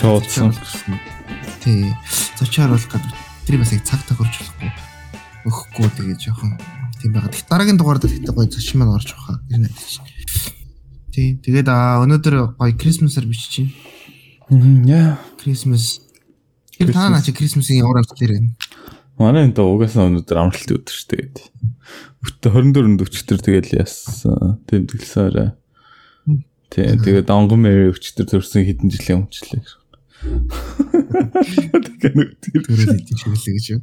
шоудсан. Тий. Зочоор болох гэдэг тэр бас яг цаг тохирч болохгүй. Өгөхгүй тэгээд жоохон тийм байгаа. Тэг дараагийн дугаар дээр гэдэг гоё зочин маань орж байгаа. Тэр надад чинь. Тий. Тэгээд аа өнөөдөр гоё Christmas-аар бичиж. Мм яа. Christmas. Тэр та наа чи Christmas-ийн ямар амт дээр байна? Манай энэ угаасаа өнөөдөр амралтын өдөр шүү тэгээд. Өтө 24 өчтөр тэгээд яасан. Тэмдэглэсээр. Тий, тэгээд онгон мэри өчтөр төрсэн хэдэн жилийн өмчлээ. Тэгээд нэг тийм. Төрөл идэх шиглээ гэж юу?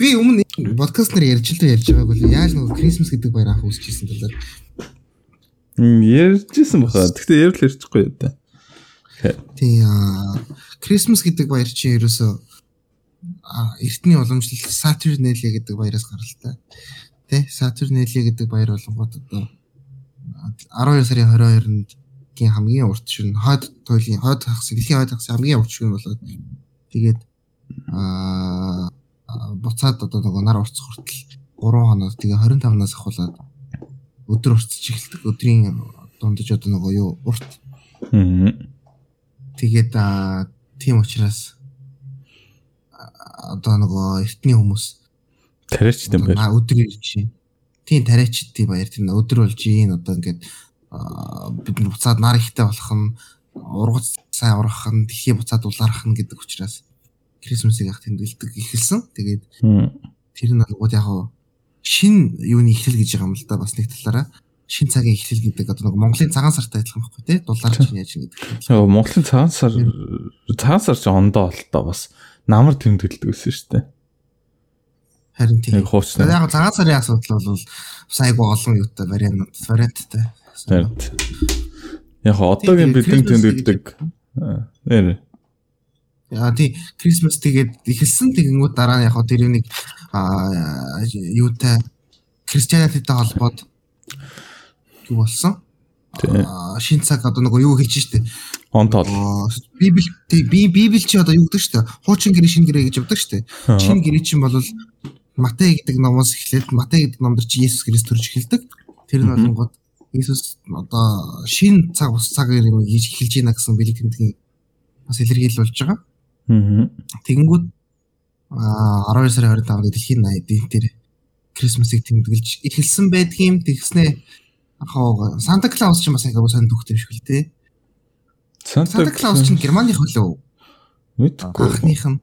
Би өмнө подкаст нар ярьж л ярьж байгааг л яаж нэг Christmas гэдэг баяр анх үүсчихсэн талаар. Мм ярьжсэн баха. Гэхдээ ярил ярьчихгүй юу та. Тий аа Christmas гэдэг баяр чинь ерөөсөө эртний уламжлал Saturnalia гэдэг баяраас гаралтай. Тэ Saturnalia гэдэг баяр болонгууд одоо 12 сарын 22-нд гийн хамгийн урт шөнө хойд туйлын хойд хагас дэлхийн хойд хагас хамгийн урт шөнө болоод тэгээд аа буцаад одоо нөгөө нар урцх хүртэл 3 хоног тэгээ 25-наас ахуулаад өдөр уртч эхэлдэг өдрийн дундаж одоо нөгөө юу урт тэгээд аа, тийм учраас аа, одоо нөгөө эртний хүмүүс Тариач юм байна. Аа өдөр ирж байна. Тийм тариачдын баяр тийм өдөр болж ийн одоо ингээд бид нар буцаад нар ихтэй болох нь ургац сайн ургах нь дэлхий буцаад улаарах нь гэдэг учраас Крисмсыг ах тэмдэглэдэг ихэлсэн. Тэгээд тэр нь бол яг шин юуны эхлэл гэж байгаа юм л да бас нэг талаараа шин цагийн эхлэл гэдэг одоо нэг Монголын цагаан сартай адилхан байхгүй тий дулаар чинь яаж юм гэдэг. Яа Монголын цагаан сар цагаан сар ч ондоо бол та бас намар тэмдэглэдэг гэсэн шүү дээ. Харин тийм. Яг хуучна. Яг цагаан сарын асуудал бол бас айгу олон юутай вариант варианттай. Харин. Яг одоогийн бидний тэмдэглэдэг нэр Яа тий Christmas тэгээд эхэлсэн тэгэнгүүт дараа нь яг тэр нэг юутай Christianity-тэй холбоод юу болсон? Шин цаг одоо нөгөө юу хийж штэ. он тоол. Библи би Библи чи одоо юу гэдэг штэ. Хуучин гэрээ шин гэрээ гэж явдаг штэ. Шин гэрээ чинь бол Матай гэдэг номоос эхлээд Матай гэдэг номдор чи Есүс Христ төрж эхэлдэг. Тэр нь болонгод Иесус одоо шин цаг ус цаг юм хийж эхэлж байна гэсэн бэлэг тэмдгийн бас илэрхийлж байгаа. Мм. Тэгэнгүүт аа 12 сарын 25-нд дэлхийн 80 дин дээр Крисмсыг тэмдэглэж эхэлсэн байдгийн тэгснэ яг Санта Клаус ч бас яг сайн дүүхтэй биш хэл дээ. Санта Клаус чинь Германы хөлөө мэдгүй. анхных нь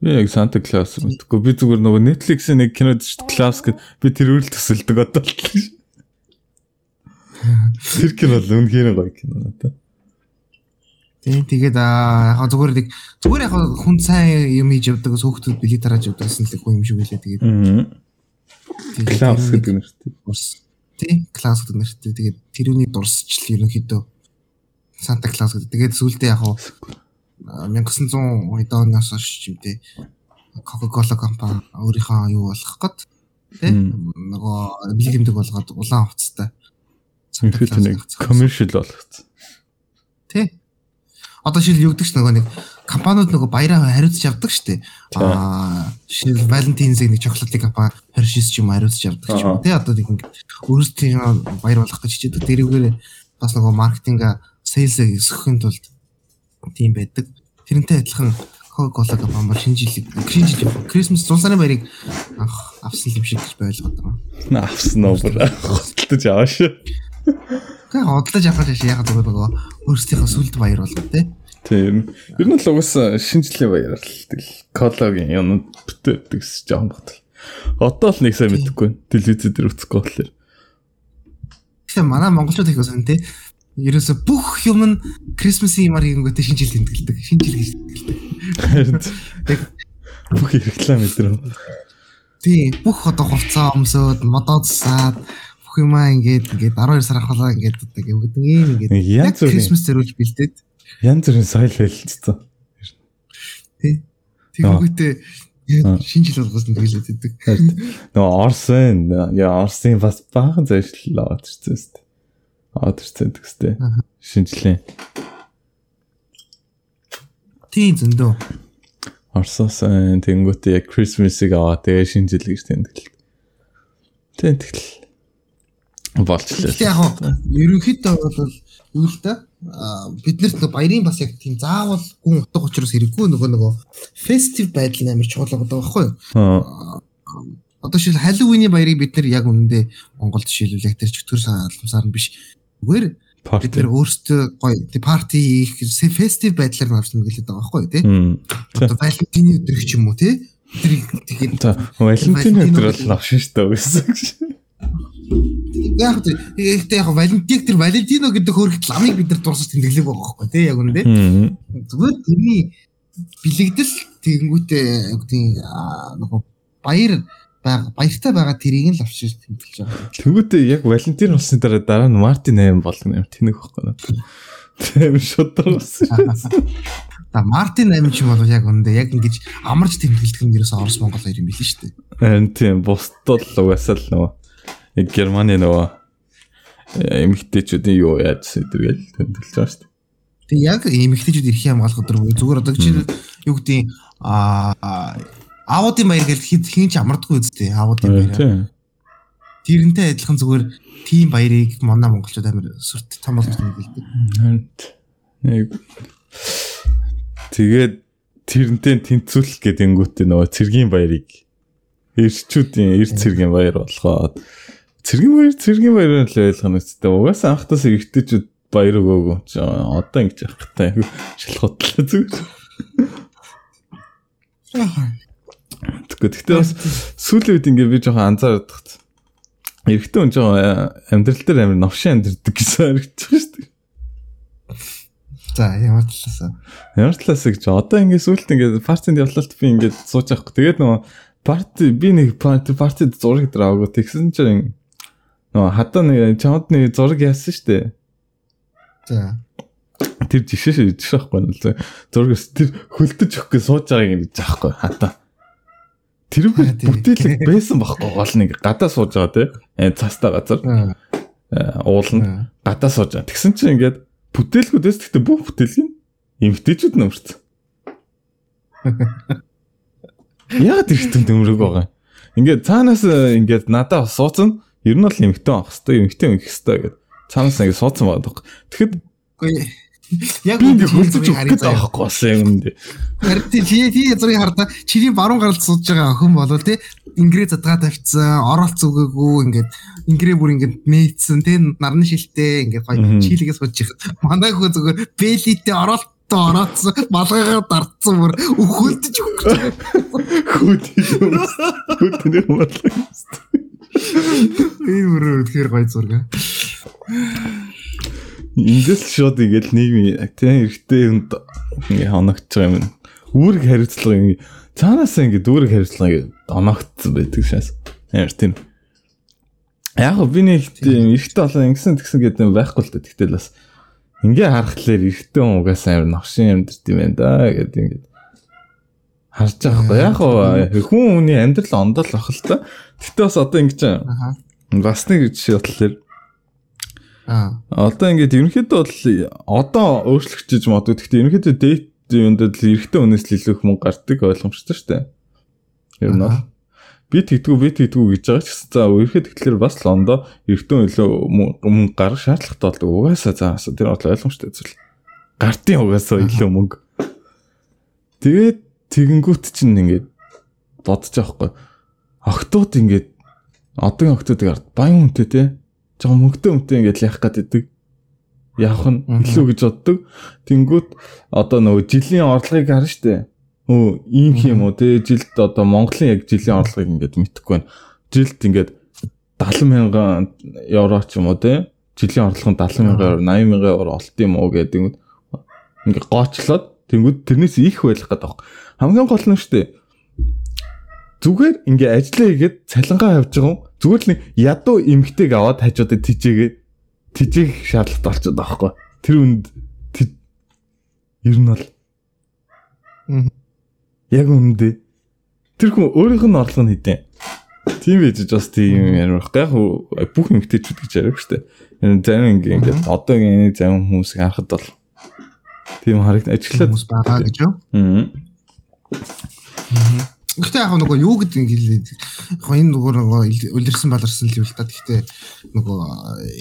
Би яг Санта Клаус мэдгүй. Би зүгээр нөгөө Netflix-ийн нэг кинод шүү дээ Клаус гэд би тэр үйл төсөлдөг одоо л. Тэр кино л үнэхээр гоё кино надад. тийм тэгээд аа яг зүгээр нэг зүгээр яг хүн сайн юм хийж явдаг ус хүүхдүүд билет тарааж явдагсан л хүн юм шиг үлээ тэгээд. Тэрүүний гэдэг нэртэй. тийм Клаус гэдэг нэртэй. Тэгээд тэрүүний дурсчл ерөнхийдөө Санта Клаус гэдэг. Тэгээд сүүлдээ яг хуу 1900 оноос хойш юм те Coca-Cola компани өөрийнхөө юу болох гээд тий. Нөгөө бэлэг имдэг болгоод улаан хувцастай Үнэхээр нэг commercial болгоцсон. тий. Одоо шил юу гэдэг ч нөгөө нэг компаниуд нөгөө баяраа хариуцж явдаг штэ. Аа шил Valentine's-ийг нэг чоколадын компани Hershey's ч юм хариуцж явдаг ч юм. Тий одоо нэг ингэ өөрсдийн баяр болох гэж хичээдэг. Тэрүүгээр бас нөгөө маркетинга sales-ийг өсгөхийн тулд тийм байдаг. Тэрнтэй адилхан Coca-Cola компани шинэ жилиг шинэ жил Christmas 100 сарын баярыг авсан юм шиг гэж ойлгоод байгаа. Авсан уу бүр хөлтөж авааш. Гэхдээ хотлож авах шиг яг зүгээр нөгөө өөрсдийнхөө сүлд баяр болгоо тий. Тийм. Ер нь л угаасаа шинэ жилийн баяраар л тэгэл колагийн юм бүтээдэг жоон батал. Одоо л нэг сайн мэдэхгүй. Телевиз дээр үзэхгүй болохоор. Тэгэхээр манай монголчууд их өсөн тий. Ерөөсө бүх юм нь Christmas-ийн юмар хийнгүүтээ шинэ жил тэмдэглэдэг. Шинэ жил гэж тэмдэглэдэг. Тэг бүх реклам өдрөө. Тий, бүх одоо хувцас өмсөд, модоо засаад бүх юмаа ингээд ингээд 12 сар ахвалаа ингээд одоо гэдэг ийм ингээд бүрийн Christmas зэрүүлж бэлдээд янз бүрийн соёл хэлэлцсэн. тий. Тэгэнгүүтээ шинэ жил болгосон тэгэлээд идэг. Нөгөө Орсын яа Орсын бас баахан аваад ирсэн шүү дээ. Аваад ирсэн гэстэй. Шинжлэн Тий зөндөө. Орсоос тэнгуүтээ яг Christmas-ыг аваад тэгээ шинэ жил гэж тэмдэглэл. Тэгэл. болчлаа. Гэхдээ яг ерөнхийдөө бол юу л да бид нарт нөгөө баярын бас яг тийм заавал гүн утга учраас хэрэггүй нөгөө нөгөө фестив байдал амар чухал байгаа байхгүй юу? Одоо шил Халлоуины баярыг бид нар яг үнэндээ Монголд яг тэр чөтгөр салмсаар нь биш. Зүгээр бид нар өөрсдөө гоё тий парти хийх фестив байдлаар нь авсан гэлээд байгаа байхгүй тий? Одоо Валентины өдөр ч юм уу тий? Тэр тэгээд Валентины өдөр бол навшин шүү дээ гэсэн. Яг гэхдээ яг Валентик тэр Валентино гэдэг хөргөт ламыг бид нар дурсаж тэмдэглэв байгаа байхгүй тий яг үнэ зүгээр тэрний бэлэгдэл тэгэнгүүтээ тийм нөгөө баяр баяртай байгаа тэрийг л авчиж тэмдэглэж байгаа. Тэгвэл яг Валентин усны дараа дараа нь Мартин 8 болгоно юм тэнэг байхгүй. Тийм шудрагсан. Та Мартин 8 ч юм бол яг үндэ яг ингэж амарч тэмдэглэх юм ерөөсөө Орос Монгол хоёр юм билээ шүү дээ. Харин тийм бусдад л угаасаа л нөгөө яг Германы нөгөө эмэгтэйчүүдийн юу яаж сэдвгээл тэмдэглэж байгаа шүү дээ. Тэг яг эмэгтэйчүүд ирэх юм алах өдөр зүгээр одоо чинь юу гэдэг аа аавуудын баяр гэж хин ч амардгүй үстэй аавуудын баяр. Тэрнтэй адилхан зүгээр тийм баярыг манай монголчууд амар сүрт том болгож тэмдэглэдэг. Нэг тэгээд тэрнтэй тэнцүүлэх гэдэг ингүүтээ нөгөө цэргийн баярыг эрчүүдийн эрт цэргийн баяр болгоод Цэргийн баяр цэргийн баярын л ойлгох нь үстэй. Угаасаа анхдаас эргэжтэйчүүд баяр өгөөгүй. Одоо ингэж явах хэрэгтэй. Шалхуутлаа зүгээр. Тэгвэл гэхдээ бас сүүлийн үед ингээ би жоохон анзаардаг. Эрэгтэй хүн жоохон амьдрал дээр амар новшин амьдрдаг гэсэн харагдаж байна шүү дээ. За ямар талаасаа. Ямар талаасаа гэж одоо ингээ сүүлд ингээ парцент явлалт би ингээ сууж авахгүй. Тэгээд нөгөө парти би нэг парти партид зураг дээр аваагүй. Тэгсэн чинь Нөө хадаа нэг чамд нэг зураг яасан дээ. За. Тэр жишээ шүү жишээ байхгүй нь л зураг тэр хөлдөж өгөх гэж сууж байгааг ингэж аахгүй хадаа. Тэр бүтээлэг байсан байхгүй гол нэг гадаа сууж байгаа те. Э цаастаа газар. Уулна гадаа сууж байгаа. Тэгсэн чинь ингээд бүтээлгүүдээс гэхдээ бүх бүтээлг нь эмгтээчүүд нөмөрч. Яг тэр хэвтэн төмөрөг байгаа. Ингээд цаанаас ингээд надаа суудсан Ер нь бол эмхтэн авах хэвээр эмхтэн өгөх хэвээр гэдэг. Цаанаас ингэ суудсан байдаг. Тэгэхэд яг би хөлдөж өгөх гэдэг аахгүй болсон юм дэ. Харин тий тий зургийг хардаа чиний баруун гаралд сууж байгаа охин болов тий ингрээ задгаа тавьчихсан оролц өгөөгүй ингээд ингрээ бүр ингээд нээцсэн тий нарны шилтэй ингээд гоё чийлгээ сууж их манай хөө зүгээр бэлитэ оролт орооцсон малгайгаа дартсан бүр өхөлдөж өгөх. Хүүд юм. Хүүд нэг малгай. Энэ мөрөө тэгэхээр гоё зураг. Ингээс шууд ингээл нийгмийн тийм эрэгтэй хүнд ингээ хоногч байгаа юм. Үүрэг хариуцлага юм. Цаанаасаа ингээ дүүрэг хариуцлага ингээ оногдсон байдаг шээс. Ямар тийм. Яг би нэг тийм эрэгтэй болоо ингэсэн тэгсэн гэдэг юм байхгүй л дээ. Тэгтэл бас ингээ харахтлаар эрэгтэй хүн угаасаа амар новшин амьдэрт юм байна да гэдэг ингээ харж байгаа хгүй. Яг хүн хүний амьдрал ондол ах л та. Гэтэ бас одоо ингэж аа. Бас нэг жишээ бодлоо. Аа. Одоо ингэж ерөнхийдөө бол одоо өөрчлөгчөж мод. Гэтэ ерөнхийдөө дейт юунд л эрэгтэй хүнээс л илүү хүмүүс гардаг ойлгомжтой шүү дээ. Ер нь бол би тэгдгүү би тэгдгүү гэж байгаа ч гэсэн за ерхэд тэгэхээр бас л ондоо эрэгтэй илүү мөнгө гарах шаардлагатай болдог. Угаасаа заасан тэр бол ойлгомжтой зүйл. Гартын угаасаа илүү мөнгө. Тэгээд тэгэнгүүт чинь ингээд бодож байгаа хгүй октод ингээд одын октодыг ард. Баян хүнтэй те. Жоохон мөнгөтэй хүнтэй ингээд яах гэдэг явах нь илүү гэж боддог. Тэнгүүт одоо нөгөө жилийн орлогыг харна штэ. Өө ийм юм уу те. Жилд одоо Монголын яг жилийн орлогыг ингээд мэдэхгүй байна. Жилд ингээд 70 мянган евро ч юм уу те. Жилийн орлого нь 70 мянган евро 80 мянган евро олт юм уу гэдэг ингээд гоочлоод тэнгүүд тэрнээс их байх гэдэг байна. Хамгийн гол нь штэ зүгээр ингээ ажиллаа хийгээд цалингаа авч байгаа юм. Зүгээр л ядуу эмгтэйг аваад хажуудад тижээгээ тижээх шаардлагатай болчиход байгаа байхгүй. Тэр үнд ер нь бол яг үндэ тэр хүн өөрийнх нь орлого нь хэдэн. Тийм байж бас тийм юм ярих. Яг бүх эмгтээчүүд гэж яриаг штэ. Зарим ингээ ингээд одоогийн зарим хүмүүс харахад бол тийм харагд ажиллаад хүмүүс байгаа гэж юу? Аа. Гэхдээ яг нөгөө юу гэдэг юм гэлээ. Яг энэ нөгөө нөгөө үлэрсэн баларсан л юм л та. Гэхдээ нөгөө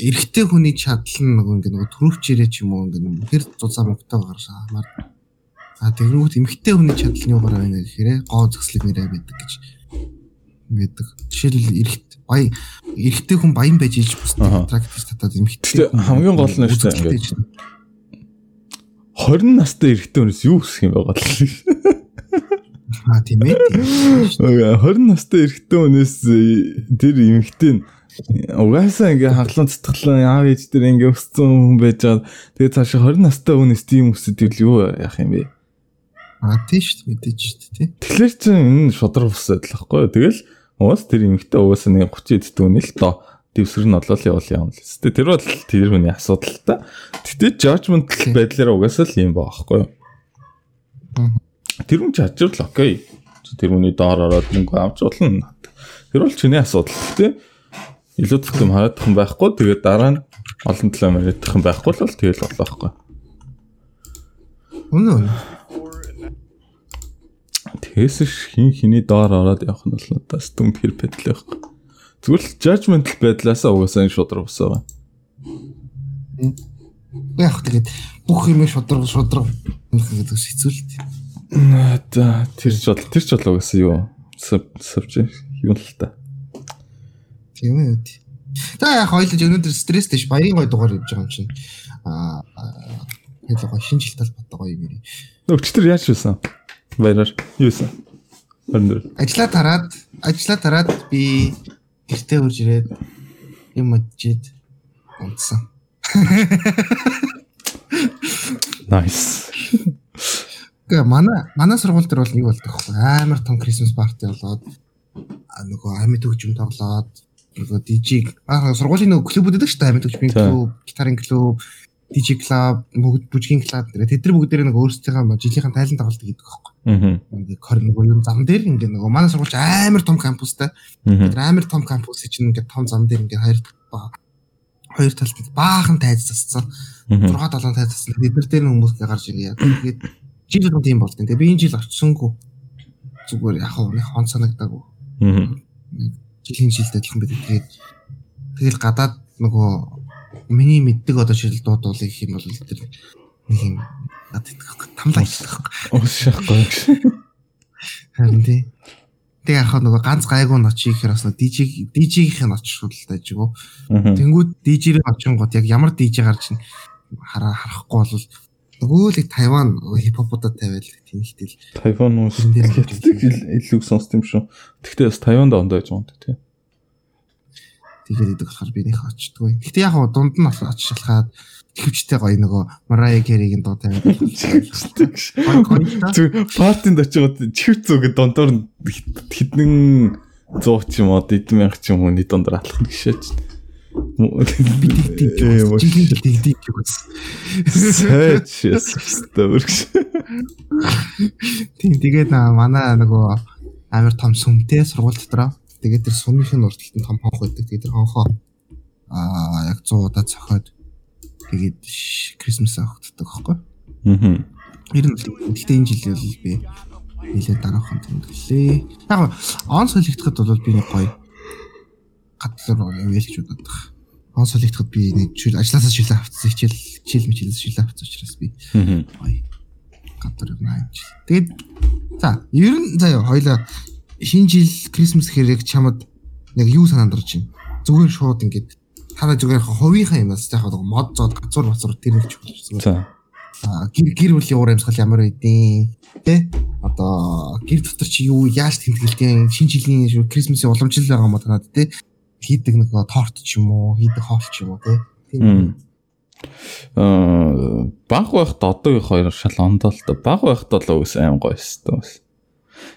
эрэгтэй хүний чадал нь нөгөө ингээ нөгөө төрөвчээрээ ч юм уу ингээ хэр зузаа мөнгөтэй гаршаамаар. А тэгвэл эмэгтэй хүний чадал нь юугаар байна гэхээр гоо зөкслэг нэрээ байдаг гэж байдаг. Жишээлбэл эрэгт баян эрэгтэй хүн баян байж иж бусдад практик татаад эмэгтэй хамгийн гол нь шүү дээ ингээд 20 настай эрэгтэй хүнээс юу хүсэх юм байгаа л. Аа тийм ээ. 20 настай эрэгтэй хүнээс тэр эмэгтэй нь угаасаа ингээ хаглан цэцгэлэн аав ээж тэр ингээ өссөн хүн байж байгаа. Тэгээ цаашаа 20 настай хүнээс тийм өсөд ивэл юу яах юм бэ? Аа тийм шүү дээ мэдээж шүү дээ. Тэгэхээр чи энэ шодрог өсөд л байхгүй. Тэгэл Уус тэр эмэгтэй угаасаа нэг 30 эдтүүн л доо дэвсгэр нь олол явал юм л өстэй. Тэр бол тэр хүний асуудал та. Тэгтээ judgment байдлаараа угаасаа л юм баахгүй юу? Тэр хүн чачвал окей. Тэр хүний доор ороод мөнгө авч болно. Тэр бол чиний асуудал тий. Илүү төгтөм хараадах юм байхгүй. Тэгээд дараа нь олон төлөө мөрөдөх юм байхгүй л тэгэл болоо байхгүй. Үнэн. Тэгээс хин хиний доор ороод явах нь бол надад стум перпет л байхгүй. Зүгээр л judgmental байдлаасаа угаасаа энэ шудраг ус байгаа. Яг тэгээд бүх юм шудраг шудраг гэдэг хэцүүлт. Наа тэр ч бол тэр ч бол угаасаа юу сувж юу л та. Тийм үү. За яг хоёлож өнөөдөр стресстэй ш баярын гой дугаар явж байгаа юм чинь. Аа хэлээ гой шинэ жил талбартай гоё юм ярий. Өчтөр яаж юусан? Баяраар юусан? Өндөр. Ажлаа тараад ажлаа тараад би гэртээ үрж ирээд юм моджид унтсан. Nice. Гэ манай манай сургууль дээр бол нэг болдог байхгүй амар том Christmas party болоод нөгөө амьд хөгжим тоглоод нөгөө DJ аа сургуулийн нөгөө клубүүд байдаг шүү дээ амьд хөгжмийн клуб, гитарын клуб, DJ club, бүжгийн club гэх тэд нар бүгд дээр нэг өөрсдийнхөө жилийнхэн тайлан тоглолт гэдэг байхгүй. Аа. Ингээ кор нөгөө юм зам дээр ингээ нөгөө манай сургууль амар том кампустай. Тэр амар том кампус чинь ингээ том зам дээр ингээ хоёр хоёр талд баахан тайз зассан. 6 7 тайз зассан. Бид нар дээр хүмүүс гарч ирээ. Тэгээд жил болгон тийм болдیں۔ Тэгээ би энэ жил очсонгүй. Зүгээр яг хоо нэг хон санагдаагүй. Аа. Жилийн жилд адилхан байдаг. Тэгээд тэгэл гадаад нөгөө миний мэддэг одоо шил дуудуулах гэх юм бол тэр нэг юм надад тамлаа хийх. Уушахгүй. Харин тий. Тэгээ яг нөгөө ганц гайгүй ноч ихээр бас DJ DJ-ийн ноч шул дайжгүй. Тэнгүүд DJ-ийн очингууд яг ямар DJ гарч хараа харахгүй бол нөгөө л Тайван хипхопудад тавиал тийм ихтэй л. Тайван уус илүү сонсд юм шүү. Гэхдээ бас Тайванд ондоо гэж байна тий. Тэгээд идэг болохоор би нэх очдгүй. Гэхдээ яг дунд нь очиж шалхаад төвчтэй гоё нөгөө Mariah Carey-ийн дуу тавиад. Партинд очиод чихв зүг дондор хитэн 100 ч юм уу 1000 ч юм уу нэг дондор алах гişээч. Би тэгдэг тэгдэг гэж. Сайч стөрч. Тийм тэгээд манай нөгөө амар том сүмтэй сургууль дотроо тэгээд тэр сүмийн урталтанд том хонх байдаг. Тэгээд тэр хонхоо аа яг 100 удаа цохоод тэгээд Christmas авахдаг байхгүй. Аа. Ер нь гэхдээ энэ жил бол би нэлээд дараахан тэмдэглээ. Яг он солигдоход бол би нэг гоё гадлаар явъя гэж бодоод байгаа. Он солигдоход би нэг жил ажилласаа шилээ авцсан хичээл хичээл мичээлээс шилээ авцсан учраас би гоё гадлаар явна гэж. Тэгээд за ер нь заяа хоёлаа шинэ жил Christmas хэрэг чамд яг юу санаандарч байна? Зүгээр шууд ингээд танаа зүгээр хувийнхаа юмас яг мод зод газар бацар тэрэлж болж байна. За гэр гэр бүлийн уур амьсгал ямар байдیں۔ Тэ? Одоо гэр дотор чи юу яаж тэмдэглэдэг? Шинэ жилийн Крисмсийн уламжлал байгаа юм ба танад тэ? Хийдэг нэг торт ч юм уу, хийдэг хоол ч юм уу? Тийм. Аа баг байхад одоогийн хоёр шал ондоо л. Баг байхад бол үс аим гоё өстой бас.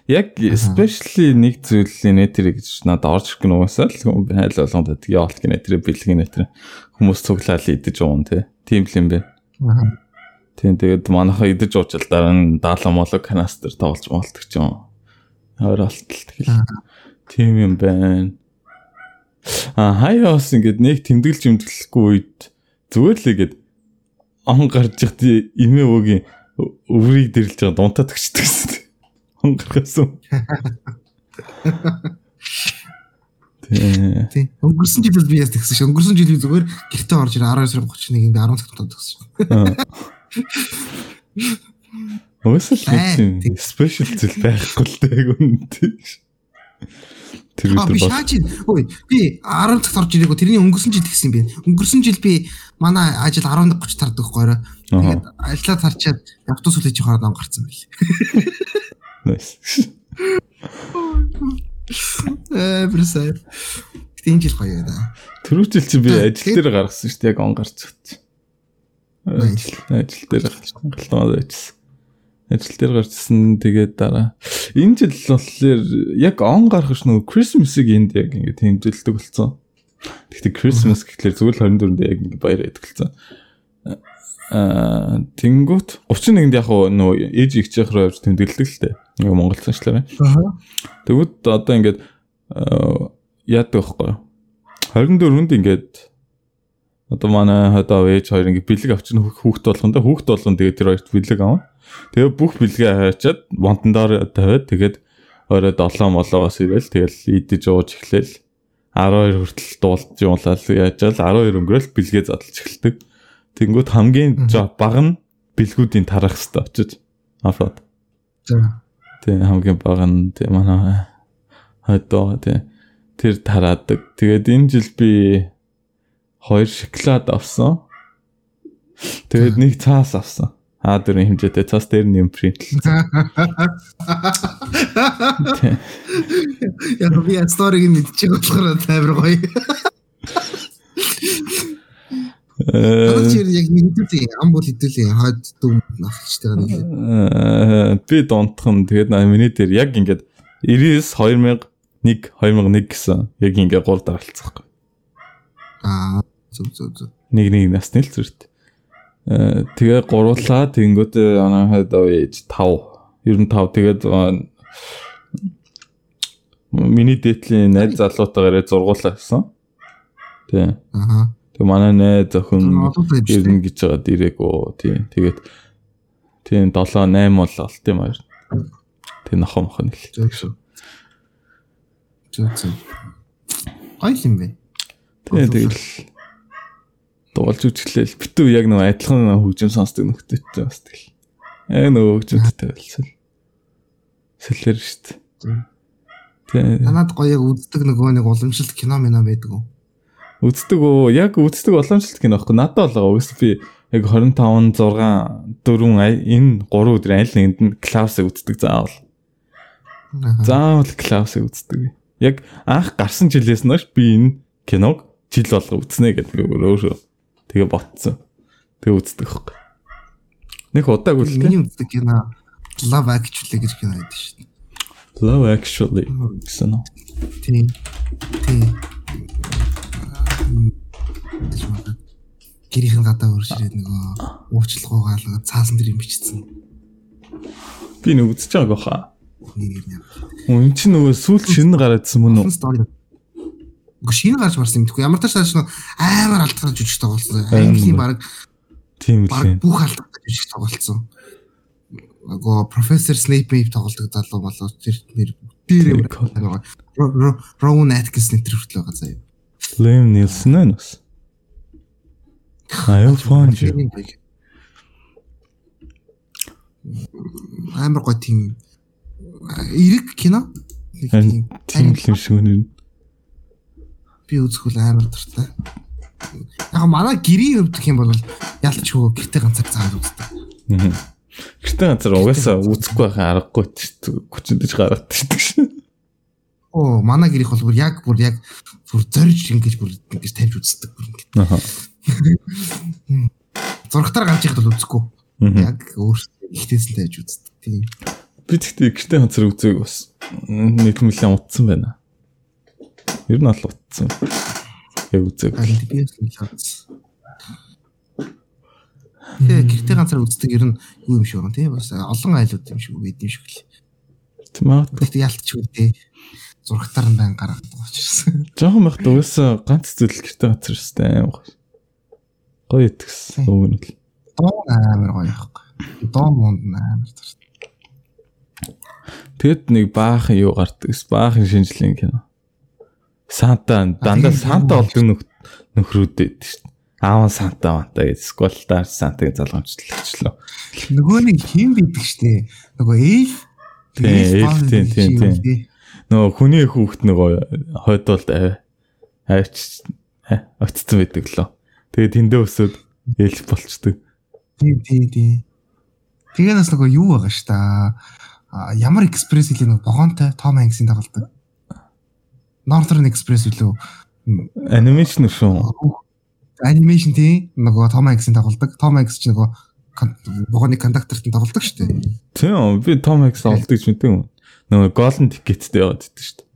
Яг especially нэг зүйлийн нэтэр гэж надад орж ирэх нүгээс л хайл болгонд байдаг. Яалт гинэ тэр бэлгийн нэтэр хүмүүс цуглаал идэж уун тий. Тийм л юм бэ. Тийм тэгээд манайхаа идэж уучил дараа нь даалан молог канастер тоглож молдог ч юм. Ойролтол тэгэл. Тийм юм байна. А хаяа бас ингээд нэг тэмдэглэж юмдэглэхгүй үед зүгээр л ингээд он гарч ихтэй эмээ өөгийн өврийг дэрлж байгаа дунтаад өгчдөг гэсэн. Хонгархасан. Тэ. Тий. Өнгөрсөн жил би яс тэгсэн шээ. Өнгөрсөн жил би зүгээр гэртээ орж ирээ 12 сарын 31 ингээ 10 цагт шээ. Өөсөл Аа, тийм тий. спешиал зүйл байхгүй л дээ үнэтэй. Тэр Аа би өдөр бол шаач. Ой, би 10 цагт орж ирээгөө тэрний өнгөрсөн жил тэгсэн юм бэ. Өнгөрсөн жил би манай ажил 11:30 тардаг гоорой. Тэгээд ажиллаа тарчаад автобус хүлээж явахаар нам гарцсан байл. nice. Э брэсэ. Гэтэ энэ жил гоё да. Түрүү жил чи би ажил дээр гаргасан шүү дээ яг он өгч. Ажил ажил дээр галтмаа байжсэн. Ажил дээр гарчсан тэгээд дараа энэ жил болохоор яг он гарах ш нөгөө Christmas-ыг энд яг ингэ тэмдэглэдэг болсон. Гэхдээ Christmas гэхэлэр зүгээр л 24-нд яг ингэ баяр болсон. Аа тэнгуут 31-нд яг нөгөө ээж их чихрээр тэмдэглэдэг л дээ. Ингээ Монгол цаашлаа. Аа. Тэгвэл одоо ингээд аа, яадаг байхгүй. 24-нд ингээд одоо манай одоо ээж хоёр ингээд бэлэг авчин хүүхд болгондоо хүүхд болгон тэгээд тэр хоёрт бэлэг авна. Тэгээ бүх бэлгээ хаачаад вонтон доор тавиад тэгээд орой 7 молоогоос ирээл тэгэл идэж ууж эхлээл 12 хүртэл дуулж явуулаад яажаал 12 өнгөрөөл бэлгээ задлж эхэлдэг. Тэнгүүд хамгийн бага нь бэлгүүдийн тарах хэвээр очиж аплод. За. Тэг хамгийн бага нь тэг манай хойдоо тэг тэр тараадаг. Тэгээд энэ жил би хоёр шоколад авсан. Тэгээд нэг цаас авсан. А дөрөв хэмжээтэй цаас дээр нь юм принтлсэн. Тэг. Яг би сториг нь мэдчихэж болохоор тайвар гоё. Э яг мэдүүлээ ам бол хэдүүлээ хойд дүм авчтай нэг. э, би донтхон тэгээд миний дээр яг ингээд 99 2001 2001 гэсэн яг ингээд гур даралцсан. Аа зүг зүг зүг. нэг нэг насны л зүрт. Э тэгээ гуруулаа тэнгүүд анаа хад ээж 5. Ер нь 5 тэгээд миний дээдлийн найз залуутаагаар зургуулаа гэсэн. Тий. Аа. Тэг манай найз охин ирнэ гэж байгаа дирээгүй. Тий. Тэгээд тийм 7 8 бол олт юм аа. Тэг нохо мохо нэл. зүг. Зүг зүг. Гоё юм бэ. Тэгээ тэгэл дуулж үжиглээл битүү яг нэг адилхан хөгжим сонсдог нөхдөдтэй бас тэгэл. Яг нөгөө хөгжимтэй байлсал. Сэлэр штт. Тэгээ Танад гоё яг үздэг нөгөө нэг уламжлалт кино мино байдаг уу? үздэг үү? Яг үздэг боломжтой кино аахгүй надад болоо. Угс би яг 25 6 4 энэ 3 өдөр аль нэгэнд нь клаусыг үздэг заавал. Аа. Заавал клаусыг үздэг. Яг анх гарсан жилээс нөөш би энэ киног жил болго үзнэ гэдэг өөрөө тэгээ ботсон. Тэгээ үздэг хөөх. Нэг удаагүй л Миний үздэг кино Love Actually гэж кино байдаг шүү дээ. Love Actually гэсэн үү? Тийм. Тийм. Гэрийн гадаа өршрээд нөгөө уучлах угаалгаа цаасан дээр юм бичсэн. Би нэг үзэж байгааг баха. Хүн чинь нөгөө сүүл шинэ гараадсан мөн үү? Гү шинэ гарч марсан юм тэгэхгүй. Ямар тааш тааш амар алдахаар жүжиг тоглосон. Английн баг Тийм үлээ. бүх алдахаар жүжиг тоглосон. Нөгөө профессор Снейп мэйп тоглодог залуу болоо тэр нэр дээр байгаа. Роун Аткинс нэтер хүртэл байгаа заяа. Liam Neeson ээ нүс. I found you. Амар гоо тийм эрэг кино. Тийм Тийм шиг үнэн. Би үзэхүүл амар дуртай. Яг манай гэрийн хувьд гэх юм бол ялч хөө гэртээ ганцаар цаад үздэг. Гэртээ ганцаар угаасаа үзэхгүй байхаа аргагүй 30 гаргадаг шүү дээ. Оо манай гэрийнх бол бүр яг бүр яг бүр зорж ингэж бүр ингэж тавьж үздэг бүр ингэ. Аха. Зургатаар гарч ихд бол үзэхгүй. Яг өөрсдөө ихтэйсэн тавьж үздэг. Тийм. Би тэгтээ гэртээ ганцаар үзээг бас нэг мөлий утсан байна. Ер нь бол утсан. Яг шаац. Тэгээ гэртээ ганцаар үздэг ер нь юу юм шиг байна тийм бас олон айлууд юм шиг байд юм шиг л. Тэмээд Гэхдээ ялтч үгүй зургатаар нь байн гаргадаг учраас. жоохон байхад угаасаа ганц зүйл гэртээ ганцаар өстэй аим. Гоё итгэс. Өвгөн л. Доо амар гоё байхгүй. Доо мунд амар дуртай. Тэгэд нэг баахан юу гардаг. Баахан шинжлэх кино. Санта дандаа Санта болдог нөх нөхрүүдэд шүү. Аав Санта манта гэж сквалтаар Сантаг залгамжлагчлаа. Нөгөө нэг хин бидэг штэ. Нөгөө ээл Тийм, тийм, тийм, тийм. Нөгөө хүний хүүхд нөгөө хойдолд авч оцсон байдаг лөө. Тэгээд тэндээ өсөд ээлж болчдөг. Тийм, тийм, тийм. Тэгээ нас нөгөө юу байгаа ш та. Ямар экспресс хэлээ нөгөө богоонтой Том Хэнксийн тоглолдог. Northern Express үлээ. Анимашн шүү. Анимашн тийм нөгөө Том Хэнксийн тоглолдог. Том Хэнкс ч нөгөө богооны кондукторт нь тоглолдог шүү дээ. Тийм би Том Хэнкс тоглолдог ч мэдэв юм. Нөгөө Golden Ticket-тэй яваад идэв шүү дээ.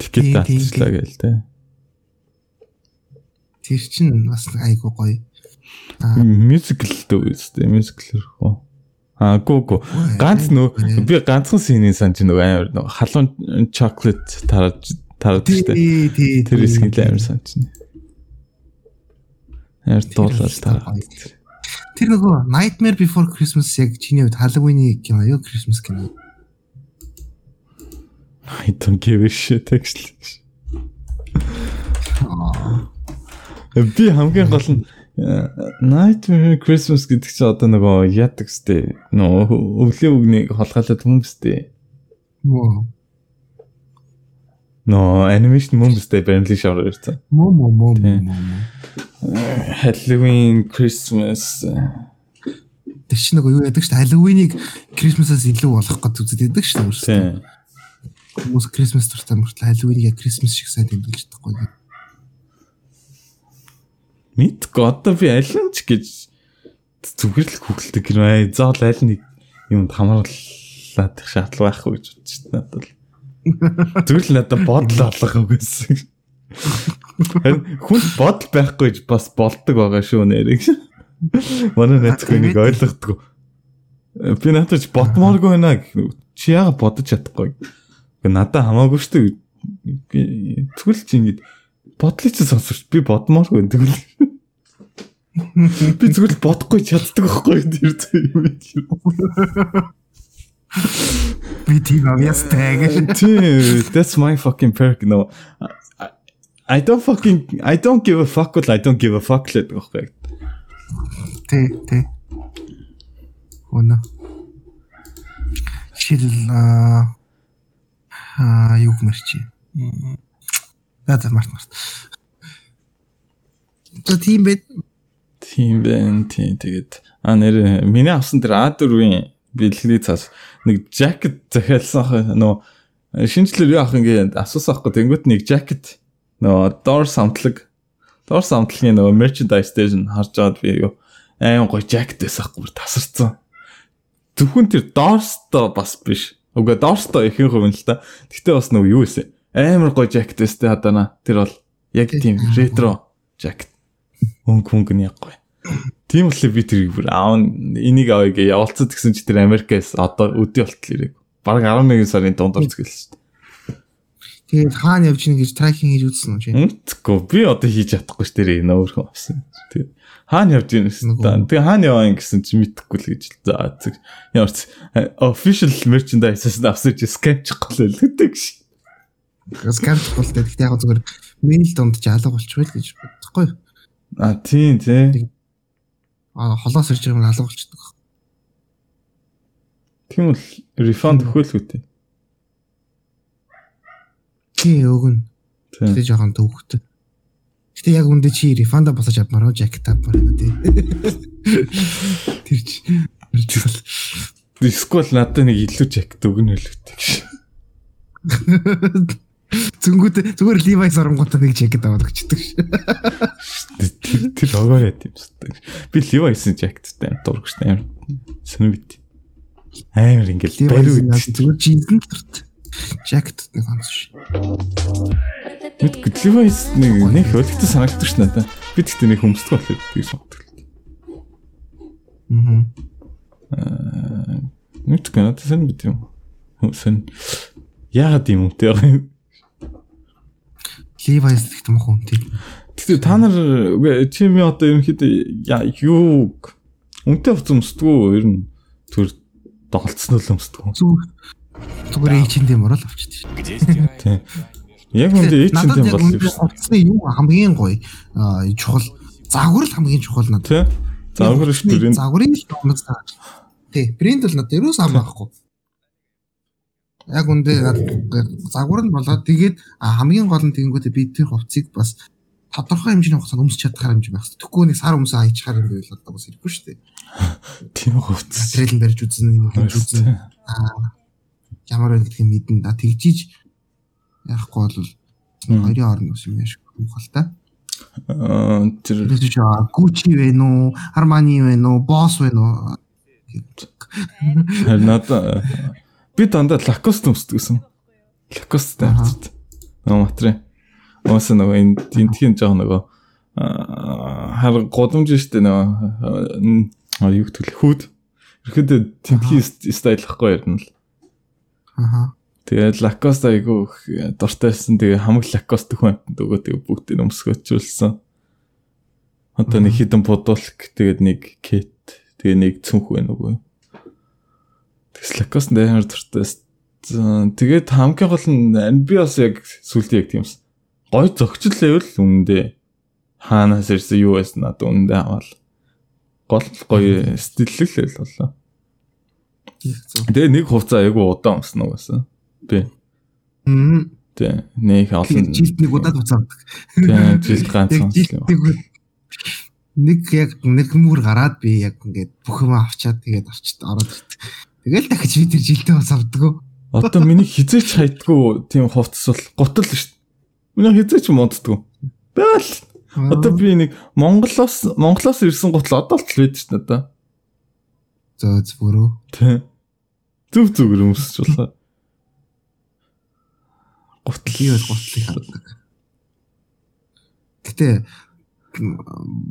Тикет татчихлаа гээл те. Тэр чинь бас айгуу гоё. Мюзикл дөө үстэй мюзиклэр хөө. Аа гоо. Ганц нөө би ганцхан синий санаж нөгөө амар нөгөө халуун chocolate тараж тараад штэ. Тэр хэсгийг амар санаж байна. Яар дуулаад тараад. Тэр нөгөө Nightmare Before Christmas яг чиний хувьд Halloween-ийн кино юу Christmas кино? I don't give a shit actually. Би хамгийн гол нь Nightmare Christmas гэдэг чинь одоо нөгөө яадаг сте. Нөө өвлийн үгнийг холгаалаад хүмүүстэй. Мөө. Нөө анимашн хүмүүстэй баримлын шавар ирсэн. Мөө мөө мөө. Halloween, Christmas тэр чинь нөгөө юу яадаг дээ. Halloween-ыг Christmas-аас илүү болгох гэж үздэг байдаг. Тийм. Хүмүүс Christmas дуртай мөртлөө Halloween-ыг Christmas шиг сайн тэмдэглэж чадахгүй. Мэдгүй одоо би аль нь ч гэж зүгээр л хөглөдөг юм аа. Заавал аль нэг юмд хамруулаад их шаардлага байхгүй гэж бодчих надад. Зүгээр л надад бодол алга үгүйсэн. Хүн бодол байхгүй бас болдог байгаа шүү нэрийг. Манай найзгүй нэг ойлгохгүй. Би надад ч ботмооргүй байна гэх. Чи яага бодож чадахгүй. Надаа хамаагүй шүү. Тэгвэл чи ингэж бодлыг чи сонсож би бодмооргүй тэгвэл. Би зүгээр бодохгүй чаддаг байхгүй тэр юм. Би тийм авьяастай. Тийм, that's my fucking perk no. I don't fucking I don't give a fuck what I don't give a fuck гэдэг байхгүй. Тэ тэ. Уна. Шил аа юу гэмэрчи. Наад март март. За тийм бэ. Тийм бэ. Тийм тэгээд а нэр миний авсан тэр А4-ийн бэлгэний цаас нэг жакет захиалсан нөө шинжлэр юу авах ингээд асуусан аахгүй тэнгуут нэг жакет нөгөө дор самтлаг дор самтлагын нөгөө merchandise нь харж байгаад би юу аим гоё jacket байсаахгүй бүр тасарсан. Зөвхөн тэр дорсто бас биш. Уга дорсто ихэнх хувь нь л та. Гэтэ бас нөгөө юу вэ? Амар гоё өстэй хадана. Тэр бол яг тийм ретро jacket. Өнгө хөнгө нь яг гоё. Тийм болохоор би тэрийг бүр аав энийг авъя гэж явуулцад гэсэн чи тэр Америкээс одоо өдөө болтол ирэг. Бараг 11 сарын дунд орцгийлсэн шүү дээ. Тэгээд хаана явж гин гэж трекинг хийж үзсэн үү чи? Үгүй би одоо хийж чадахгүй ш тэр нөөрхөн авсан. Тэгээд хаана явж гин гэсэн. Тэгээд хаана яваа гэсэн чи мэдэхгүй л гэж за. Ямар ч official merchandise-аас авсан чи л гэдэг ш. Скан чихгүй гэхдээ яг зүгээр мэйл донд ч алга болчихвол гэж бодохгүй. А тийм тий. А холоос ирж байгаа нь алга болчихдог. Тийм бол refund өгөөлгүй тий. Тий өгнө. Тэгээ жоохон төвхтэй. Гэтэ яг үндэ чи рефанда босож авмаар жакет авмаар байна тий. Тэр чи Дискол надад нэг илүү жакет өгнө л үтэй гэж. Зүнгүүд зүгээр Levi's оронгуудаа нэг жакет аваад өгчдөг ш. Тэр огоор яа тийм зүтдэг. Би Levi's-ийн жакеттай дургч амар сонирбит. Амар ингээл бариу зүгээр жинсэн төрт. Жакет нэг онц ш. Бид Levi's нэг нэг өлтөд санагддаг ш надаа. Би тэгтээ нэг болохоор би санагддаг. Мм. Аа Нүт гэнэ сэн бит юм. Сэн яагаад юм те. Levi's гэх юм уу тий. Тэгтээ та нар чими одоо ерөнхийдөө юу үнтэй хувц өмсдгүү ер нь төр доголцсон л өмсдөг. Зүг зүгээр H&M орол авчихдээ шүү. Тийм. Яг үндэ Надад яг бол юм шүү. хувцсны юу хамгийн гоё аа, чухал загвар л хамгийн чухал надад. Загвар ш брэнд загварын л цаа. Тий, брэнд бол надад ерөөс ам байхгүй. Яг үндэ загвар нь болоод тэгээд а, хамгийн гол нь тэгэнгүүтээ би тэр хувцсыг бас тодорхой хэмжээний хугацаанд өмсч чадхаар хэмжээ байх. Тэгэхгүй нэг сар өмсөө аячихаар юм байвал одоо бас ирэхгүй шүү дээ. тийм хувцс. Материалын барьж үзнэ, юм хийж үзнэ. Аа ямар байх гэдгийг мэднэ. Да тэгжиж яахгүй бол хоёрын орн ус юм яаш та. Аа тэр Gucci вэ нүү, Armani вэ нүү, Boss вэ нүү. харин надаа би дандаа лакост өмсдөг гэсэн. Лакост Аха. тавьчихд. Нөгөө материал. Уусан нөгөө энэ тентхийн жоо нөгөө хар годомж штэ нөгөө юу гэдэг хүүд. Ирэхэд тентхийн стайл ахгүй ярина л. Аха. Тэгээд лакост айгу их дуртайсан. Тэгээ хамаг лакост хүн нөгөө тэгээ бүгдийг өмсгөөчүүлсэн. Одоо нэг хідэн бодулк тэгээд нэг кет тэгээ нэг цүнх байна уу. Лакост дээр дуртайс. Тэгээд хамгийн гол нь би бас яг сүлд яг тиймс. Гой зөгчл левел үнэндээ хаанаас ирсэн юу байсан надад үнэндээ аваад гол гоё стиллэг левел боллоо. Тэгээ нэг хувцас айгу удаан өмсөн угаасаа. Би Мм. тий нэг олон Жилд нэг удаад уцаадаг. тий жилд жилд юм. нэг яг нэг мөр гараад би яг ингээд бүх юм авчаад тэгээд орчд ороод ирт. Тэгэл дахиж би тэр жилдээ бас авдаг. Одоо миний хизээч хайдггүй тийм хувцас бол гутал шүү. Миний хизээч моддггүй. Бэл одоо би нэг Монголоос Монголоос ирсэн гутал одоо л байдаг шүү дээ одоо. зөө зүрөө. Тий. Зүг зүгээр өмсөж болоо. Гутал Би бол гутлыг хардаг. Гэтэ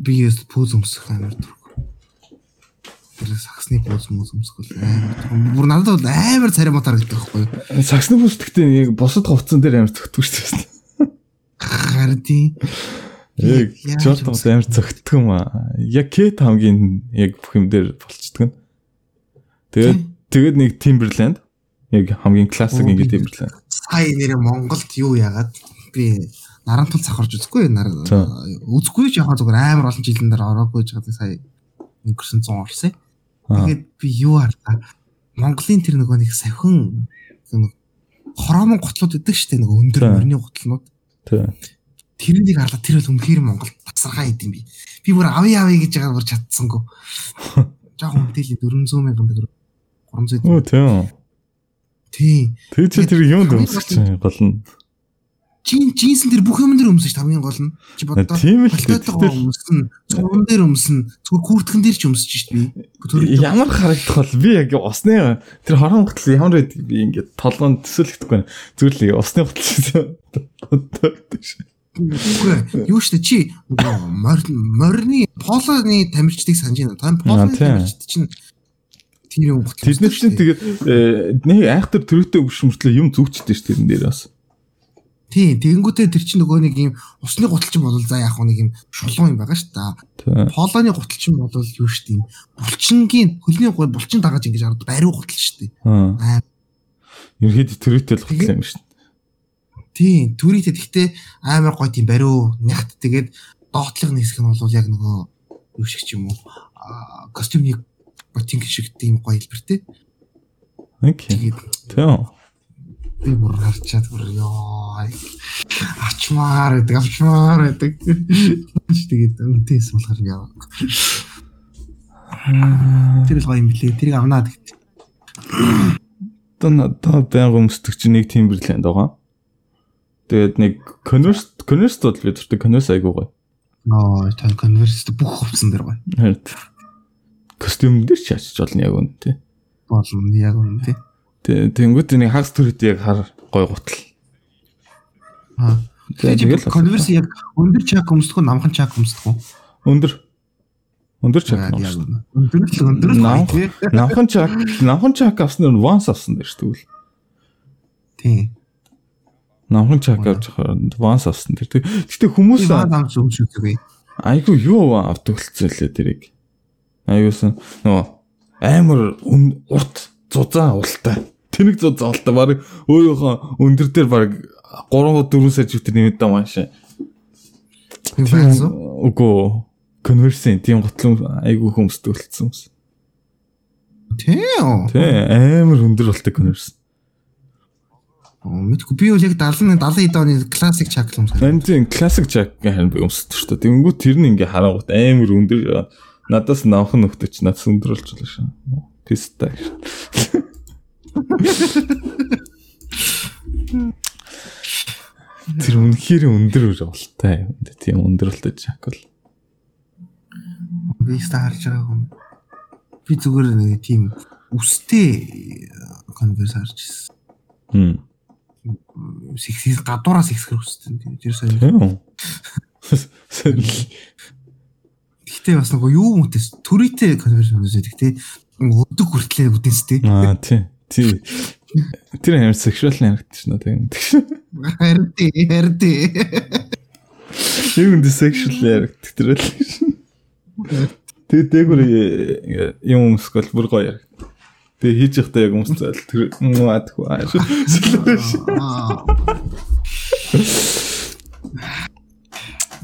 би ես пүүз өмсөх амар дург. Тэр саксны мөс өмсөх бол амар. Бүр надад бол амар царай мотор гэдэг байхгүй юу? саксны бүсдэгтэй яг босод хувцсан дээр амар зөгтөг шүү дээ. Тийм. Яг жолтон өмсөх амар зөгтөг юм аа. Яг кет хамгийн яг бүх юм дээр болцдог нь. Тэгээд тэгээд нэг Timberland яг хамгийн классик Оо, ингэ би- Timberland. сая нэрээ Монголд юу яагаад би нарантал цахарж үзэхгүй нар үзэхгүй ч яхаа зүгээр амар олон жилийн дараа ороогүй гэдэг сая өнгөрсөн 100 орсон. Аа. Тэгээд би юу харлаа Монголын тэр нөгөө нэг савхин нэг хороомон гутлууд өгдөг штэ нөгөө өндөр мөрний гутлнууд Тий. тэрнийг харлаа тэр бол үнэхээр Монгол тасархаа идэм би. Би бүр авъя авъя гэж байгаа бүр чадсангүй. Жохон мэдээлэл 400 мянган төгрөг 300 Оо тийм. тий. Тэр чи тэр юунд өмсөж чинь гол нь. Жин жинсэн тэр бүх юм дээр өмсөн ш хамгийн гол нь. Чи боддоо. Тийм. Палтатаа өмсөн, цуган дээр өмсөн, зүгээр куртгэн дээр ч өмсөж шít би. Төрөлтөө- Ямар харагдах бол би яг усны тэр хорон гутал ямар байдаг би ингээд толгоонд төсөөлөхдөггүй байна. Зүгээр л усны шүү. Үгүй юу штэ чи морины полоны тамирчдыг санаж байна. Та Аа, полоны тийм. тамирчид чинь тэр юм гот. Тэд нар чинь тэгээд э, нэг айхтар төрөйтэй өвшмөртлөө юм зүгчтэй ш тэрэн дээр бас. Тийм, тэгэнгүүтээ тэр чинь нөгөө нэг юм усны гуталчин бол за яг нэг юм шулуун юм байгаа ш та. Тий. Полоны гуталчин бол юу штэ юм. Булчингийн хөлний гой булчин дагаж ингэж ард бариу гутал штэ. Аа. Аа Ерхэд төрөйтэй л гутал юм шүү. Тийм, түрийтэй тэгтээ амар гоё тийм бариу нягт тэгээд доотлох нэг хэсэг нь бол яг нөгөө юу шиг ч юм уу аа, костюмны ботинг шиг тийм гоё хэлбэртэй. Окей. Тэгээд Тийм. Би бүр харчаад бүр ёо ачмаар гэдэг авчмаар гэдэг. Тэгээд үнтэйс болохоор яа. Тэр л гоё юм блэ. Тэрийг авнаа гэдэг. Одоо надад байнга өмсдөг чинь нэг Timberland байгаа. Тэгээд нэг Converse Converse бол би дуртай Converse айгуу гоё. Ноо, тань конверс бүх хувцсан дээр гоё. Харин костюм дээр ч ачиж болно яг үн тий. Болно яг үнэ тий. Тэ тэнгуут нэг хагас төрөйтэй яг хар гой гутал. Аа. Тэгээд конверс яг өндөр чак өмсдөх үү, намхан чак өмсдөх үү? өндөр өндөр чак үнэ. Өндөр л өндөр л. Намхан чак намхан чак авсан нь once авсан дээр шүү дээ. Тий. Намхан чак авч once авсан дээр. Гэтэ хүмүүс амц өмсөв би. айгу юу авдаг хэлцээ лээ тэрийг. Аюусан нөгөө амар урт зузаан ултай. Тэнэг зузаан ултай баг өөрийнхөө өндөр дээр баг 3 4 сая жүтер нэмээд байгаа маш. Үгүй конверсийн тийм готлон айгүй хүмүүс төлцсөн юмс. Тийм. Тий амар өндөр болтой конверс. Мэдгүй би бол яг 70 70 хэд оны классик чаклам санаа. Энд тийм классик чак харин би өмсдөг шүү дээ. Тэнгүү тэр нь ингээ харангуут амар өндөр надаас намхан нөхдөч надаас өндөр болж байна шүү. Тестай. Тэр үнэхээр өндөр болтой юм. Тийм өндөр болтой чак бол. Би старж байгаа юм. Би зүгээр нэг тийм үстэй конверс харж ирсэн. Хм. Сикс гадуураас ихсгэр үстэй. Тэр. Сэн Гэхдээ бас нөгөө юу мөтэс төрөйтэй конверс үнэсэдэг те. Өдөг хүртлээ үдэнстэй. аа тий. Тий. Тэр амар сексуал харагдчих шнэ тийм. Харин тий, харин тий. Юу энэ сексуал харагдчих тэр л. Тэгээ дээгүр э, юм өмсгөл бүр гоё яраг. Тэгээ хийж явахдаа яг өмсцөл тэр муадгүй ааш.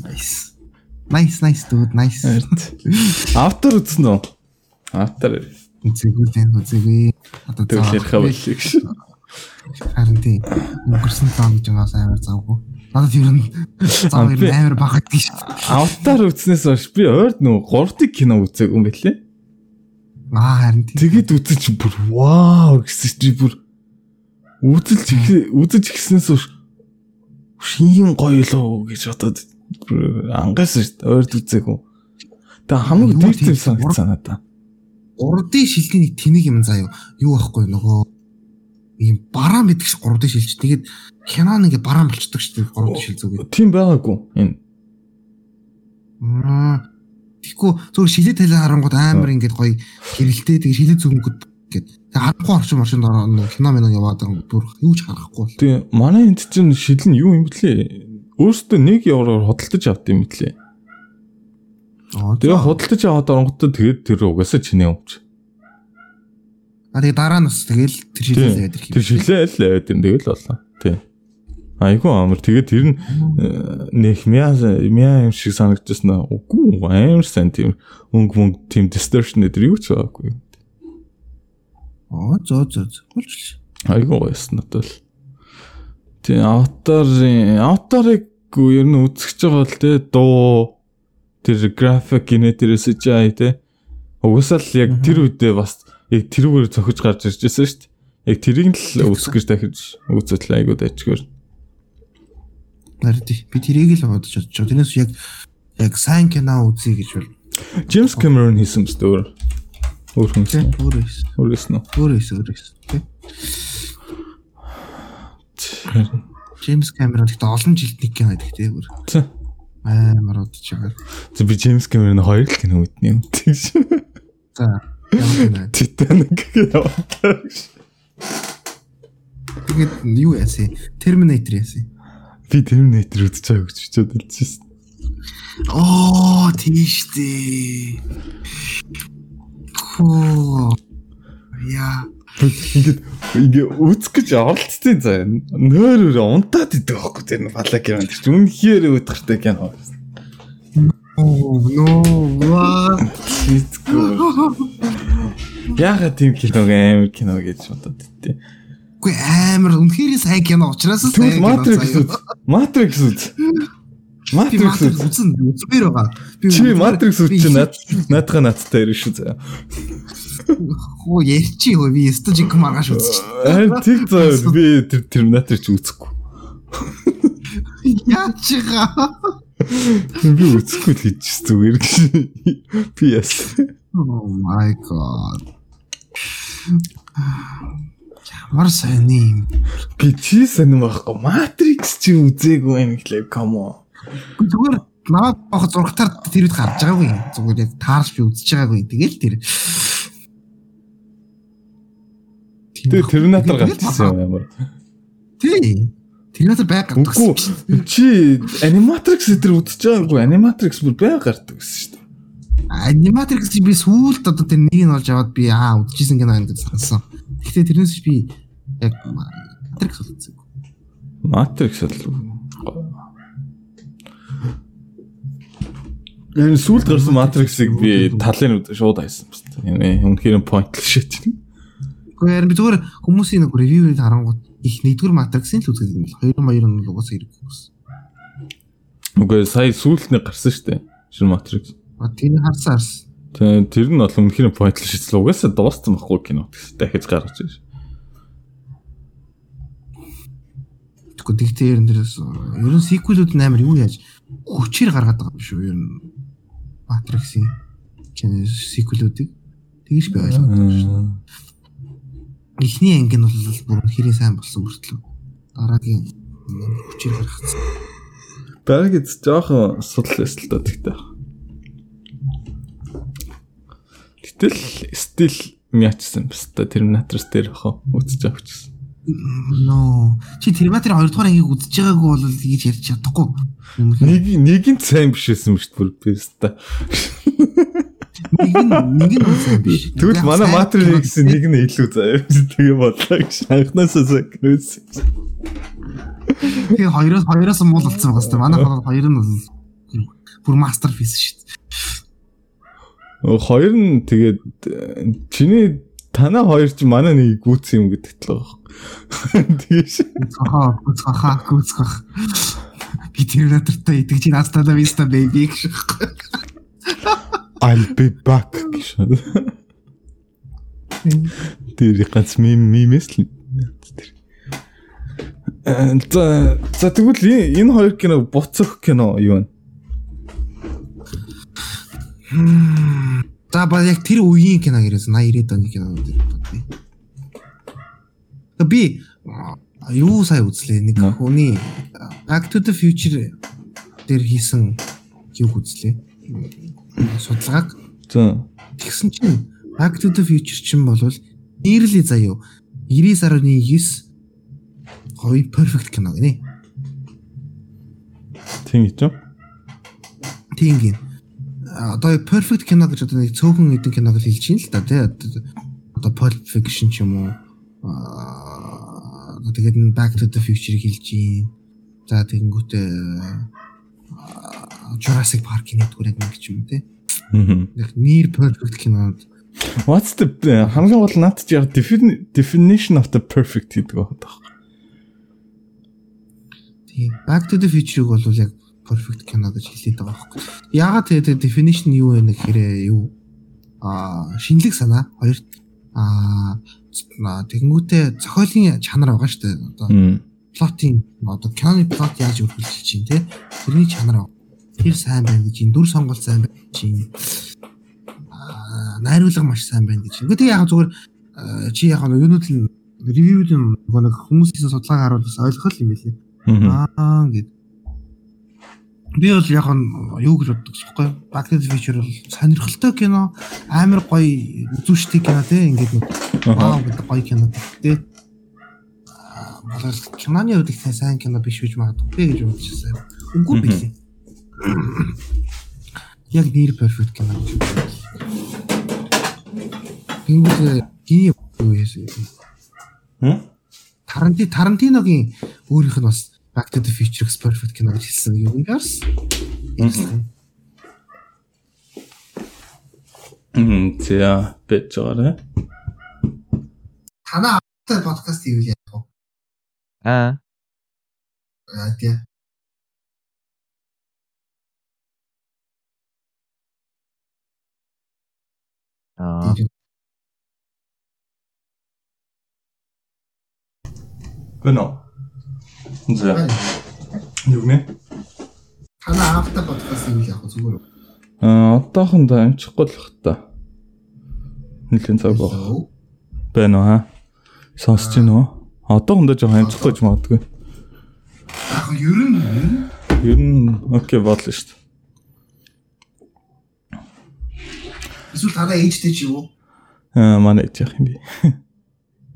Nice. Nice, nice dude, nice. Автор үзсэн үү? Автор Үзээгүй дээ, үзээгүй. Одоо ярих байлиг ш. Харин тий. Өнгөрсөн цаан гэж бас амар завгүй. Надад ер нь зав ер нь амар багт гэж. Автор үзснээс хойш би ойрд нөгөө 3 кино үзег юм бэлээ. Аа харин тий. Тэгэд үзэж бүр вау гэсэн чи бүр үзэлж үзэж гиснээс хойш шинийн гоё лөө гэж бодоод ангаас шүү дээ. Ойрд үзег үү. Тэгээ хамаг дээр тийм тийм санагдсан надаа. Урдын шилдэг нэг тэнэг юм заяа. Юу байхгүй нөгөө ийм бараан мэдгч 3D шилж. Тэгээд кинон ингээ бараан болчдөг шүү дээ 3D шил зүгээд. Тийм байгаагүй. Энэ Аа. Тэгэхгүй зөв шилээ талаа харангууд амар ингээд гоё хэрэлтэй тэгээд шилээ зүгөнгөд гээд тэгээд харахгүй орчин орчин дороо нөгөө кино минь яваад бүр юу ч харахгүй тийм манай энд чинь шил нь юу юм блэ? Өөрөөсөө 1 евроор хөдөлтөж авт юм блэ? Тэгээ хөдөлтөж аваад оронготой тэгээд тэр угаасаа чинээ өмч. А тэгээд дараа нь бас тэгэл тэр шилээ тэгээд ирэх юм. Тэр шилээ л аваад юм тэгэл болоо. Тийм. Айгүй амар тэгээд тэр нь нэг мяа мяа юм шиг санагдчихсан аа. Үгүй амар сайн тийм өнг мөнгө тийм distortion дээр юу ч байгаагүй. Аа зөө зөө. Болж. Айгүй гоёс надад л. Тийм аватарын аватарыг ер нь үзэж байгаа бол те дуу тэр график тэр CGI те угсаал яг тэр үедээ бас яг тэрүүгээр зохиж гарч ирж байсан шүү дээ. Яг тэрийг л үзэх гэж дахиж үзэл айгүй дайчгаар. Нард би тэрийг л бодож бодож. байгаа. Тэрнээс яг яг сайн кино үзье гэж бол. Джеймс Кэмерон хийсэн мэт өөр. Өөр хүн Тийм хийсэн. өөрөө эс. Өөрөөс нь. Өөрөө эс өөрөө эс. Тийм. Джеймс Кэмерон гэхдээ олон жилд нэг кино гэдэг тийм бүр За амар удаж байгаа. би Джеймс Кэмерон хоёр л кино үтний юм. Тэгш. За. Титаник яваа. Тэгээд юу яасан? Terminator яасан. Би Terminator үзэж байгааг гэж бичээд хэлчихсэн. Оо тийш дээ. Хөө. Яа. Ингээд ингээ үүсэх гэж оролцсон заа. Нөөрөөр унтаад идэг байхгүй тэр балак юм чи үнэхээр өдөртэй кино. Оо no. What? Яагаад тийм киног амар кино гэж бодод иттээ. Гүй амар үнэхээр сайн кино учраас Тэгвэл Matrix үз. Matrix үз. Matrix Matrix үз. үзэн үзмээр байгаа. Чи Matrix үз чи над наадхаа надтай ирэх шүү заа. Хөө ярьчи хөө би стожик маргааш үзчих. Аа тэг заа би тэр Terminator ч үзэхгүй. Яач га. Би үзэхгүй л хийж зүгээр гэж. Би яс. Oh my god. Ямар сайн юм. Би чи сонирм байхгүй. Matrix чи үзээгүй юм гэлээ. Come on. Зүгээр наваа бах зургатаар тэр үед гарч байгаагүй. Зүгээр яг таарч би үзэж байгаагүй. Тэгэл тэр. Тэгээ Terminator гарчихсан юм ямар. Тий. Терминатор байг гардаг. Чи Animatrix дээр үзэж байгаагүй. Animatrix бүр байг гардаг гэсэн шүү дээ. Аниматрикс би сүүлд одоо тэр нэг нь олж аваад би аа үзчихсэн кино юм гэж сансан. Гэхдээ тэрнээс би яг Matrix үзсэн. Matrix л Энэ сүлд гарсан Matrix-ыг би талын шууд хайсан байна. Энэ үнэхээр pointless shit. Гэхдээ харин би зүгээр хүмүүсийн нэг ревюыг харангууд их нэгдүгээр Matrix-ийн л үздэг юм байна. Хоёр маяр нь л угаасаа хэрэг гэсэн. Үгүй сая сүлд нэг гарсан шүү дээ. Шин Matrix. А тийм харсан харсан. Тэгээ тэр нь бол үнэхээр pointless shit л угаасаа дууссан байхгүй кино. Дахиж гаргаж байна. Тэгэхгүй тэгтээ ер нь дээрээс ер нь сиквелүүд амар юу яаж хүчээр гаргаад байгаа юм шүү ер нь Matrix-ийн кино сиквелүүдийг тэгж би ойлгодог шүү. Эхний анги нь бол бүр хэрэг сайн болсон мөртлөө дараагийн хүчээр гаргацсан. Бараг эд жоохон судал эсэл та тэгтээ. Гэтэл стил мячсан бас та Terminator-с дээр бахаа үзэж гэсэн. Ноо. Чи Terminator 2 дугаар ангийг үзэж байгаагүй бол тэгж ярьж чадахгүй. Нэг нэг нь сайн биш байсан шүү дээ би өста. Нэг нь нэг нь сайн биш. Тэгвэл манай Matrix нэг нь илүү заяа. Тэгээ бодлоо гэж анхнаасаа sakrius. Тэгээ хоёроос хоёроос муу болсон байгаа хэвээр. Манай хоёр нь бол бүр masterpiece шүү дээ. Хоёр нь тэгээд чиний танаа хоёр ч манай нэг гүйтсэн юм гэдэгт л байгаа. Тэгээс. Цахаа, цахаа, цахаа. Би Terminator-тай идэж ин Asta la Vista baby гэж. I'll be back гэж. Тэр ганц мим мимэс л. За за тэгвэл энэ хоёр кино буцах кино юу вэ? За ба яг тэр үеийн кино гэрээс 80 90-ад оны кино дээр бодъё. Би юу сая үзлээ нэг хүний Back to the Future дээр хийсэн юу үзлээ. Судалгааг. За. Тэгсэн чинь Back to the Future чинь болвол нийрлээ заяа 99.9 гоё perfect кино гинэ. Тийм гэж. Тийм гин. Одоо perfect кино гэж одоо нэг цөөхөн хэдэн киног л хэлж чинь л да тий. Одоо Pulp Fiction ч юм уу. Тэгээд Back to the Future-ыг хэлж чинь. За тэгэнгүүтээ Jurassic Park-ийн яг нэг ч юм тий. Яг near perfect кинод What's the хамгийн гол над чи яг definition of the perfect гэдэг байна. Тийм. Back to the Future-ыг бол яг perfect кино гэж хэлээд байгаа байхгүй. Яагаад тэгээд definition юу вэ гэхээр юу аа шинэлэг санаа хоёр аа тэгэнгүүтээ зохиолын чанар байгаа шүү дээ. Одоо плотын одоо киноны плот яаж үргэлжлэж чинь те тэрний чанар тэр сайн байна гэж дүр сонголт сайн байна чинь найруулга маш сайн байна гэж. Ингээ тэг яг зүгээр чи яг нэг юунууд л ревюуд нэг хүмүүсийн судалгааг харуулсан ойлгох юм билээ. Аа гэд. Би бол яг юу гэж боддог вэ? Back to the Future бол сонирхолтой кино, амар гоё үзүүштэй кино те ингээд вау гэдэг гоё кино те. Болол киноны хувьд их сайн кино биш гэж магадгүй гэж бодчихсан. Үгүй билээ. Яг нэр perfect кино гэж боддог. Ингээд гинэ юу яасан. Хм? Таранти Тарантиногийн өөрийнх нь бас Back to the Future Perfect кино гэж хэлсэн юм яарс. Мм за бэж байгаарэ. Танаа подкаст юу яах вэ? Аа. Аа тий. Аа. Гэнэ. За. Юу нэ? Танаа автай подкаст яах вэ зүгээр үү? Аа одоохондоо амжихгүй л бах та. Нилэн цаг баг. Байна уу хаа? Сонсож байна уу? Одоохондоо жоохон амжихгүй ч магадгүй. Яг ер нь Ер нь окей бодлоо шүү дээ. Эсвэл танаа ээжтэй чи юу? Аа манай ээж яах юм бэ?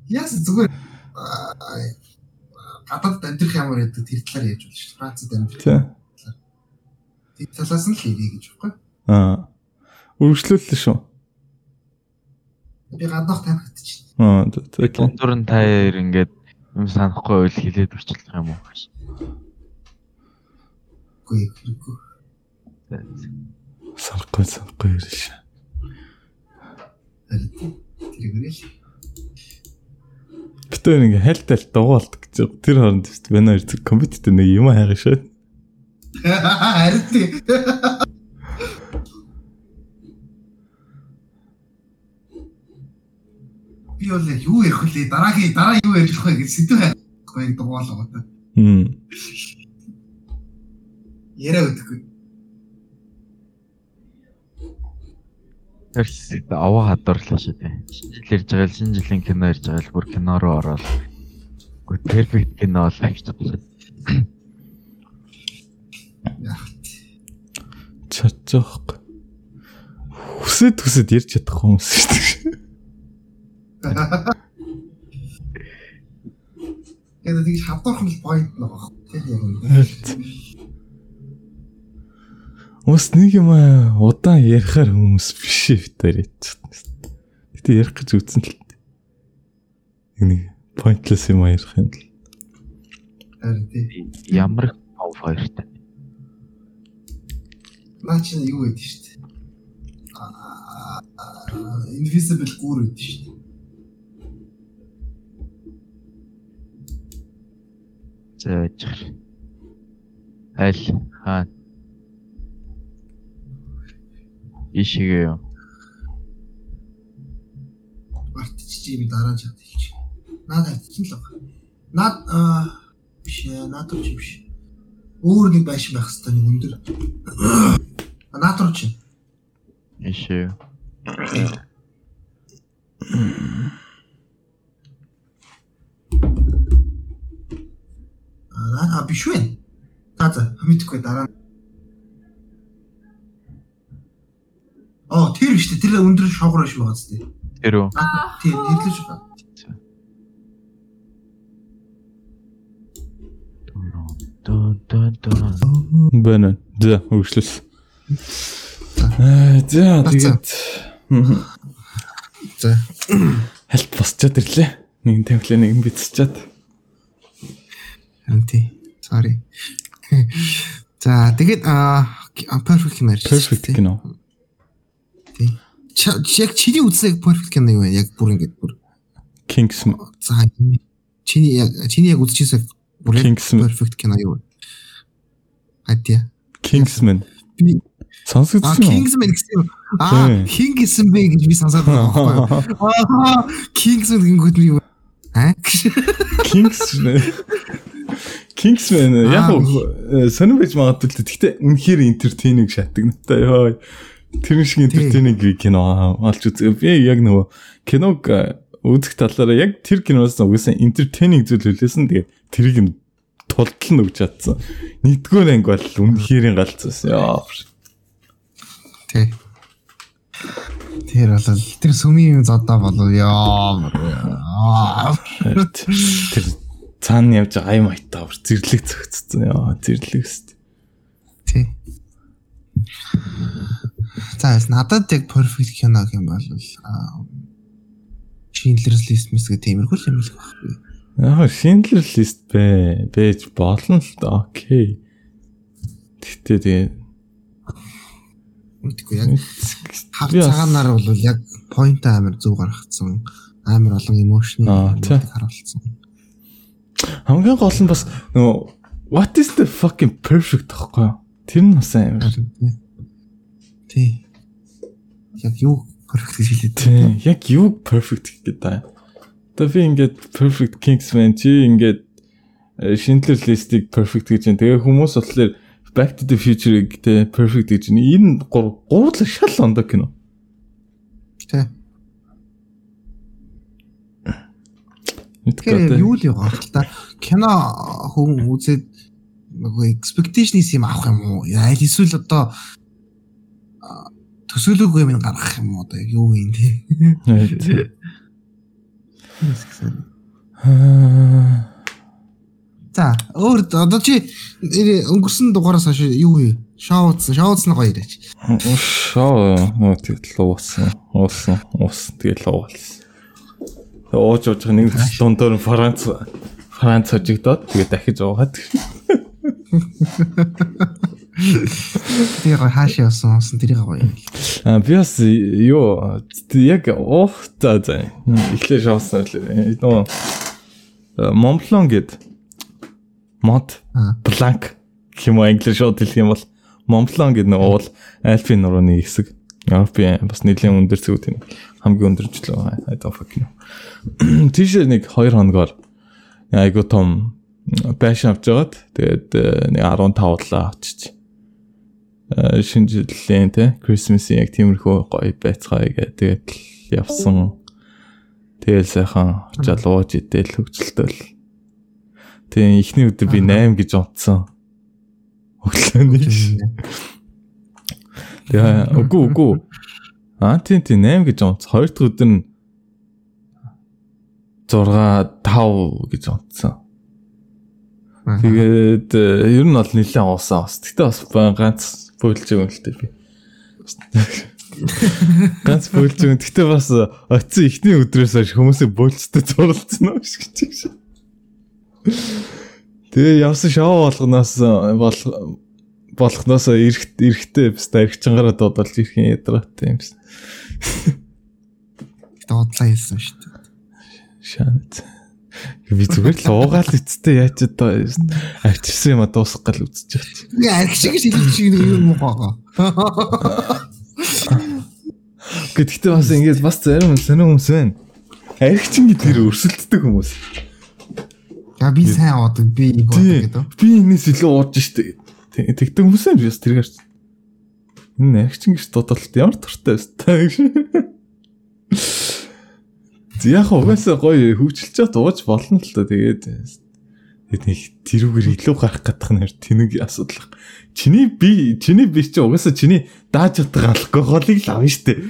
Яас зүгээр гадаад амьдрах ямар гэдэг тэр талаар яаж болж шүү. Францад амьдрах. Тий. Тэр талаас нь л хийе гэж баггүй. Аа. Үргэлжлүүллээ шүү. Би гадаах танигдчих. Аа окей. Дундуур нь та хоёр ингээд юм санахгүй байл хилээд орчлох юм уу? Үгүй хэрэггүй. Санахгүй санахгүй ирж. Тэргэрэл. Битээр ингээ хайлтал дугаалт гэж. Тэр хооронд байна хоёр зэрэг компьютертэй нэг юм хайгаа шээ. Харин тий. Би бол юу ярих вүлээ дараагийн дараа юу ярих вэ гэж сэдв хайхгүй яг дугаалгаа. Хм. Яриа өгдөхгүй. Тэр хэсэгт аваа хадварлаа шүү дээ. Шинэ жил ирж байгаа л шинэ жилийн кино ирж байгаа л бүр кино руу ороод. Гүр перфект кино бол авчихсан. Чачаахгүй. Хүсэд хүсэд ярьж чадах хүмүүс шүү дээ. Тэгээд тэгж хавдуурх нь point нэг баг. Тэр яг юм. Ус нэг юм аа, удаан ярихаар хүмүүс биш ээ битээр ядчихсан. Гэтэ ярих гэж үтсэн л. Нэг pointless юм ярих юм л. Ямар хоёртай. Наа чи юу гэдэг шүү дээ. Аа, invisible гүр гэдэг шүү дээ. За яж. Аль хаа. Ишигээ юу? Мартчих юм дараа чад хэлчих. Наад хайчих л байгаа. Наад аа биш ээ, наад руу биш. Өөр нэг байшин байх хэвээр нэг өндөр. Наад руу чи. Ишээ. Аа биш вэ? За за мэдхгүй дараа. нь. Оо тэр биш үү? Тэр өндөр шогроо биш байгаа зү. Тэр үү? Тийм. Дон дон дон. Бэнэ. За, үргэлжлүүлсэн. Аа, за тэгээд. За. хальт босчоод ирлээ. Нэгэн тавилаа нэгэн бицчихэд. Харин тий. Sorry. За тэгээд аа perfect юм ярьж. Perfect кино. Тий. Яг чиний үзлэг perfect кино юу вэ? Яг бүр ингэж бүр Kingsman. за чиний яг чиний яг үзчихсэн бүр perfect кино юу вэ? Хатя. Kingsman. Би Сонсогдсон уу? Kingsman гэсэн юм. Аа хин гэсэн бэ гэж би сонсоод байгаа байхгүй юу? Аа Kingsman гингүүд би юу? Аа Kingsman. Kingsman яг Аа. сонир байж магадгүй л дээ. Гэхдээ үнэхээр entertaining шатагнатай ёо. Тэр шиг entertaining кино олж үзээ. Би яг нөгөө киног үзэх талаараа яг тэр киноос угсаа entertaining зүйл хүлээсэн. Тэгээд тэрийг нь тултал нь өгч чадсан. Нэгдүгээр анги бол үнэхээр галзсан. Яа. Тий. Тэр бол тэр сүмийн зодоо болов яа. Тэр цаана явж байгаа ай майтаа зэрлэг зөгцсөн. Яа, зэрлэг өст. Тий. За надад яг perfect кино юм бол Schindler's List мэс гэх тиймэрхүү юм л байхгүй. Яг Schindler List бэ. Бэж болно л да. Окей. Гэтэ тэгээ Мэдгүй яг хав цагаанаар бол яг point амар зөв гаргацсан. Амар олон emotion харуулсан. хамгийн гол нь бас нөгөө what is the fucking perfect гэхгүй юу? Тэр нь бас амар. Харин тий. Тий. Яг юу perfect гэж хэлээд Тийм. Яг юу perfect гэдэг та. Одоо би ингээд perfect Kingsman чи ингээд Schindler List-ийг perfect гэж байна. Тэгээ хүмүүс болохоор Back to the Future-ийг тэ perfect гэж байна. Энэ гур гурал шал ондоо кино. тий. Тэгэхээр юу л яваа л та кино хүн үзээд нөгөө expectation-ис юм авах юм уу? Аль эсвэл одоо төсөөлөөгүй юм гаргах юм уу? Одоо юу юм. Аа, За өөр одоо чи өнгөрсөн дугаараас хойш юу вэ? Шоу үзсэн. Шоу үзсэн гоё ирээч. Шоо нөө тэгэл уусан. Уусан. Уусан тэгэл уулсан. Ууж ууж нэг дундор Франц Франц хожигдоод тэгээ дахиж уугаад. Гоё хаашаа явсан уусан тэрийг гоё. А би бас юу яг уух за за эхлээ шоосон үлээ. Нөө Монблон гэд мод бланк юм уу англиар шууд хэлэх юм бол Монблон гэдэг нэг уул альпин нурууны хэсэг. Европын бас нэлийн өндөр зүйд тийм хамгийн өндөр жилөө I don't fucking know. Тийш нэг 2 хоногоор айгу том байш авч жагаад тэгээд нэг 15 удаа авчиж шинэ жилийн те Christmas-ийн яг тиймэрхүү гоё байцгаая гэ тэгээд явсан. Тэгэл сайхан очиад ууж идэл хөвчлөлтөл. Тэгээ эхний өдөр би 8 гэж унтсан. Өглөөний. Тэгээ үгүй үгүй. Аа тийм тийм 8 гэж унтсан. Хоёр дахь өдөр нь 6 5 гэж унтсан. Тэгээд ер нь бол нэлээд уусан бас. Гэтэ бас ганц Байгаа юм л дээ би. Ганц бөөлж байгаа. Гэтэ бас оцсон ихний өдрөөс хойш хүмүүсээ бөөлжтэй зурлцсан уу гэж чи. Тэгээ явсан шоу болгоноос бол болохноос эрэхт эрэхтэй бас дарих чангараа дуудалж ирэх юм ядратай юм шин. Дуудлаа хэлсэн шүү дээ. Шанат. Би зүгээр л уугаал эцтэй яач одоо авчирсан юм а дуусах гал байгаа чи. Би арх шиг шилжиж шиг нэг юм уу. Гэхдээ бас ингэж бас зарим сонир хүмүүс байна. Арх чинь тэр өрсөлддөг хүмүүс. Я би сайн уудаг би нэг уудаг гэдэг. Би энэс илүү ууж штэ. Тэгдэг хүмүүс юм биш тэргээр. Энэ арх чинь гэж дуудалт ямар туртай байна. Яг угаасаа гоё хөвчлж чад ууж болно л та тэгээд нэг тэрүүгээр илүү гарах гэдэг нэр тэнэг асуудал. Чиний би чиний би чи угаасаа чиний дааж чаддаг алкоголыг л авна штэ.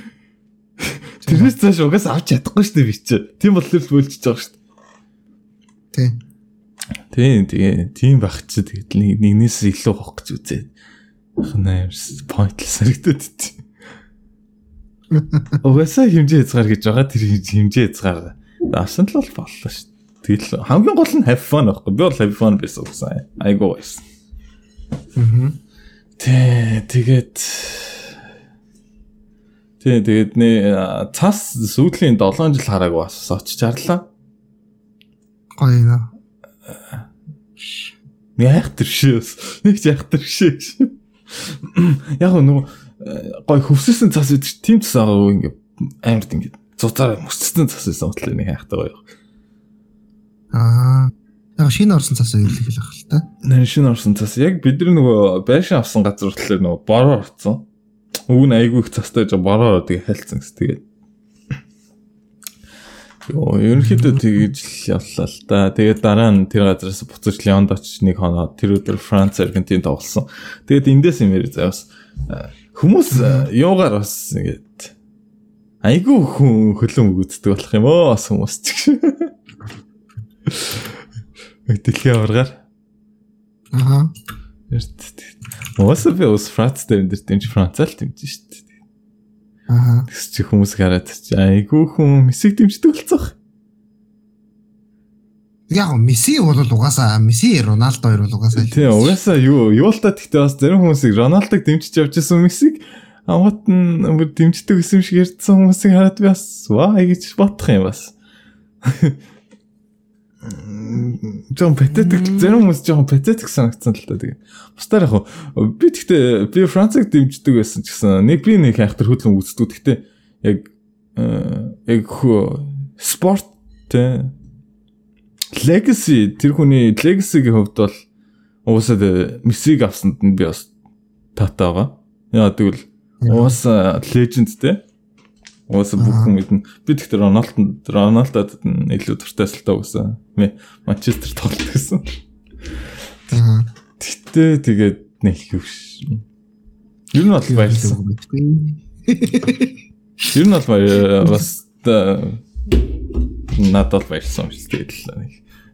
Тэрнээс цааш угаасаа авч чадахгүй штэ би чи. Тийм болохоор л бөлжиж байгаа штэ. Тий. Тийм тэгээ тийм байх чи тэгээд нэгнээс илүү хоох гэж үзээ. Ханаа pointless харагдаад тий. Угаасаа хэмжээ хязгаар гэж байгаа тэр хэмжээ хязгаар авсан л бол боллоо шүү. Тэгэл хамгийн гол нь have fun байхгүй. Би бол have fun байсан гэсэн. Айгуу байсан. Аа. Тэ тэгээд Тэ тэгээд нэ цас сүүлийн 7 жил хараагүй бас очиж харлаа. Гоё нэ. Нэг айхтар шээс. Нэг айхтар шээс. Яг нөгөө гой хөвсөсөн цас үүдч тийм цас байгаагүй ингээ амард ингээ цуцаар мөсцсөн цас байсан бодлоо нэг хайхтай гоё. Аа. Яг шинэ орсон цас үйл хэлэх л та. Нэр шинэ орсон цас яг бид нар нөгөө байшин авсан газар болохоор нөгөө бороо орсон. Өг нь айгүй их цастай жоо бороо тэгээ хайлтсан гэс тэгээд Йоо, ерөнхийдөө тэгж л явлаа л да. Тэгээд дараа нь тэр газараас буцаж Леонд очиж нэг хоноо тэр өдөр Франц Аргентин тоглосон. Тэгээд эндээс юм ярь заавс Хүмүүс юугаар бас ингээд айгүй хүн хөлөн өгддөг болох юм оо бас хүмүүс ч. Дэлхийн аваргаар. Аа. Уусаа би ус Франц дээр энэ дэмж Францаар дэмж штт. Аа. Тэгс чи хүмүүс хараад чи айгүй хүн месиг дэмждэг болцох. Яг Месси бол угаасаа Месси Роналдо хоёр бол угаасаа. Тийм угаасаа юу юу л та гэхдээ бас зарим хүмүүсийг Роналдог дэмжиж явж исэн Мессиг амгат нь бүр дэмждэг гэсэн шиг ярьсан хүмүүсийг хараад би бас ваа гэж бодох юм бас. Жон патетик зарим хүмүүс жоохон патетик санагдсан л та тэгээ. Бусдаар яг би гэхдээ би Францыг дэмждэг байсан ч гэсэн нэг би нэг хайхтар хөдлөн үздэг. Гэхдээ яг яг спорт тэ legacy тэр хүний legacy-гийн хувьд бол уусаад Мессиг авсанд нь би бас таатай байгаа. Яа тэгвэл уусаа legend те. Уусаа бүх хүн мэднэ. Би тэгтээ Роналд Роналдод илүү дуртай асуултаа уусаа. Манчестер тоглолт гэсэн. Тэгтээ тэгээд нэг юу ш. Ер нь бол баярлсан. Ер нь бол бас надад баярсан юм шиг тэгэл нэг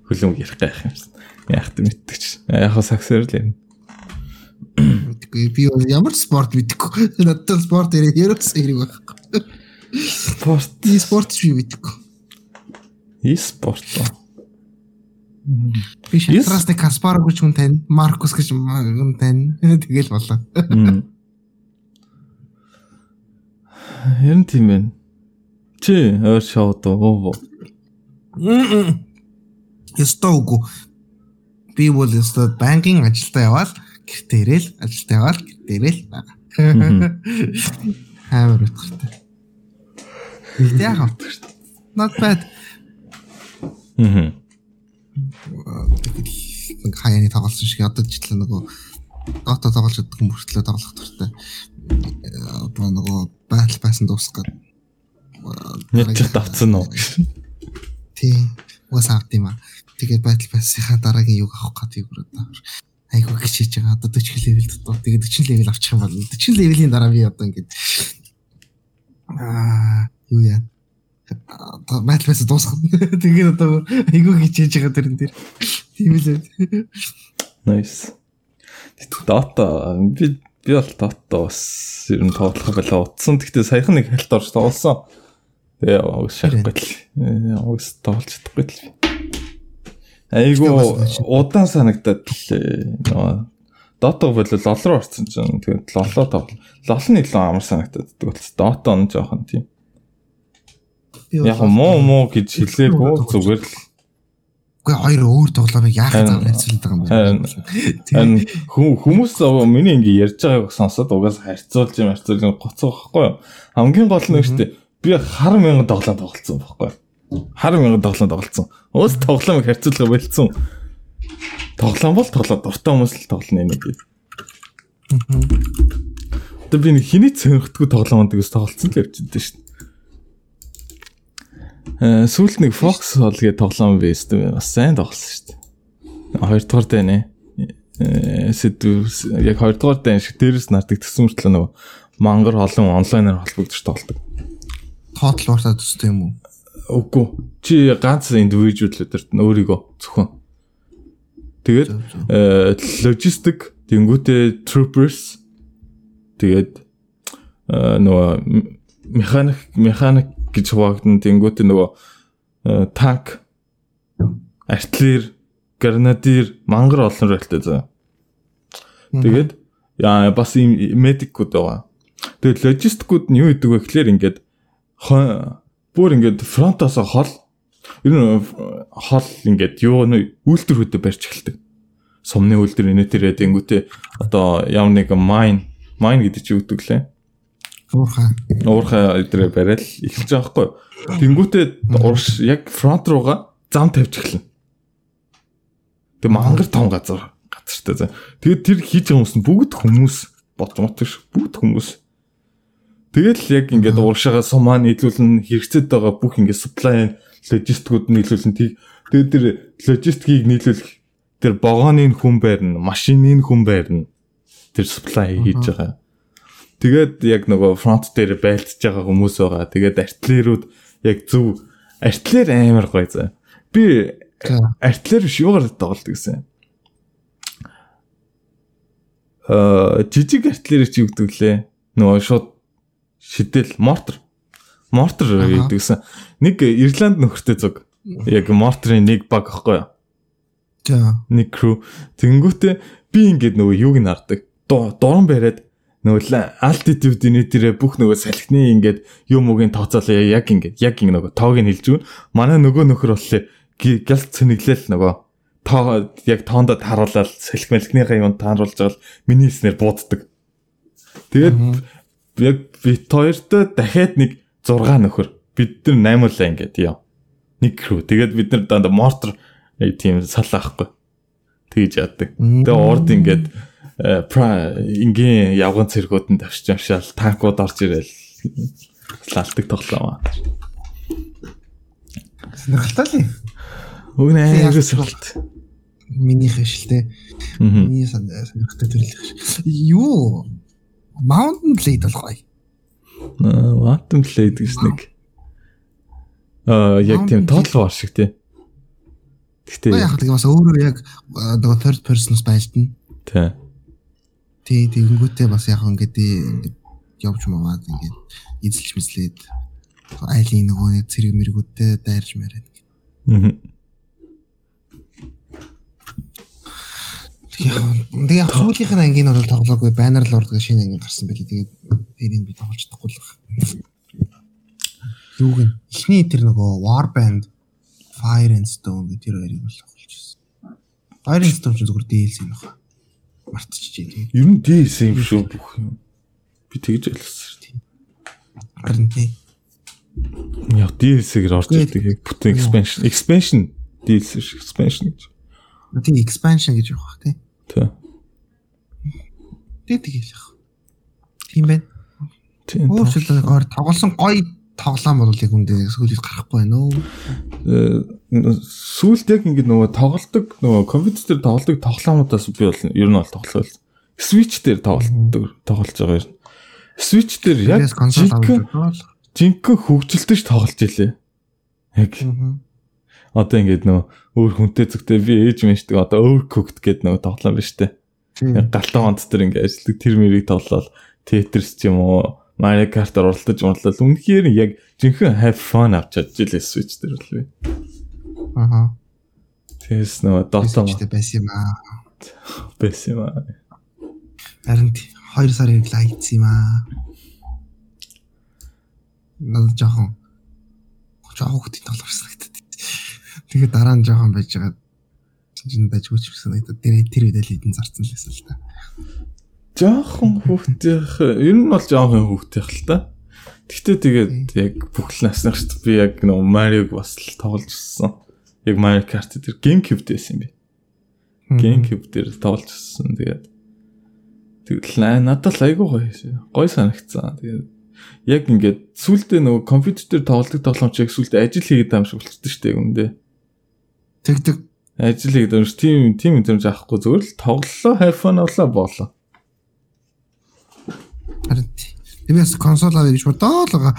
хөлөм ярих гайх юм шиг. Яг тэ мэддэг ч. Яг саксэр л юм. Би ямар спорт мэдгүй. Надад спорт ерөөс хэрэг байхгүй. Спорт. Би спорт ч би мэдгүй. E-спорт. Би шатрас нэг Каспаров гэж хүн тань, Маркус гэж хүн тань. Тэгэл болоо. Ярин тийм байна. Чи өөр шоуд уу? Ястаа үгүй. Би бол ястаа банкинг ажилдаа яваал гэртээ ирээл ажилдаа яваал гэртээ ирээл байгаа. Амар утгатай. Яг утгатай. Not bad. Мм. Нэг хаяаны тоглосон шиг одоо житлээ нөгөө Dota тоглож чаддаг хүн мөртлөө тоглох дуртай. Одоо нөгөө дуусах гэдэг. Нэг ч давцсан уу? Тийм. Уус авт юм аа. Тэгээд Battle Pass-ийнхаа дараагийн юг авах гэдэг юу одоо. Айгуу гिचээж байгаа. Одоо 40 level дутуу. Тэгээд 40 level авчих юм бол 40 level-ийн дараа би одоо ингээд аа юу яа. Battle Pass дуусах. Тэгээд одоо айгуу гिचээж байгаа тэрэн дээр. Тийм үлээ. Nice. Dota би би бол Dota бас ер нь тоглох байлаа утсан. Гэхдээ саяхан нэг хальт орж тоглосон. Тэгээ уус шахахгүй л. Уус тоглож чадахгүй л. Айгу удаан санагдаад л нөгөө Dota бол лол руу орсон чинь тэгээд лолоо тоглол. Лол нь илүү амар санагдаад. Тэгвэл Dota нь жоохон тийм. Яг муу муу гэж хэлээгүй зүгээр л Үгүй хоёр өөр тоглоомыг яах гэж харьцуулдаг юм бэ? Хүмүүс миний ингээ ярьж байгааг сонсоод угаас харьцуулж юм харьцуулж гоцоо байхгүй юу? Хамгийн гол нь шүү дээ. Би хар мянган тоглоом тоглолцсон байхгүй? Хар мянган тоглоом тоглолцсон. Уус тоглоомыг харьцуулга болцсон. Тоглоом бол тоглоо дуртай хүмүүс л тоглоно нэг. Одоо би хиний цэнхтгүй тоглоомод гэж тоглолцсон л байсан шүү дээ. Э сүүлд нэг Fox Hall гэдэг тоглоом байсан бас сайн тоглосон шүү дээ. Хоёрдугаар дэ нэ. Э сэдв яг хоёрдугаар дэ шиг дээрээс нардаг төсөн мөртлөө нөгөө мангар олон онлайнаар холбогдож тоглодог. Total War-таа төстэй юм уу? Үгүй. Чи ганц индивидуалуудаар өөрийгөө зөвхөн. Тэгээд логистик тэнгуүтэ troopers тэгээд нөгөө механик механик гэж хуваагдсан тэнгуүтэ нөгөө танк артиллер гранадир мангар олон ролтой заа. Тэгээд яа бас ийм медикүүд байгаа. Тэгээд логистикууд нь юу гэдэг вэ гэхээр ингээд бүр ингээд фронтоос хол ер нь хол ингээд юу нэ үйлдвэр хөдөө барьж эхэлдэг. Сумны үйлдвэр инээтерээ тэнгүүтээ одоо ямар нэг майн майн гэдэг чи үүдэг лээ. Уурхай. Уурхай өдрөө барайл эхэлж байгаа хгүй. Тэнгүүтээ урш яг фронт руугаа зам тавьж эхэлнэ. Тэг мангар том газар газартай. Тэгээд тэр хийж байгаа хүмүүс нь бүгд хүмүүс бодж мотш бүгд хүмүүс Тэгэл яг ингээд ууршаага сумаа нийлүүлэн хэрэгцээд байгаа бүх ингээд supply логистикууд нийлүүлэн тийг тэгээд тэр логистикийг нийлүүлэх тэр богооны хүн байрна, машины хүн байрна. Тэр supply хийж байгаа. Тэгээд яг нөгөө фронт дээр байлтж байгаа хүмүүс байгаа. Тэгээд артиллерууд яг зөв артиллер амар гоё заа. Би артиллер биш юугаар тоглолт гэсэн. Аа жижиг артиллер чи юу гэдэг лээ? Нөгөө шууд шидэл мортер. Мортер гэдэгсэн нэг Ирланд нөхөртэй зүг. Яг мортерын нэг баг аахгүй юу? За. Нэг crew. Тэнгүүтээ би ингээд нөгөө юуг нь хардаг дуран бариад нөгөө altitude нэтэрэ бүх нөгөө салхины ингээд юм угийн тооцоолоо яг ингээд яг ингээд нөгөө тоог нь хэлж өгнө. Манай нөгөө нөхөр боллоо гэлт цэнэглэл нөгөө тоо яг тоондод харуулаад салхи малхныхаа юм тааруулж байгаа л миний хэлснээр бууддаг. Тэгээд яг бит хоёртой дахиад нэг 6 нөхөр бид нар 8 лаа ингээд яа. Нэг crew. Тэгээд бид нар дандаа мортор тийм салаахгүй. Тэгж яадаг. Тэгээ урд ингээд ингийн явган цэргүүд нь тавьж амшаал танкууд орж ирэл лалдаг тоглоом. Сонирхолтой ли? Өгнө аягүй сонирхолт. Миний хэвшилтэй. Миний сонирхолтой төрлөх. Юу? Mountain Blade бол гоё. Аа, Mountain Blade гэж нэг аа яг тийм War шиг тий. Гэхдээ яг л бас өөрөө яг нөгөө third person байлтна. Тий. тий тэгэнгүүтээ бас яг ингээд явж маваад ингээд эзэлж мэслээд айлын нөгөө нэг цэрэг мэрэгүүдтэй дайрж мэрээд. Аа. Тэгээ сүүлийнх нь ангийн бол тоглоогүй банер л урдгаа шинэ анги гарсан байлээ. Тэгээд тэрийг би тоглож чадахгүй л байна. Юуг нь эхний тэр нөгөө Warband Fire and Stone гэх тэр хоёрыг бол тоглож байсан. Fire and Stone ч зүгээр DLC юм байна. Мартчихжээ тийм. Ер нь DLC юм шүү бүх юм. Би тэгж ойлгосон шүү. Харин тийм. Яг DLC-гэр орж ирдэг яг бүтэн expansion expansion DLC expansion гэж. Тийм expansion гэж явах тийм. Тэ. Тэг тэгэл яах. Тийм байна. Тийм. Өөрчлөлт ор тоглосон гоё тоглоом бол яг үндэ сүүлд гарахгүй байна уу? Сүүлд яг ингэ нөгөө тоглолдог нөгөө компьютер дээр тоглолдог тоглоомудаас би бол ер нь бол тоглол. Switch дээр тоглолдог тоглож байгаа юм. Switch дээр яг жинхэнэ хөгжилтөж тоглож илээ. Яг одоо ингээд нөгөө өөр хүнтэй зүгтээ би ээж мэншдэг одоо overcooked гэдэг нөгөө тоглоом биш үү? Галтаа онц төр ингээд ажилладаг тэр мэрийг тоглоод Tetris ч юм уу Mario Kart оролдож унтлал үнэхээр яг жинхэнэ have fun авч чадж илээ Switch дээр бол би. Аха. Тэс нөгөө Dota байсан юм аа. Байсан юм аа. Харин 2 сарын лайц юм аа. Над жоохон жоохон хөтөй тоглоорсон Тэгээ дараа нь жоохон байж байгаа чинь байж хүч санагдаад тэр тэр үед л хідэн зарцсан лээсэн л та. Жоохон хүүхдийнх ер нь бол жоохон хүүхдийнх л та. Гэхдээ тэгээд яг бүх л насных шүү дээ. Би яг нөө Мариог бас л тоглож ирсэн. Яг Mario Kart дээр GameCube дээсэн юм би. GameCube дээр тоглож ирсэн. Тэгээд тэгэл надад л айгүй гоё. Гоё санагцсан. Тэгээд яг ингээд сүултээ нөгөө компьютер дээр тоглодог тоглоомч яг сүултээ ажил хийгээд байгаа юм шиг болчихсон шүү дээ үндэ. Тэгдэг. Байгаа шүү. Тим тим юм заахгүй зүгээр л тоглолоо, хайфон авлаа боолоо. Харин тиймээс консол авах гэж бодоод л байгаа.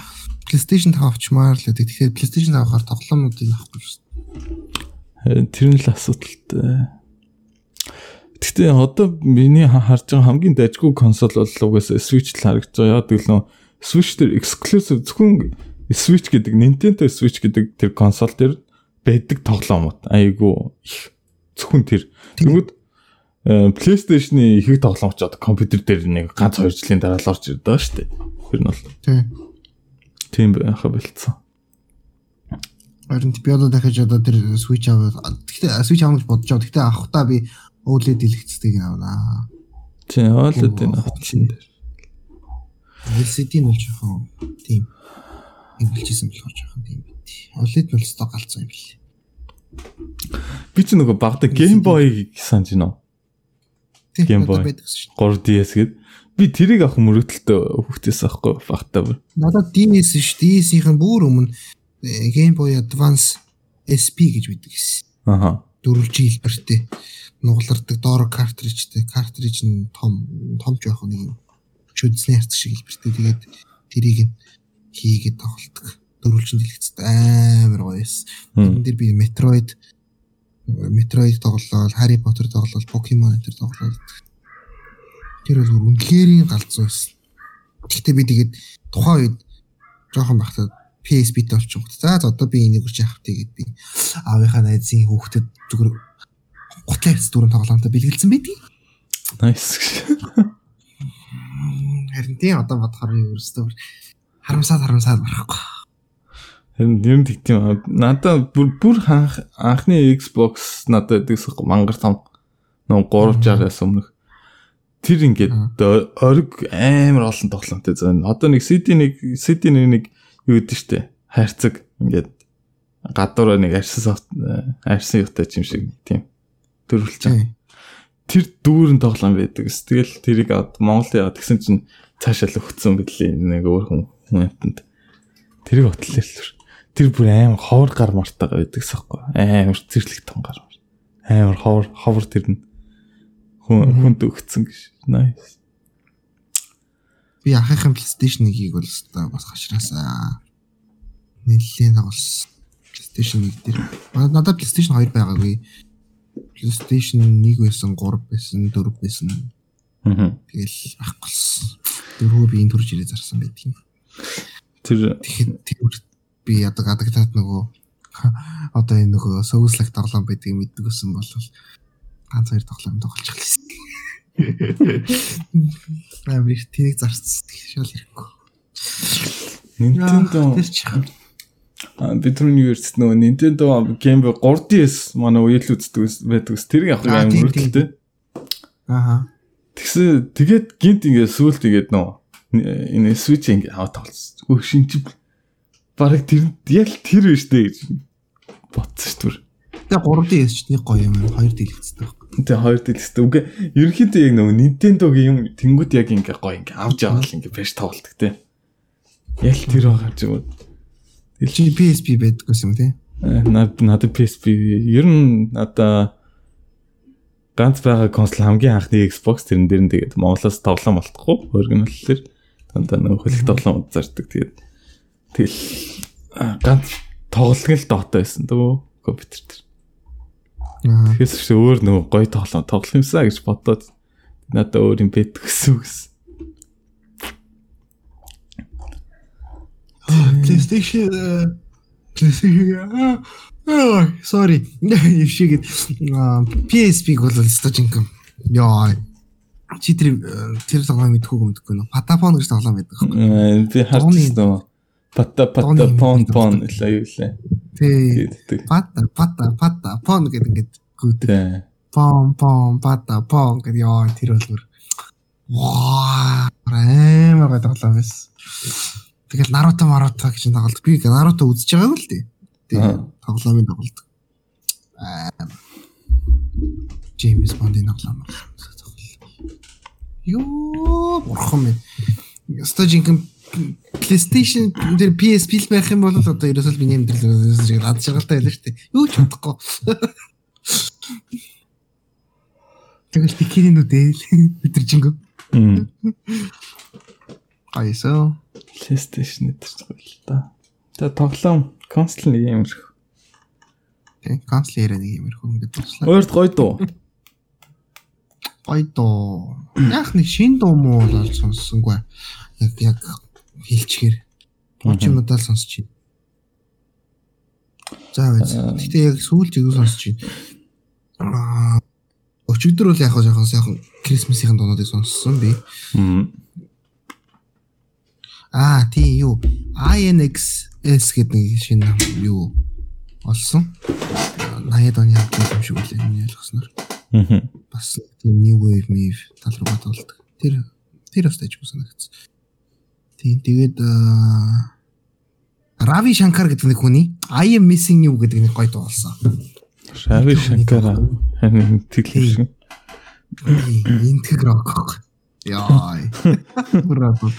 PlayStation 5 авчмаар л гэдэг. Тэгэхээр PlayStation 5 авахаар тоглоомнуудыг авахгүй шүү. Харин тэр нь л асуудалтай. Гэхдээ одоо миний харж байгаа хамгийн дайггүй консол бол угаасаа Switch л харагдаж байгаа. Яг л нөө Switch дээр exclusive зөвхөн Switch гэдэг Nintendo Switch гэдэг тэр консол дээр байдаг тоглоомууд айгүй их зөвхөн тэр. Тэгмэд PlayStation-ы ихэнх тоглоомч одоо компьютер дээр нэг ганц 2 жилийн дараа л орж байгаа шүү дээ. Тэр нь бол. Тийм. Байха болцсон. Харин би одоо дахиж одоо тэр Switch аваад гэхдээ Switch авах гэж бодож байгаа. Гэхдээ авахтаа би OLED дэлгэцтэйг авнаа. Тийм, OLED-ийг авчихсан дээр. LCD нь бол жоохон тийм эвлжсэн болохоор жоохон тийм OLED нь бол сток галцсан юм билээ. Би ч нөгөө багада Game Boy санаж байна? Game Boy 3DS гээд би тэрийг авах мөрөгдөлтөө хөвгтээс авахгүй багтаа. Надад DS ш DS-ийн бүр өмнө Game Boy Advance SP гэж байдаг гэсэн. Аха. Дөрвөлжин хэлбэртэй нугалардаг доороо картриджтэй. Картриж нь том том жоох нэг чүдсний харц шиг хэлбэртэй. Тэгээд тэрийг нь хийгээд тоглолдог. Дөрвөлжин дэлгэцтэй амар гоё эс. Энд дээр би Metroid Metroid тоглолоо, Harry Potter тоглолоо, Pokemon энэ тоглолоо. Тэр бол үнэхээр галзуу байсан. Гэхдээ би тэгээд тухайн үед жоохон бахтаад PSP-тэй олчихгоо. За одоо би энийг үрж явах тэгээд би аавынхаа найзын хүүхдэд зүгээр гутлаа хэвс дөрөв тоглоомтой бэлгэлсэн байдгийг. Nice. Харин тийм одоо бодохоор ерөөсөө харамсаад харамсаад барахгүй. Харин юм тэгтим надаа бүр бүр анхны Xbox надад гэдэгс мангар том нөө 360-аас өмнөх тэр ингээд ориг амар олон тоглоомтой зэн. Одоо нэг CD нэг CD нэг юу гэдэг штэ хайрцаг ингээд гадуур нэг арьсан софт арьсан юутай юм шиг тийм төрүүлж байгаа. Тэр дүүрэн тоглоом байдаг. Тэгэл тэрийг Монгол яваа тэгсэн чинь цаашаа л өгцөн бэлээ нэг өөр хүн хүнэтэнд. Тэрийг ботлоо л тэр бүр амар ховор гар мартагаа байдаг сахгүй амар зэрлэг том гар амар ховор ховор тэр нь хүн хүнд өгцөн гэж. Nice. Би анхаахан PlayStation 1-ийг бол өстой бас хашраасаа нэлээд тоглосон PlayStation 1 дээр. Надад PlayStation 2 байгаагүй. PlayStation 1 байсан 3 байсан 4 байсан. Тэгэл авахгүйсэн. Дөрөв биеийн төрж ирээ зарсан байдаг юм. Тэр Тэгэхээр би одоо адагтаад нөгөө одоо энэ нөгөө сөвслэг тоглоом байдгийг мэддэг гэсэн бол ганц хоёр тоглоом тоглож эхэлсэн. Аа би тийг зарцсан шал ирэхгүй. Nintendo Тэр бид түрүүний юурс нөгөө Nintendo Game Boy 3DS манай уял үздэг байдаг ус Аа, юм тийм, өрөлттэй. Ааха. Тэгсэн тэгээд гинт ингээ сүулт тэгээд нөө энэ Switch ингээ аваад тоглосон. Хөө шин чи бараг тэр яг тэр биш дээ гэж бодсон шүү дээ. Тэгээ 3D ч нэг гоё юм. Хоёр дэлгэцтэй байхгүй. Тэгээ хоёр дэлгэстэй. Үгүй ерөнхийдөө яг нөгөө Nintendo-гийн юм тэнгууд яг ингээ гоё ингээ авч яваал ингээ байж тоглолдог те. Яг тэр байгаа ч юм уу. Ил чи PSP байдаг гэсэн юм тий. Э, Над надад PSP ер нь надаа ганц байгаа консол хамгийн анхны Xbox тэрэн дээр нь тэгээд Монголоос тоглоом болтохгүй оригинал дээр дандаа нэг хөлөх тоглоом зардаг тэгээд тэгэл ганц тоглолт л Dota байсан дөө компьютер дээр. Аа. Тэгэхээс ч өөр нөгөө гоё тоглоом тоглох юмсаа гэж бодоод надад өөр юм бэт гэсэн үгс. PlayStation э, PlayStation аа sorry. Ившигэд PSP-г бол стажинкам. Яа. Чи тэр э, тэр тоглоом мэдхгүй нөө. Patapon гэж тоглоом байдаг. Э, Би харчихсан нөгөө пата пата пон юм пон байдаг. л аюулаа. Тий. Пата пата пата пон гэдэг ингээд гүйдэг. Тэ. Пом пом пата пон гэдэг яа тэр бүр ваа амар гой тоглоом байсан. Тэгэл Naruto Naruto гэж тоглолт. Би Naruto үзэж байгаагүй л дээ. Аа. Тэгээ тоглоомын тоглолт. Аа. Джеймс Бондын тоглоом. Йоо, бурхан минь. Стажинкэн PlayStation дээр PSP л байх юм бол одоо ерөөсөө л миний амьдрал ад жаргалтай байлаа шүү дээ. Юу ч чадахгүй. Тэгэл тикэрийн үдээ л өдөржингөө. Мм. Гайсоо. PlayStation дээр ч гоё л да. За тоглоом консол нэг юм шиг. Тэг канцлерээ нэг юм ирэх ингээд болслоо. Өөрт гоё дуу. Гой доо. Яг нэг шин дуу муу бол сонссонгүй. Яг яг хэлчихээр. Очимнуудаа л сонсч байна. За байж. Гэтэ яг сүүлч юу сонсч байна. Аа өчигдөр бол яг хаа жоохон сайхан Крисмсийн дуунуудыг сонссон би. Аа тий юу INXS гэдэг нэг шинэ нам юу олсон. 80-ад оны хамт юм шиг үлээ миний ойлгосноор. Мм. бас тийм new wave move тал руугаа тоглодог. Тэр тэр бас тажгүй санагдсан. Тийм тэгээд Рави Шанкар гэдэг нэг хүний I am missing you гэдэг нэг гоё дуу болсон. Шави Шанкара. Хань тэгэл шиг. Интэг рок. Яа. Браво.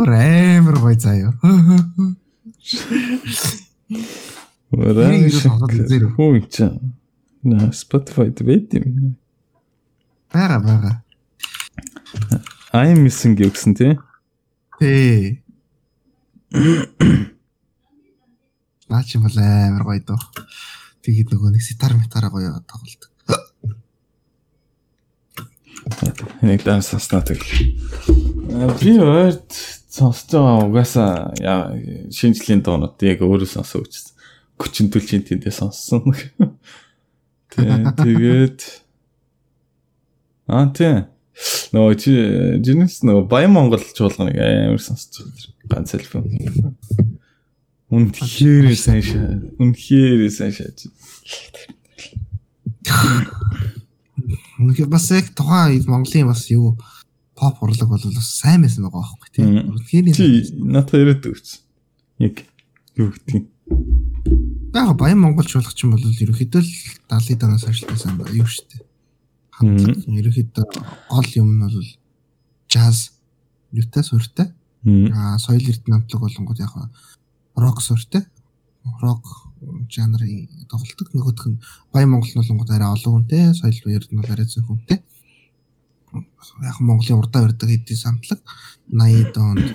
Рэмэр гоё заяа. Рави. Шанкара. Хөө чи. На Spotify дээр юм. Бага бага. I'm missing you гэсэн тий. Тэ. Наач юм бол амар гоё доо. Тэгээд нөгөө нэг ситар метараа гоё тоглолдог. Нэг дан сонсноо тэгэл. Би ойрт сонсож байгаа угаасаа яа шинжлэлийн доонод яг өөрөө сонсоо үчсэн. Хүчин төлжийн тэндээ сонссон. Тэ тэгээд Аа тий. Нөө чи жинэс нөө Баян Монгол чуулганыг амар сонсож байгаа. Ганц альбом. Үнхээр сайн шаа. Үнхээр сайн шааж. Үнэхээр бас яг тухайн Монголын бас юу поп урлаг бол бас сайн байсан байгаа байхгүй тийм. Үнэхээр Чи надад яриад өгч. Яг юу гэдэг юм. яг баян монголчуулах ч юм бол ерөөхдөө л 70 данаас ажилласан ба юу штэ. Мм. Ерөөхдөө гол юм нь бол jazz юутай сууртай. Мм. Аа соёл эрдэнэ намтлаг болонгууд яг рок сууртай. Рок жанрын тоглолтог нөгөөх нь баян монгол нь болонгууд арай олон хүнтэй, соёл эрдэнэ бол арай зөв хүнтэй. Яг Монголын урдаа барьдаг хэдийн самтлаг 80 донд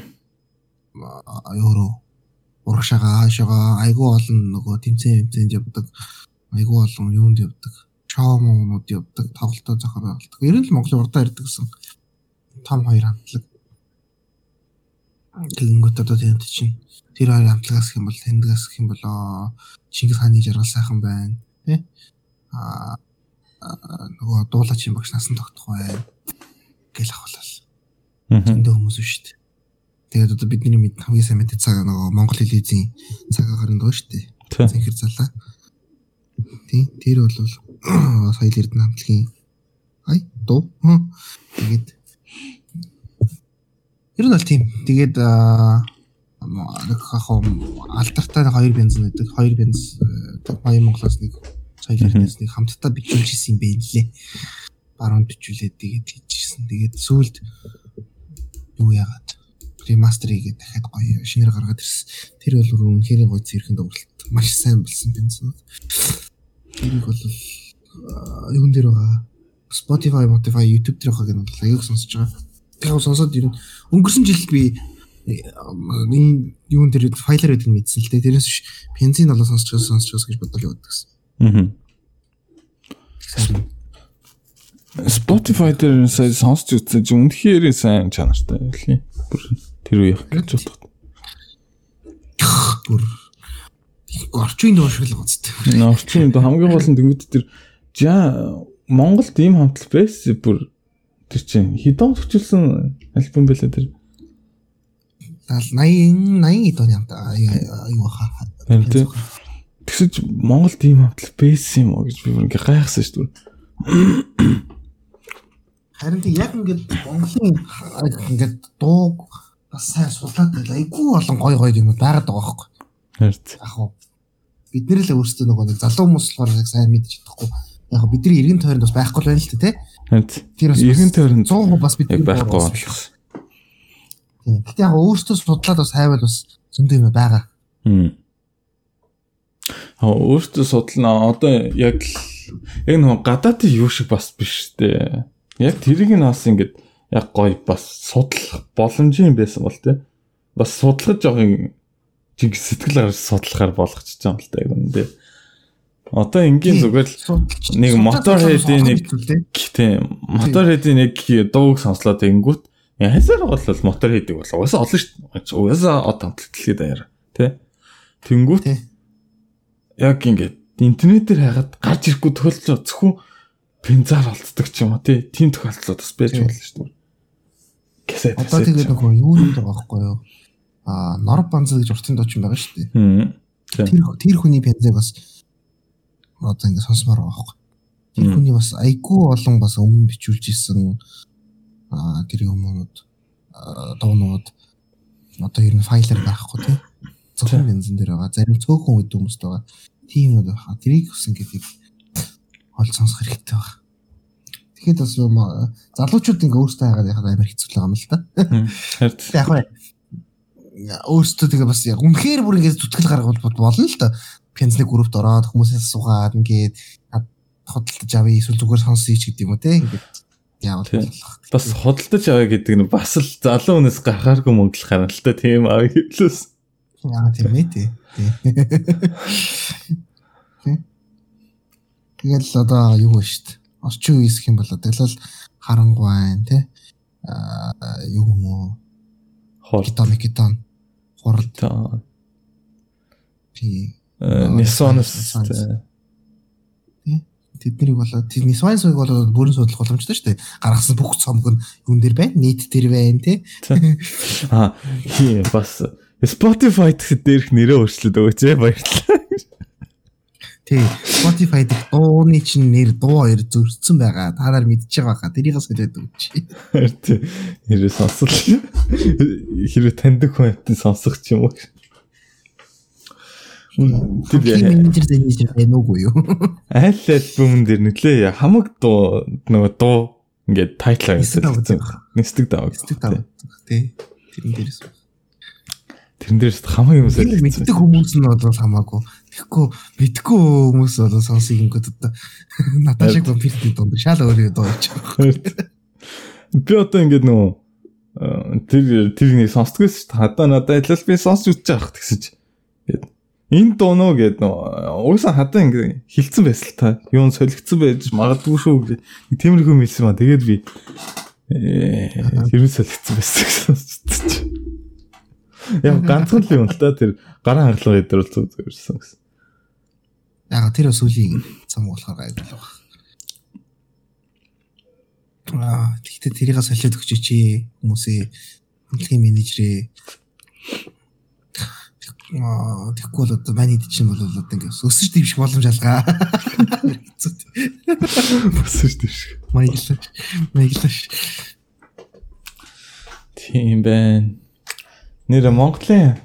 евро урагшаага хаашаага айгүй олон нөгөө тэмцээн тэмцээнд явдаг айгүй олон юунд явдаг чоомонууд явдаг, тоглолтоо зохион байгуулдаг. Ер нь л Монголын урдаа ирдэг гэсэн том хоёр хамтлаг. Тэгэнгүүт одоо тийм чинь тэр хоёр хамтлагаас гэх юм бол тэндгээс гэх юм бол Чингис хааны жаргал сайхан байна. Тэ? Аа нөгөө дуулаач юм багш насан тогтох байна. Гэл ахвалал. Зөндөө хүмүүс шүү дээ. Тэгээд одоо бидний мэд хамгийн сайн мэддэг цаг нөгөө Монгол телевизийн цаг агаар нь дөө шүү дээ. Зэнхэр залаа. Тий, тэр бол соёл эрдэнэ хамтлагийн ай дуу. Тэгээд ер нь бол тийм. Тэгээд нэг хаа алдартай хоёр бензин гэдэг. Хоёр бенз Баян Монголоос нэг соёл эрдэнэс нэг хамтдаа бичүүлжсэн юм бэ нэлээ. Баруун бичүүлээд тэгээд хийжсэн. Тэгээд сүүлд юу яагаад ремастер хийгээд дахиад гоё шинээр гаргаад ирсэн. Тэр бол үнэхээр гоё зэрхэн дууралт. Маш сайн болсон бензинууд. Тэрийг бол юун дээр байгаа. Spotify, Spotify, YouTube дээр байгаа гэнэ бол аяг сонсож байгаа. Тэгэхээр сонсоод ер нь өнгөрсөн жилд би энэ юун дээр файлаар байдаг мэдсэн л дээ. Тэрнээс биш бензин болоо сонсож байгаа сонсож байгаа гэж бодол яваад гэсэн. Аа. Spotify дээр сая сонсч үзсэн чи үнэхээр сайн чанартай байлээ. Бүр тэр үеих гэж боддог. Бүр орчин доо шиг л гоцтой. Орчин доо хамгийн гол нь тэнгууд тэр жа Монголд ийм хамтлал байсан бүр тэр чинь хідэн төвчлсэн альбом байлаа тэр 80 80 оны хамтаа аюу хаа. Тэгсэж Монголд ийм хамтлал байсан юм уу гэж би ингээ гайхсан шүү дээ. Харин тийм яг ингээд Монголын ингээд дууг бас сайн суулаад байл. Айгүй болон гой гой юм байгаад байгаа байхгүй. Харин. Яг уу бид нэр л өөрсдөө нөгөө залуу хүмүүс болохоор сайн мэдж чадахгүй. Яг бидний иргэн тойронд бас байхгүй байна л. Харин. Тэр бас Иргэн тойронд 100% бас бидний байхгүй болох. Тийм. Гэтэ яг өөртөө судлаад бас хайвал бас зөндөө юм байгаа. Хм. Аа өөртөө судлаа. Одоо яг яг нэг гадаадын юу шиг бас биш дээ. Яг тэрийг нь бас ингээд яг гоё бас судлах боломжийн байсан бол тээ. Бас судлах жоохон жиг сэтгэл гарч судлахаар болгочихж байгаа юм л та яг үнэндээ. Одоо энгийн зүгээр л нэг мотор хедийн нэг тийм мотор хедийн нэг дууг сонслоод ингүүт Ясаар бол мотор хийдэг бол угаасаа олон шүү дээ. Угаасаа од хамтлагдлээ даяар. Тэ? Тэнгүүт яг ингээд интернетээр хайгаад гарч ирэхгүй тохиолдол зөвхөн пензар олддог ч юм уу тий. Тийм тохиолдлууд бас байж болно шүү дээ. Касет. Одоо тэгээд нөгөө юу юм байгаа байхгүй юу? Аа, нор банз гэж уртын доочин байгаа шүү дээ. Тэр тэр хүний пензэг бас одоо ингээд сонсомоор байгаа байхгүй. Тэр хүний бас айгүй олон бас өмнө бичүүлж исэн тэр юмнууд дуунууд одоо ер нь файлаар байхгүй тий. Зөвхөн бензин дээр байгаа. Зарим цөөхөн үед хүмүүст байгаа. Тийм үү хаа. Тэрийг хүсэн гэдгийг олж сонсох хэрэгтэй байна. Тэгэхэд бас юм залуучууд ингээ өөрсдөө хайгаад яхад амар хэцүү л байгаа юм л та. Харин Яг бай. Өөрсдөө тэгээ бас яг үнэхээр бүр ингээ зүтгэл гаргавал болно л та. Пензны группт ороод хүмүүсээс суугаад ингээд хөдөлтөж авъя эсвэл зүгээр сонсъё ч гэдэг юм уу те. Ингээд яавал бас хөдөлтөж авъя гэдэг нь бас л залуу хүнээс гарахааргүй мөнгөлөх харалтай тийм авъя хэлээс. Яа тийм ээ тий. Тэгэл одоо юу вэ штт. Орчин үеис юм бол тэгэл харангуй байна тий. Аа юу юм уу? Микитон хурд. Тий. Нисонс тэднийг болоо тэдний свайн суйг болоод бүрэн судлах боломжтой шүү дээ. Гаргасан бүх цомог нь юун дээр байна? Нийт дээр байна тий. Аа хий бас Spotify дээрх нэрээ өөрчлөд өгөөч ээ баярлалаа. Тий. Spotify дэх дууны чинь нэр дуу хоёр зөрчсөн байгаа. Та нар мэдчихэж байгаа. Тэрийг солиод өгч. Тий. Нэрээ сонсол. Хэрвээ таньдаг хүн сонсох ч юм уу. Тэр менежер зэнийж байна уугүй юу? Аль альбом дээр нүлээ хамаг дуу нөгөө дуу ингээд тайтлаа гэсэн. Нэстэг даваа. Нэстэг даваа. Тий. Тэрэн дээрээс. Тэрэн дээрээс хамаг юм сэлдэг. Мэддэг хүмүүс нь бол хамаагүй. Тэгэхгүй мэдгүй хүмүүс бол сонсыг ингээд одоо Наташиг бомпиртний дунд шал өөрөө дууч. Би одоо ингээд нөгөө тэр тэрийг сонсдгоос. Хадаа надад ажиллал би сонсч үзэж байгаа гэсэн чинь. Ингээд энэ дуунуу гэд нөө уусаа хадаа ингэ хилцэн байсан л та. Юу н солигдсон байж магадгүй шүү гэж. Нэг Тиймэрхүү хэлсэн ба тэгээд би хэрвээ солигдсон байсан гэсэн чи. Яг ганцхан л юм л та тэр гарын хангалуун дээр бол зүг зүгэрсэн гэсэн. Яг тэр бас үлийн цам болохоор гайгүй л баг. Аа тэгтээ тэрийг солиод өгч чи хүмүүсээ хөдөлгөөний менежерээ тэгэхгүй бол одоо маний чинь бол одоо ингэ өсөж дэвших боломж алгаа. Өсөж дэвших. Маяглаж. Маяглаж. Тийм байна. Нэр Монголын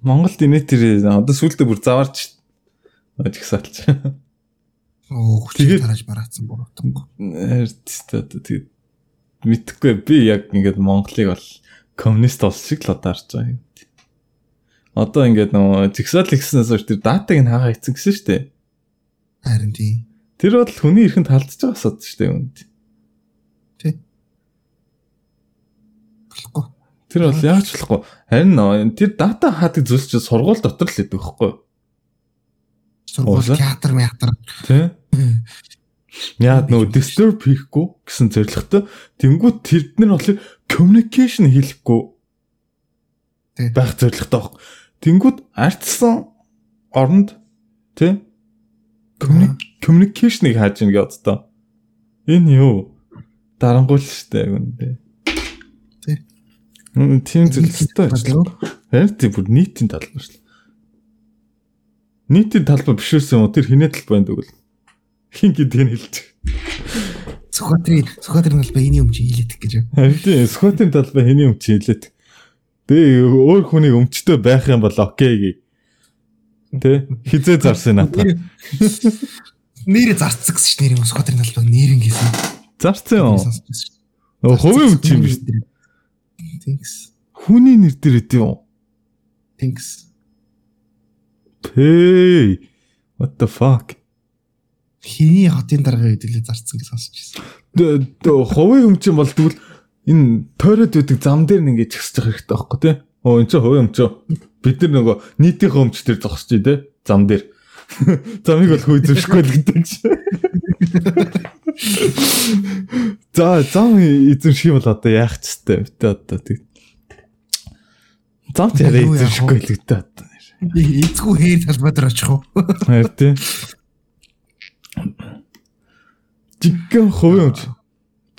Монголд инээдэр одоо сүултээ бүр заварч ажигсаалч. Оо хүчээр тарааж бараацсан буруутай. Эртээ тэгээд мэдхгүй би яг ингээд Монголыг бол коммунист улс шиг л одоо харж байгаа юм. Одоо ингээд нөгөө жигсаал ихснээс хойш тэр датаг нь хаагаа эцэг гэсэн шүү дээ. Харин тийм. Тэр бол хүний эрхэнд халдж байгаа асуудал шүү дээ үүнд. Тий. Болохгүй. Тэр бол яаж болохгүй. Харин тэр дата хаадаг зүйлс чинь сургууль дотор л байхгүй юу? Сургууль театр театр. Тий. Яа нөгөө disturb хийхгүй гэсэн зорилготой тэнгуү тэр нар бол communication хийхгүй байх зорилготой баг. Тэнгүүд ардсан оронд тий communication-ыг хааж ийн гэж боддоо. Энэ юу? Дарангуул штэ гүндээ. Тий. Тийм зүйлстэй ажил. Харин тий бүр нийтийн талбар шүү. Нийтийн талбар биш үсэн юм тэр хинэ талбар байдаг л. Хин гэдгийг хэлж. Сүхбаатарын Сүхбаатарын талбай хэний өмч хилээдэг гэж. Харин тий Сүхбаатарын талбай хэний өмч хилээдэг. Тэгээ өөр хүний өмчтөй байх юм бол окей гээ. Тэ хизээ зарсан надад. Нэрээ зарцсан гэсэн чинь нэрийн Сүхбаатарын талбайг нэрэн гэсэн. Зарцсан юм. Өө хувийн өмч юм биш. Thanks. Хүний нэр дээр идэв юм. Thanks. Hey. What the fuck? Хиний хотын дарга хэдүүлээ зарцсан гэж сонсч байсан. Хувийн өмч юм бол тэгвэл энэ тойроод байдаг зам дээр нэг ингэж зогсож байгаа хэрэгтэй байхгүй тий. Оо энэ ч хувийн өмч. Бид нар нөгөө нийтийн өмч дээр зогсож тий зам дээр. Замыг бол хүй зөвшгүй л гэдэг чи. За зам эзэмших юм бол одоо яах ч ёстой. Тэ одоо тий. Зам тэрэ эзэмшихгүй л гэдэг одоо. Эцгүй хээр талбай дээр очих уу? Хайр тий. Жиггэн хувийн өмч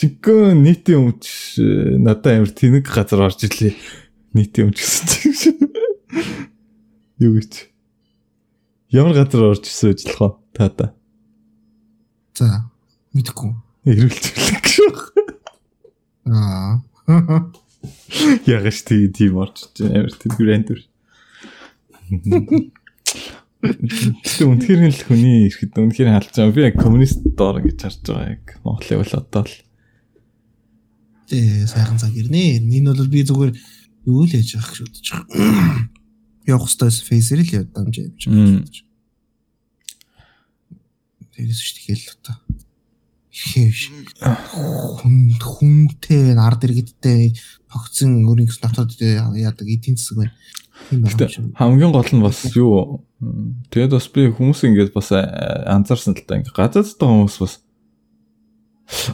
Жиггэн нийтийн өмч надад амар тэнэг газар орж ирлээ. Нийтийн өмч гэсэн чинь. Юу гэж? Ямар газар орж ирсэн ажиллах вэ? Та та. За, мэдхгүй. Ирүүлчихлээ гэж байна. Аа. Ягаш тий тийм орж ич амар тэр грэндэр. Тэгтээ үнэхээр л хүний ирэхэд үнэхээр халж байгаа. Би яг коммунист доор гэж харж байгаа яг Монголыг бол одоо л Тэ сайхан цаг ирнэ. Энэ бол би зүгээр юу л яж явах шүтэж байгаа. Явах хэвээр фейсэр л яд дамжаа явж байгаа. Тэрээс ч тэгэл одоо ихэвш хүн хүнтэй ард иргэдтэй тогтсон өөрийн гэсэн дотоод яадаг эдийн засаг байна. Хамгийн гол нь бас юу тэгээд бас би хүмүүс ингэж бас анзаарсан л та ингэ гадаад хүмүүс бас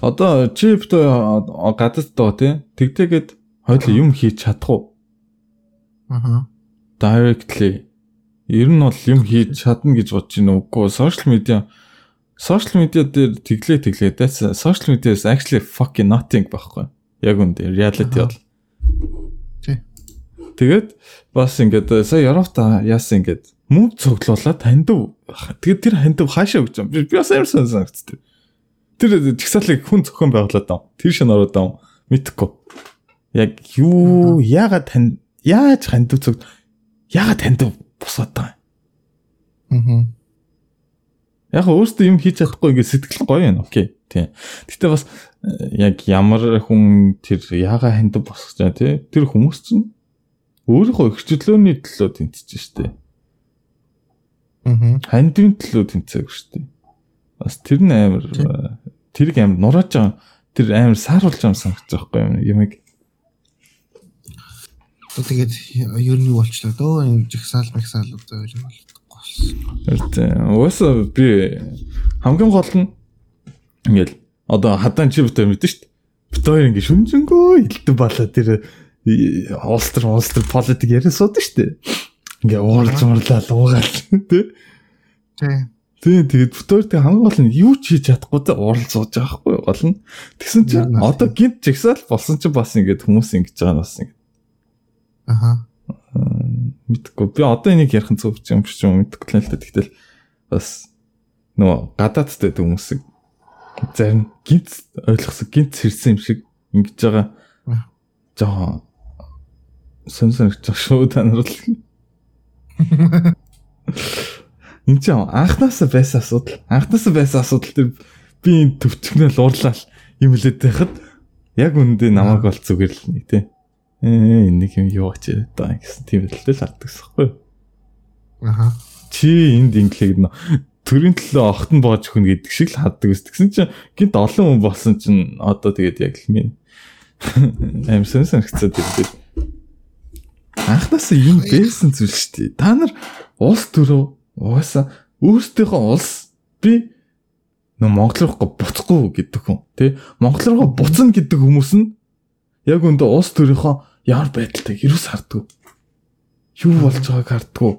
Одоо чипт гадаад доо тий. Тэгтэйгээд хоёул юм хийж чадах уу? Аха. Directly. Ер нь бол юм хийж чадна гэж бодож байна үгүй. Social media social media дээр тэглээ тэглээ. That's social media is actually fucking nothing байхгүй. Яг үндэ reality бол. Тэгээд бас ингээд сая Европта яасан ингээд мөнгө цуглуулаад хандив. Тэгээд тэр хандив хаашаа өгч юм. Би бас амар сонсогдсон. Тэр жигсаалыг хүн зохион байгуулад даа. Тэр шин ороод даа. Мэдхгүй. Яг юу яагаад тань яаж хандив цог яагаад хандив босоод байгаа юм. Аа. Яг өөртөө юм хийж чадахгүй ингээд сэтгэл гоё юм. Окей. Тийм. Гэтэ бас яг ямар хүн тэр яагаад хандив босгож байгаа тий. Тэр хүмүүс чинь өөрийнхөө ихчлөөний төлөө тэнцэж штэ. Аа. Хандивын төлөө тэнцээг штэ. Бас тэр нь амар тэрийг амар нурааж байгаа. Тэр амар сааруулж байгаа юм санагдаж байгаа юм. Ямиг. Тэгээд ер нь юу болчлоо дөө энэ жигсаал мэгсаал нь болохгүй. Тийм. Уусаа би хамгийн гол нь ингээл одоо хадаан чи битэр мэдэн штт. Бит хоёр ингээ шүмжэнгөө хилдэн балаа тэр улстар улстар политик яриа сууд штт. Ингээ ууралж муурлал уугаал тий. Тийм. Тийм тэгээд хоёр тэг хамгийн гол нь юу ч хийж чадахгүй те уурал сууж байгаа хгүй гол нь. Тэгсэн чи Ярнаа. одоо гинт жигсаал болсон чи бас ингээд хүмүүс ингэж байгаа нь бас ингэ Аха. мэдхгүй. Би одоо энийг ярих нь зөв ч юм шиг юм мэдэхгүй л да. Тэгтэл бас нөгөө гадаадтай хүмүүсийг зарим гинт ойлгосон гинт хэрсэн юм шиг ингэж байгаа жоо сон сон гэж шүү та нар л. Энд ч анханасаа байсан асуудал. Анханасаа байсан асуудал тэр би энэ төвчгнэл уурлал юм лээд байхад яг үндэ намайг бол зүгээр л нэг тий. Ээ нэг юм юу ч даа гэсэн тийм л л хардагсахгүй. Аха. Чи энд инглийг төрийн төлөө огт нь боож өгнө гэдэг шиг л хаддаг ус. Тэгсэн чинь гинт олон хүн болсон чинь одоо тэгээд яг л минь амарсан санагцаад ирлээ. Анхнаасаа юм байсан зүйл шүү дээ. Та нар улс төрөө угаасаа өөрсдийнхөө улс би нөө Монгол руу буцахгүй гэдэг хүн тий Монгол руу буцна гэдэг хүмүүс нь яг өндөө улс төрийнхөө ямар байдалтай ерөөс харддаг. Юу болж байгааг харддаг.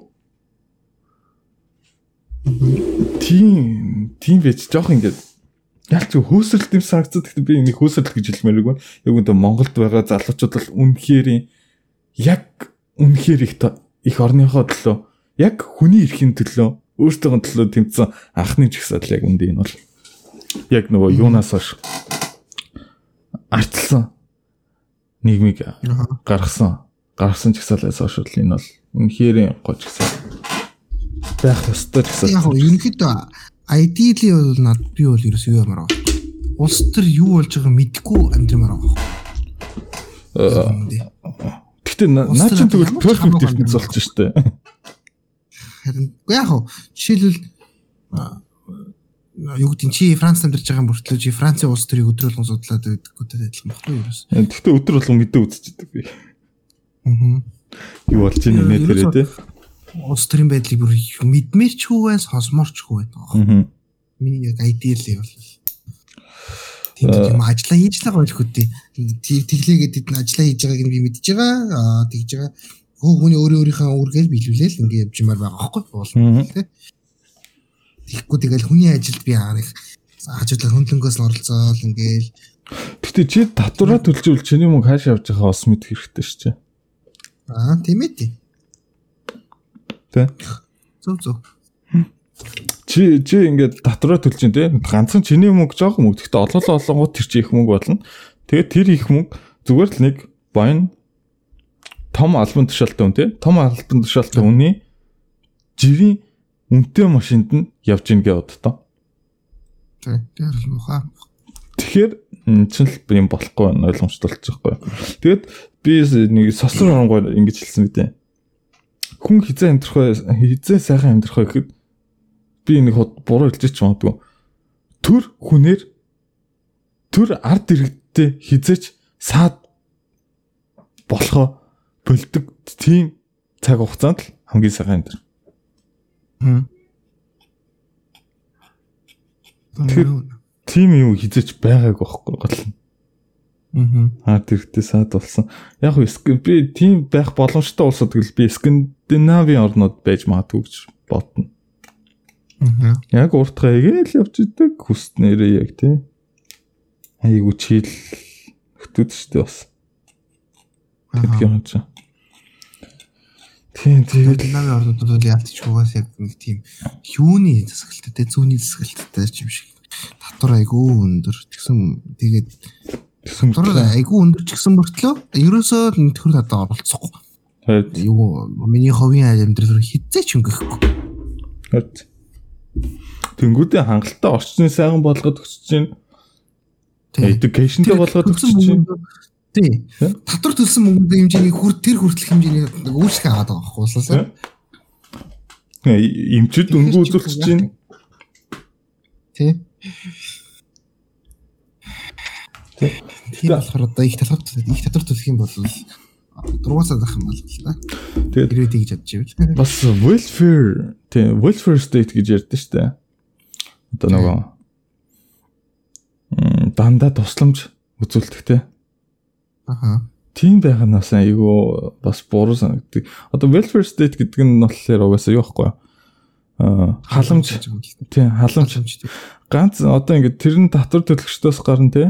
Тийм тийм байж жоох ингээд ялч хөөсрөлт юм санагцад гэхдээ би энийг хөөсрөлт гэж хэлмээрэг байна. Яг өндөө Монголд байгаа залуучууд бол үнэхээр яг үнэхээр их их орныхоо төлөө яг хүний эрхийн төлөө өөртөө төлөө тэмцсэн анхны жигсаал яг үндэ энэ бол яг нөгөө юунаас хойш артлсан нийгмийг гаргасан гаргасан жигсаалаас хойш бол энэ бол үнэхээр гоо жигсаал байх ёстой жигсаал. Яг ерөнхийдөө ideally бол над би бол ерөөс юу ямар байгаа. Улс төр юу болж байгааг мэдэхгүй амьдрмаар байгаа. Э, Гэтэ на- наа чинь тэгвэл perfect ертөнц болж штэ. Харин яг хөө жишээлбэл юу гэдэг чи Франц амьдарч байгаа мөртлөө чи Францын улс төрийг өдөр болгон судлаад байдаггүй тэ адилхан баггүй юу ерөөс. Гэтэ өдөр болгон мэдээ үзчихдэг би. Аа. Юу болж ийн нэ тэрэ тэ. Улс төрийн байдлыг бүр мэдмээр ч хүү байх, сонсмоор ч хүү байх. Аа. Миний яг ideal бол тийм юм ажиллаа хийж байгаа байх үгүй. Тэглээгээд эдэн ажиллаа хийж байгааг нь би мэдж байгаа. Аа тэгж байгаа. Хөө хүний өөрөө өөрийнхөө үргээл биелүүлээл ингэ явж юмар байгаа байхгүй бол Мгм. тий. Тэгэхгүй тэгэл хүний ажилд би их хажуудлаа хөндлөнгөөс нь оролцоол ингээл Гэтэ чи татвараа төлжүүл чиний мөнгө хааш явж байгаа бас мэдэх хэрэгтэй шүү дээ. аа тийм ээ тий. Тэ? Зөв зөв. Чи чи ингээд татвараа төлж ин тэ ганцхан чиний мөнгө жоох мөнгө. Гэтэ олоолаа олонгууд тэр чи их мөнгө болно. Тэгээд тэр их мөнгө зүгээр л нэг боён том албан тушаалтай хүн тэ том албан тушаалтай хүний жирийн үнэтэй машинд нь явж ийн гэвд тоо. Тий. Тэр л муха. Тэгэхээр чинь л юм болохгүй байна, ойлгомжтой болчихгүй. Тэгээд би нэг сосор оронгоор ингэж хэлсэн гэдэг. Хүн хизээ амьдрах хизээ сайхан амьдрах гэхэд би нэг буруу хэлж ч магадгүй. Төр хүнээр төр ард иргэдтэй хизээч саад болохоо бөлдөг тийм цаг хугацаанд л хамгийн сайхан. Тэр- Тийм юм хизээч байгаагүй байхгүй гол нь. Ард иргэдтэй саад болсон. Яг Ск- би тийм байх боломжтой улсууд гэл би Скандинавийн орнууд байж магадгүй гэж бодно. Яг уртгаа игээл явж идэг хүснээрээ яг тий. Айгу чийл хөтөд штэ бас. Тэг юм чи. Тийм тэгээд Скандинавын орнуудад бол яалтч угаас яг нэг тийм юуны засаглалтай те зүүнний засаглалтай юм шиг. Татвар айгүй өндөр. Тэгсэн тэгээд төсөм татвар айгүй өндөр ч гэсэн мөртлөө. Ерөөсөө нэтгэр надад оролцохгүй. Хайд юу миний ховын амьдрал руу хизээч өнгөхгүй. Хайд. Тэнгүүдээ хангалттай орчны сайхан болгоод өгч чинь educationтэй болгоод өгч чинь тий татвар төлсөн мөнгөний хэмжээний хүр тэр хүртэлх хэмжээний нэг үйлчлэг аваад байгаа байхгүй ууслаа эмчүүд өнгө үзүүлж чинь тий Тий. Тийм болохоор одоо их татвар их татвар төлөх юм бол дургуусаад ах юм бол л та. Тэгээд тэгж чадчих юм бил. бас welfare тийм welfare state гэж ярьдэн штэ. Одоо нөгөө дандаа тусламж үзүүлдэг те. Аха. Тийм байханаас айгүй бас буруу санагддаг. Одоо welfare state гэдэг нь болохоор угаасаа юу байхгүй юу? Аа халамж тийм халамж халамж. ганц одоо ингээд тэр нь татвар төлөгчдөөс гарна те.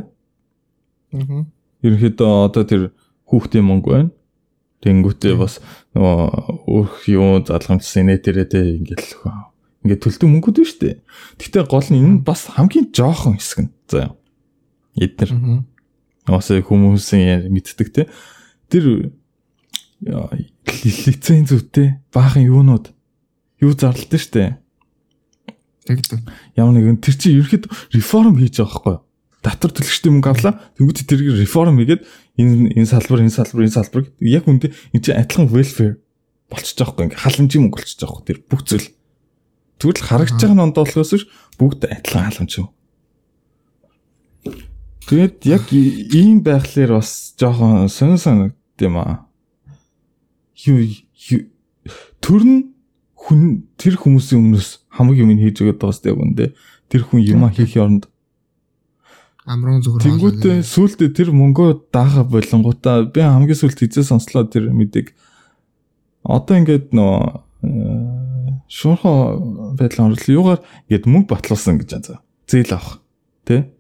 Аа. Ерөнхийдөө одоо тэр хүүхдийн мөнгө байна. Тэнгүүтээ бас нөгөө өөх юу залгамжсан нэтэрээ те ингээд л хөө. Ингээд төлдөг мөнгөд шүү дээ. Гэхдээ гол нь энэ нь бас хамгийн жоохон хэсэг нь. За. Эднэр Уусаа хүмүүсийн мэддэг те. Тэр лиценз үтэй баахан юунууд юу зарлалтай штэ. Тэгдэг. Ямар нэгэн тэр чинь ерөөд реформ хийж байгаа байхгүй юу? Татвар төлөгчтэй мөнгө авлаа. Тэнгүүт тэрийг реформ хийгээд энэ энэ салбар энэ салбар энэ салбар яг үндэ энэ чинь адилхан welfare болчихж байгаа байхгүй ингээ халамжийн мөнгө болчихж байгаа байхгүй тэр бүх зүйл. Тэгвэл харагдаж байгаа нь ондоолохоос биш бүгд адилхан халамж юм. Тэгээд яг ийм байхлаар бас жоохон сонир санагд юм аа. Юу төр нь хүн тэр хүмүүсийн өмнөөс хамаг юм хийж өгöd байгаа сте үндэ. Тэр хүн юм хийх оронд Амрын зүгээр. Тэнгүүтээ сүултээ тэр мөнгөө даага болонгуудаа би хамгийн сүлт хизээ сонслоо тэр мэдээг одоо ингээд нөө шуурхаа байдлаар орлоо юугаар ингээд мөнгө батлуулсан гэж байгаа. Зээл авах. Тэ?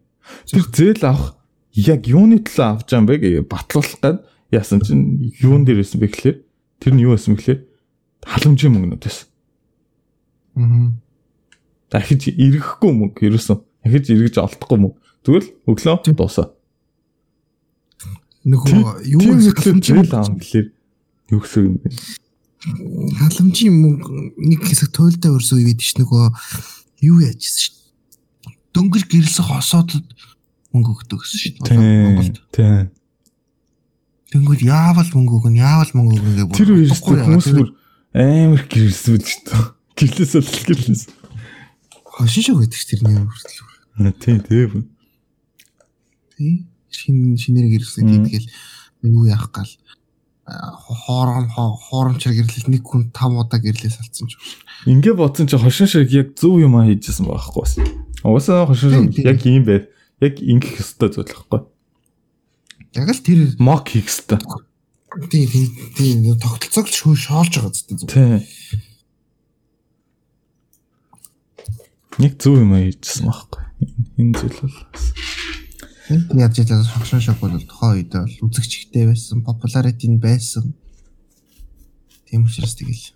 Тэр зээл авах яг юуны төлөө авч байгаа юм бэ гэж батлуулах гээд яасан чинь юун дээр байсан бэ гэхлээр тэр нь юу байсан бэ гэхлээр халамжийн мөнгнүүд байсан. Аа. Дахиж эргэхгүй мөнгө ерөөсөн. Дахиж эргэж олдохгүй мөнгө. Тэгвэл өглөө дуусаа. Нөгөө юу зээл аав гэхлээр юу гэсэн юм бэ? халамжийн мөнгө нэг хэсэг туйлдаа өрсөн үед ш нөгөө юу яажсэн ш. Дөнгөж гэрэлсэх хосоодод мөнгө өгдөг гэсэн ш. Монголд. Тийм. Дөнгөж яавал мөнгө өгнө, яавал мөнгө өгнө гэж Тэр үеэс хүмүүс бүр амар гэрэлсвэл ч тоо. Гэрлээс бол гэрлээс. хошин шиг байдаг ш тэрний хүртэл. Тийм тийм. Тий. Шин шинээр гэрэлсэн гэдгээл юу яах гал хоорон хооромчаар гэрлэл нэг хүн 5 удаа гэрлээс алдсан ч. Ингээ бодсон чи хошин шиг яг зөв юм а хийжсэн байхгүй бас. Тийм, тийм. яг ийм байв. Яг ингэх ёстой зүйл байхгүй. Яг л тэр Мок хийх ёстой. тий тий тий тогтолцоог шөө шоолж байгаа зү. Тийм. Нэг зөв юм хийжсэн байхгүй. Энэ зүйл бол. Энд яаж яаж хогшин шок бол тухайн үед бол үзэгчтэй байсан, popularity нь байсан. Тийм учраас тэгэл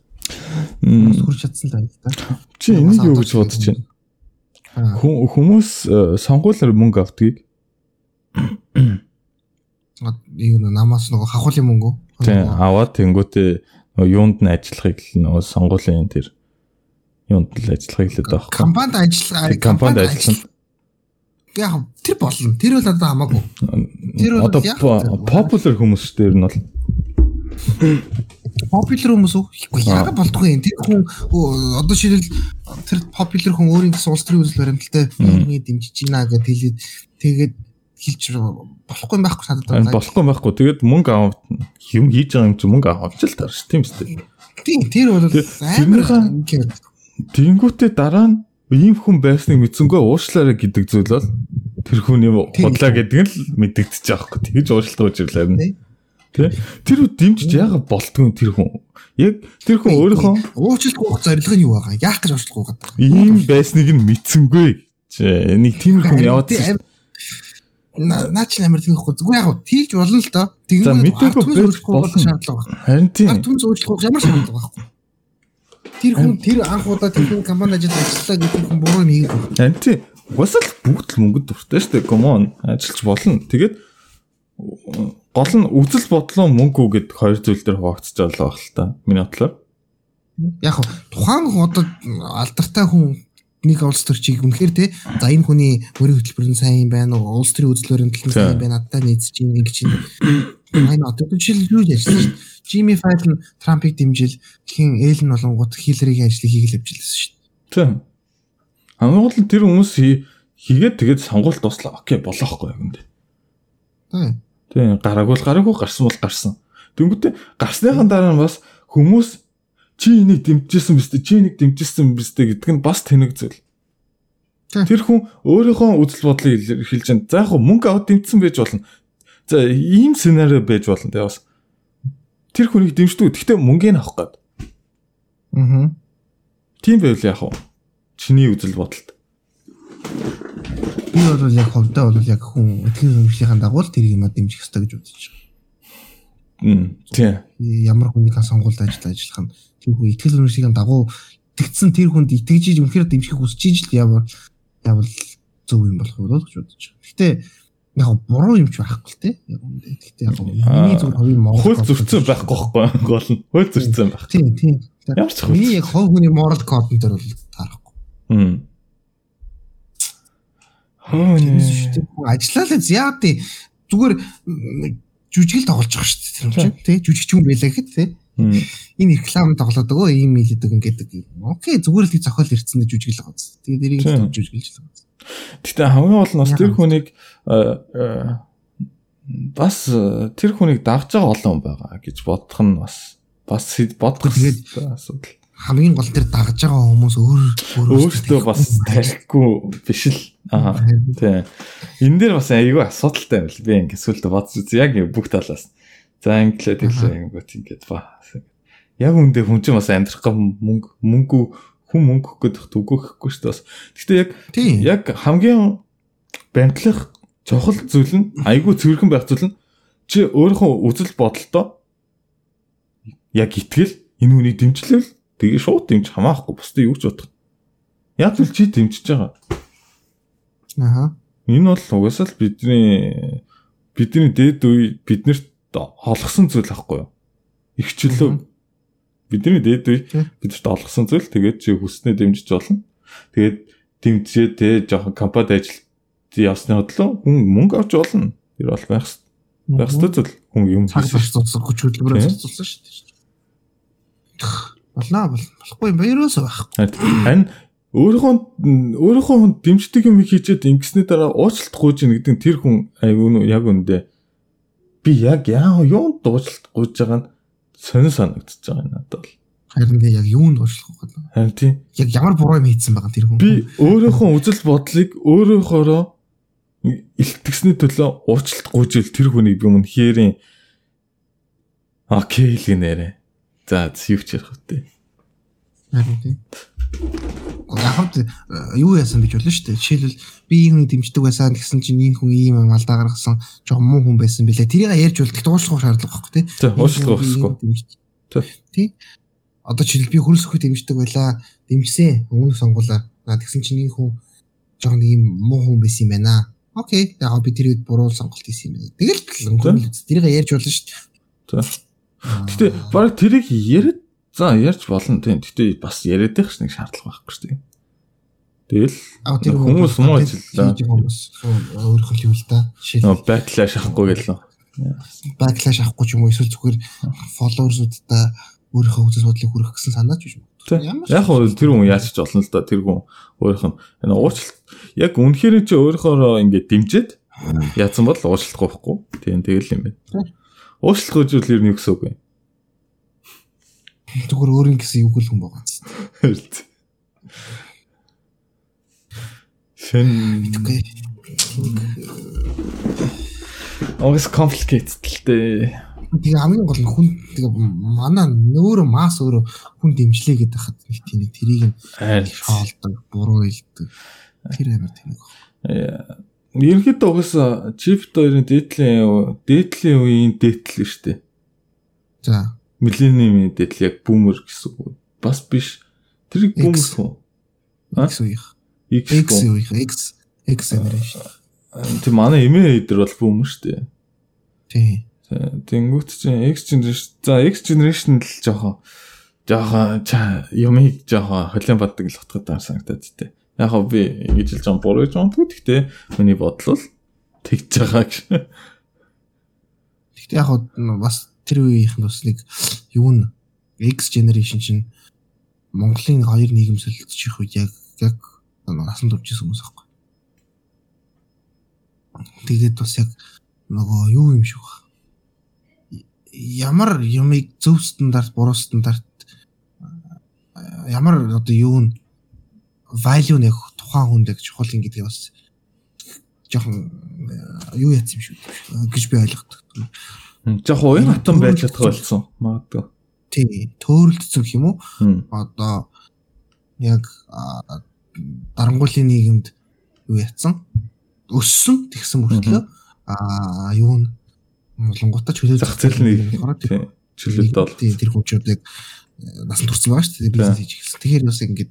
М, хүрч чадсан л байна л да. Чи энийг юу гэж бодож байна? Хүмүүс э, сонгуулиар мөнгө авдгийг юу нэ намаас нөгөө хахуулын мөнгө. тийм аваад тэнгуүтээ нөгөө юунд нь ажиллахыг л нөгөө сонгуулийн тэр юунд л ажиллахыг л байгаа компанид ажил компанид ажилласан. Яг тэр болно. Тэр бол одоо хамаагүй. Тэр бол popular хүмүүс шүү дээ ер нь бол. Popular хүмүүс үү? Ихгүй Аа. яагаад болдгоо юм. Тэр хүн оо, одоо шилэл тэр popular хүн өөрийн гэсэн улс төрийн үзэл баримталтай фирмээ дэмжиж гинэ гэж хэлээд тэгээд хэлж болохгүй юм байхгүй санагдаад байна. болохгүй байхгүй. Тэгээд мөнгө аваад юм хийж байгаа юм чи мөнгө авах авч л таарч тийм үстэй. Тийм тэр бол амар Тэнгүүтээ дараа нь ийм хүн байсныг мэдсэнгөө уушлаарай гэдэг зүйл бол тэр хүний Тийм. худлаа гэдэг нь л мэдэгдэж байгаа байхгүй. Тэгж уушлах гэж ирлээ. Тэ? Тэр үе дэмжиж яагаад болтгүй тэр хүн. Яг тэр хүн өөрийнхөө уучлалт гоох зорилго нь юу байгаа? Яах гэж уучлалт гооход байгаа? ийм байсныг нь мэдсэнгүй. Нэг тийм хүн яваад Тийм, На наач амар тийхгүй зүгээр яг тийж болно л доо. Тэгвэл мэдээгүй болно. шаардлага байна. харин тийм. Түн зөөжлөх ямар шаардлага байхгүй. Тэр хүн тэр анх удаа тэр хүн компани ажил ажиллаа гэдэг хүн буруу юм хийгээд байна. Харин тийм. Угсаал бүгд л мөнгөд дуртай шүү дээ. Come on. Ажиллаж болно. Тэгээд гол нь үзэл бодлоо мөнгө гэдэг хоёр зүйл дээр хуваагдчих жолоо баг л та. Миний бодлоор. Яг тухайн одоо алдартай хүн нэг улс төрчийг үнэхээр те за энэ хүний мөрийн хөтөлбөр нь сайн юм байна уу улс төрийн баримтлал нь сайн Тийм. байна надтай нийцж чинь ингэ чинь маань одоо жишээлбэл юу ярьсан шүү дээ Файл нь Трампыг дэмжил хин Эйл нь болонгууд Хиллерийн ажлыг хийгээл явжлээсэн шүү Тийм. Хамгийн гол нь тэр хүмүүс хий- хийгээд тэгээд сонгуульд туслаа. Окей, болохгүй юм дээ. дээ Тийм. Гараагүй л гараагүй гарсан бол гарсан. Тэнгүүтээ гарсныхан дараа нь бас хүмүүс чи энийг дэмжижсэн биз дээ чи энийг дэмжижсэн биз дээ гэдэг нь бас тэнэг зүйл. Тэр хүн өөрийнхөө үзэл бодлыг илэрхийлж байна. За яг хөө мөнгө аваад дэмжсэн байж болно. За ийм сценарио байж болно те бас. Тэр хүнийг дэмждэг. Гэхдээ мөнгөний авах гээд. Аа. Тийм байвал яг хөө чиний үзэл бодолд. Би бол яг ховдоо бол яг хүн итгэл үнэмшлийн дагуу л тэр юм дэмжих хэрэгтэй гэж бодож байна. Мм. Тийм. Ямар хүнийг сонгуульд ажил ажиллах нь тэр хүн итгэл үнэмшлийн дагуу итгэцэн тэр хүнд итгэж үнэхээр дэмжих хүсэж ижил ямар явал зөв юм болох уу гэж бодож байна. Гэтэ яг буруу юм ч байхгүй л те. Яг үндэ. Гэтэ яг миний зөв хувийн монгол Хөл зөрчсөн байхгүй байхгүй гол нь. Хөл зөрчсөн байх. Тийм тийм. Ямар ч хөл. Миний яг хов хүний moral code дээр бол таарахгүй. Мм. Хөө Тэрнээс шүү дээ. Хүн Ажиллаа л яа тий зүгээр жүжигэл тоглож байгаа шүү дээ. Юм чинь тий жүжигч хүн байлаа гэхэд тий энэ реклам тоглоод өгөө ийм хэлдэг ингээд окей зүгээр л тий зохиол ирцэндээ жүжигэл байгаа. Тэгээд эрийг Тийм. жүжигэлж байгаа. Гэтэ хамгийн гол нь бас тэр хүнийг э, э, бас э, тэр хүнийг дагж байгаа олон хүн байгаа гэж бодох нь бас бас бодох Тэгээд- асуудал. Хамгийн гол тэр дагж байгаа хүмүүс өөр Өөртөө бас тарихгүй биш л. Аа. Тийм. Энэ дээр бас айгүй асуудалтай юм л би ингэ сүлдө бодож үз яг бүх талаас. За инглээд ирлээ ингэот ингээд ба. Яг үндэ хүн чинь бас амьдрах гам мөнгө мөнгө хүн мөнгө өгөх гэдэг түгөөхгүй шүү дээ бас. Гэхдээ яг Тийм. яг хамгийн баримтлах чухал зүйл нь айгүй цэвэрхэн байх зүйл нь чи өөрийнхөө үзэл бодолтой яг итгэл энэ хүнийг дэмжлэвэл тэгээ шууд дэмж хамаахгүй бусдыг юу ч бодох. Яг л чи дэмжиж байгаа. Аха. Энэ бол угаасаа л бидний бидний дээд үе биднэрт олгосон зүйл ахгүй юу? Игчлөө бидний дээд үе бидэрт олгосон зүйл тэгээд чи хүснээ дэмжиж болно. Тэгээд дэмжээ те жоохон компанид ажилт явсны бодлоо хүн мөнгө авч болно. Тэр бол байх байх хэвээр зүйл хүн юм цаг цуцсан хүч хөдөлмөрөөр цуцсан шүү дээ. Болно бол болохгүй юм баяраас байх. Харин өөрийнхөө өөрийнхөө хүн дэмждэг юм хийчихэд ингэсний дараа уучлалт гуйж ийн гэдэг нь тэр хүн айгүй яг үндэ би яг яа юу дуучлалт гуйж байгаа нь сонир санагдчихж байгаа надад бол. Харин тэгээ яг юунд уучлах вэ? Харин тийм Яг ямар буруу юм хийсэн байгаа тэр хүн. би өөрийнхөө үзэл бодлыг өөрөөхөөрөө илтгэсний төлөө уучлалт гуйж ил тэр хүнийг би үнэхэрийн окей л гинээрээ. За юу ч ярих үтэй. Харин тийм. Яг хавд юу яасан гэж болно шүү дээ. Жишээлбэл би ийм хүн дэмждэг байсан гэсэн чинь энэ хүн ийм юм алдаа гаргасан жоохон муу хүн байсан билээ. Тэрийг ярьж бол тэгт уучлах шаардлага байхгүй тий. За уучлалт гуйхгүй. Тий. Тий. Одоо жишээл би хөрс өхөд дэмждэг байлаа. Дэмжсэн. Өмнөх сонгуулаа. Наа тэгсэн чинь энэ хүн жоохон нэг юм муу хүн байсан юм байна. Окей. Яг би тэр үед буруу сонголт хийсэн юм байна. Тэгэл л өнгөрөөл үз. Тэрийг ярьж болно шүү дээ. Гэтэ баг тэрийг яриад за ярьж болно тийм. Гэтэ бас яриад байх ш нэг шаардлага байхгүй шүү дээ. Тэгэл Хүмүүс муу ажиллаа. Хүмүүс өөрөөх нь юу л да. Жишээл нөө backlash авахгүй гэлээ. backlash авахгүй ч юм уу эсвэл зүгээр followers-уудаа өөрийнхөө үзэл бодлыг хүргэх гэсэн санаач биш үү? Яг хөө тэр хүн яаж ч болно л да. Тэр хүн өөрийнх нь энэ уучлалт яг үнэхээр чи өөрийнхөө ингээд дэмжиж яатсан бол уучлалт гоохгүй. Тийм тэгэл юм байна. Уучлалт гоожвол ер нь юу гэсэн үг вэ? Зүгээр өөрийн гэсэн үг л хүн байгаа. Хэн Окей. Огс complicated л дээ. Тэгээ хамгийн гол нь хүн тэгээ манай нөөрэ мас өөрөө хүн дэмжлээ гэдэг хад нэг тийм тэрийг нь Айл. шаалдаг, буруу хэлдэг. Тэр амар тийм нэг. Ерөнхийдөө угаасаа чипт хоёрын дээдлийн дээдлийн үеийн дээдл шүү дээ. За, Миллениумын дээдл яг бүүмер гэсэн үг. Бас биш. Тэр бүүмер X. хөө. X үеих. X үеих. X X generation. Тэг манай эмээ эдэр бол бүүмер шүү дээ. Тийм. Тэнгүүт чинь X generation за X generation л жоохон жоохон юмыг жоохон холион баддаг л утгатай таар санагдаад тээ. Яг хөө би ингэж хэлж байгаа буруу гэж боддог. Гэхдээ миний бодол бол тэгж байгаа гэж. Гэхдээ яг бас тэр үеийнх нь бас нэг юу н X generation чинь Монголын хоёр нийгэм солилцчих үед яг яг насан турш ирсэн хүмүүс аахгүй. Тэгээд бас яг нөгөө юу юм шиг байна. ямар юмыг зөв стандарт, буруу стандарт а, ямар одоо юу н value нэг тухайн хүнд яг чухал юм гэдгийг бас жоохон а, юу яц юм шүү гэж би ойлгодог. Жохоо уян хатан байж чадах болсон. Магадгүй. Тий, төөрөлдсөн юм уу? Одоо яг дарангуулын нийгэмд юу ятсан? Өссөн тэгсэн мөртлөө а юу н болонгуудаа чөлөө Зах зээл нь тий, чөлөөт бол. тэр хүчүүдийг насан турсан байгаа шүү дээ бизнес хийж эхэлсэн. Тэгэхээр бас ингэж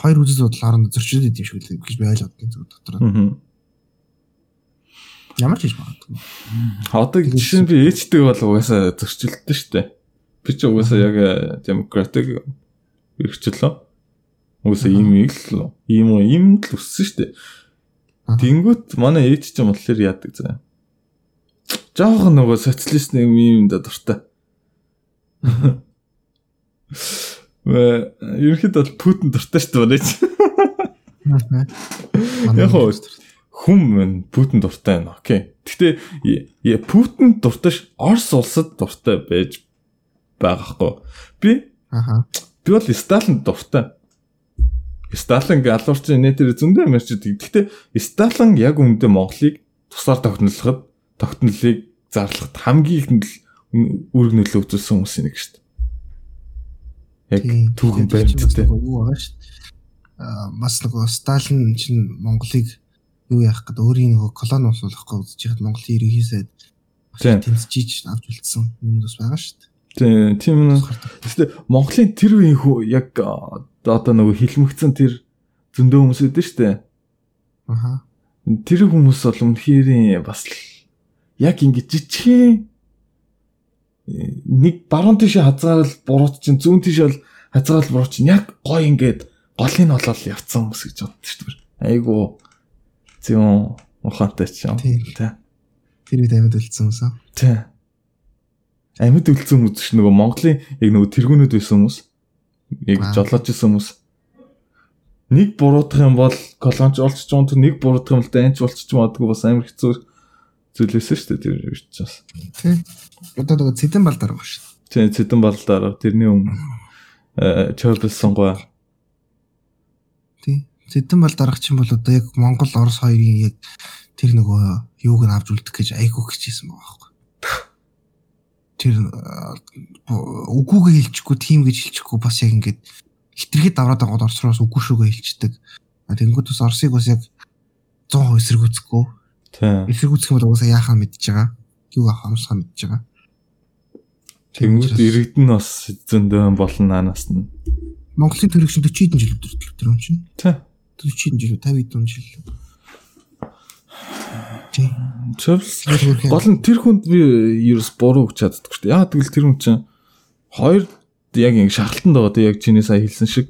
хоёр үзэл бодол хоорондоо зөрчилдөд идэв шүү дээ гэж би ойлгоод энэ зүйл дотор. Аа. Ямар ч хийж магадгүй. Одоо жишээ нь би ээжтэй бол угаасаа зөрчилдсөн шүү дээ. Би ч угаасаа яг демократик эрхчлөө. Угаасаа ийм их л ийм ийм л өссөн. Аха. Тэнгүүт манай ээж ч юм болохоор яадаг заа. Жохон нөгөө социалист нэг юм да дуртай. Вэ ерөөхдөө бол Путин дуртай шүү дээ. Яг хоо хүм мэн Путин дуртай байна. Окей. Гэхдээ Путин дуртай Орос улсад дуртай байж байгаа хгүй. Би Аха. би бол Сталин дуртай. Сталин галуурчин нэтэр зөндөө идэг. Гэхдээ Сталин яг үүндээ Монголыг тусаар тогтнолоход тогтнолыг зарлахад хамгийн ихэнд л үүрэг нөлөө үзүүлсэн хүмүүс нэг шүү дээ. Яг түүхэн баримттай. Юу байгаа шүү дээ. Аа бас нөгөө Сталин чинь Монголыг юу яах гэдэг өөрийн нөгөө колони болуулахгүй үзэж яхад Монголын ерөнхий сайд тэмцэж авч үлдсэн юм бас байгаа шүү дээ. Тийм тийм нь. Гэхдээ Монголын тэр үеийн хүү яг одоо нөгөө хилмигцэн тэр зөндөө хүмүүс үүдэн шүү дээ. Аха. Тэр хүмүүс бол үнэхээр бас яг ингэ жижигхэн э, нэг баруун тийшээ хазгаал бурууч чинь зүүн тийшээ бол хазгаал бурууч чинь яг гой ингээд голын олол явцсан хүмүүс гэж боддоо шүү дээ. Айгу зүүн ухаантай ч юм. Тэ. Тэр үед амьд үлдсэн хүмүүс аа. Тэ. Амьд үлдсэн хүмүүс ш нөгөө Монголын яг нөгөө тэргүүнүүд байсан хүмүүс. Яг жолооч байсан хүмүүс. Нэг буруудах юм бол колонч олчч юм то нэг буруудах юм бол данч болчих магадгүй бас амар хэцүү зүйлээсэн шүү дээ тэр үед ч бас. Тий. Одоо нөгөө цэдэн балдар байгаа шүү. Тийм цэдэн балдаар тэрний өмнө э Чарльз сонгоо. Тий. Цэдэн балдарах чинь бол одоо яг Монгол Орос хоёрын яг тэр нөгөө юуг нь авч үлдэх гэж айгуу хичээсэн байгаа байхгүй. Тэр үгүйгээ хэлчихгүй, тийм гэж хэлчихгүй бас яг ингээд хитрхэд давраад байгаа Оросроос үгүй шүүгээ хэлчихдэг. А тэнгууд бас Оросыг бас яг 100% эсэргүүцэхгүй. Тийм. Эсэргүүцэх юм бол угаасаа яахаа мэдж байгаа. Юу авах амсаа мэдж байгаа. Тэнгүүд иргэдэн бас зөндөө болно анаас нь. Монголын төрөг чинь 40 хэдэн жил өдөртлөө тэр юм чинь. Тийм. 40 хэдэн жил 50 хэдэн жил. Чарльз Гол нь тэр хүнд би ерөөс буруу өгч чаддаггүй шүү дээ. Яа тэгвэл тэр хүн чинь хоёр яг ингэ шахалтанд байгаа дээ яг чиний сая хэлсэн шиг.